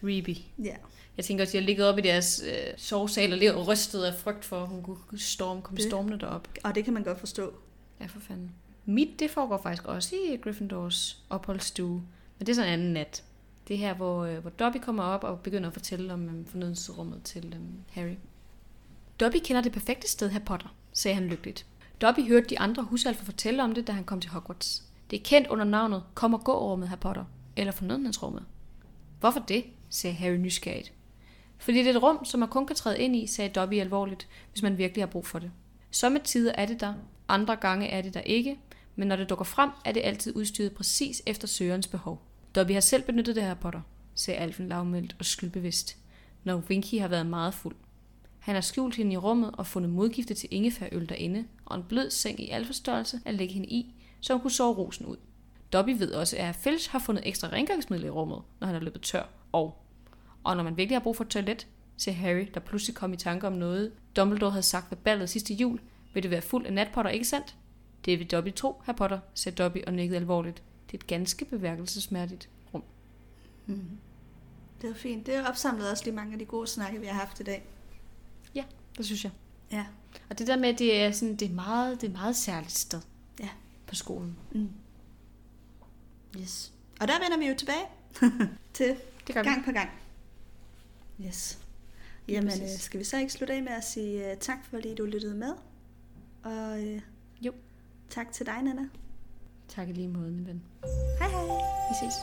S1: creepy.
S2: Ja.
S1: Jeg tænker også, at de har ligget op i deres øh, sovesal og ligget rystet af frygt for, at hun kunne storm, komme
S2: Det.
S1: stormende derop.
S2: Og det kan man godt forstå.
S1: Ja, for fanden. Mit, det foregår faktisk også i Gryffindors opholdsstue. Men det er sådan en anden nat. Det er her, hvor, øh, hvor Dobby kommer op og begynder at fortælle om øh, fornødelsesrummet til øh, Harry. Dobby kender det perfekte sted her Potter, sagde han lykkeligt. Dobby hørte de andre husalfer fortælle om det, da han kom til Hogwarts. Det er kendt under navnet Kom og gå-rummet her Potter, eller fornødenhedsrummet. Hvorfor det? Sagde Harry nysgerrigt. Fordi det er et rum, som man kun kan træde ind i, sagde Dobby alvorligt, hvis man virkelig har brug for det. Somme tider er det der, andre gange er det der ikke, men når det dukker frem, er det altid udstyret præcis efter søgerens behov. Dobby har selv benyttet det her, Potter, sagde Alfen lavmældt og skyldbevidst, når Winky har været meget fuld. Han har skjult hende i rummet og fundet modgifte til ingefærøl derinde, og en blød seng i alfastørrelse at lægge hende i, så hun kunne sove rosen ud. Dobby ved også, at Fælles har fundet ekstra rengøringsmiddel i rummet, når han er løbet tør. Og, og når man virkelig har brug for et toilet, siger Harry, der pludselig kom i tanke om noget, Dumbledore havde sagt ved ballet sidste jul, vil det være fuld af natpotter, ikke sandt? Det vil Dobby tro, herr Potter, sagde Dobby og nikkede alvorligt. Det er et ganske beværkelsesmærdigt rum.
S2: Mm. Det var fint. Det opsamlede også lige mange af de gode snakke, vi har haft i dag.
S1: Ja, det synes jeg.
S2: Ja.
S1: Og det der med, at det er, sådan, det er, meget, det er et meget særligt sted
S2: Ja.
S1: på skolen.
S2: Mm. Yes. Og der vender vi jo tilbage [LAUGHS] til
S1: Det gør vi.
S2: gang på gang. Yes. Jamen,
S1: præcis.
S2: øh, skal vi så ikke slutte af med at sige uh, tak, fordi du lyttede med? Og uh,
S1: Jo.
S2: tak til dig, Nana.
S1: Tak i lige måde, min ven.
S2: Hej hej.
S1: Vi ses.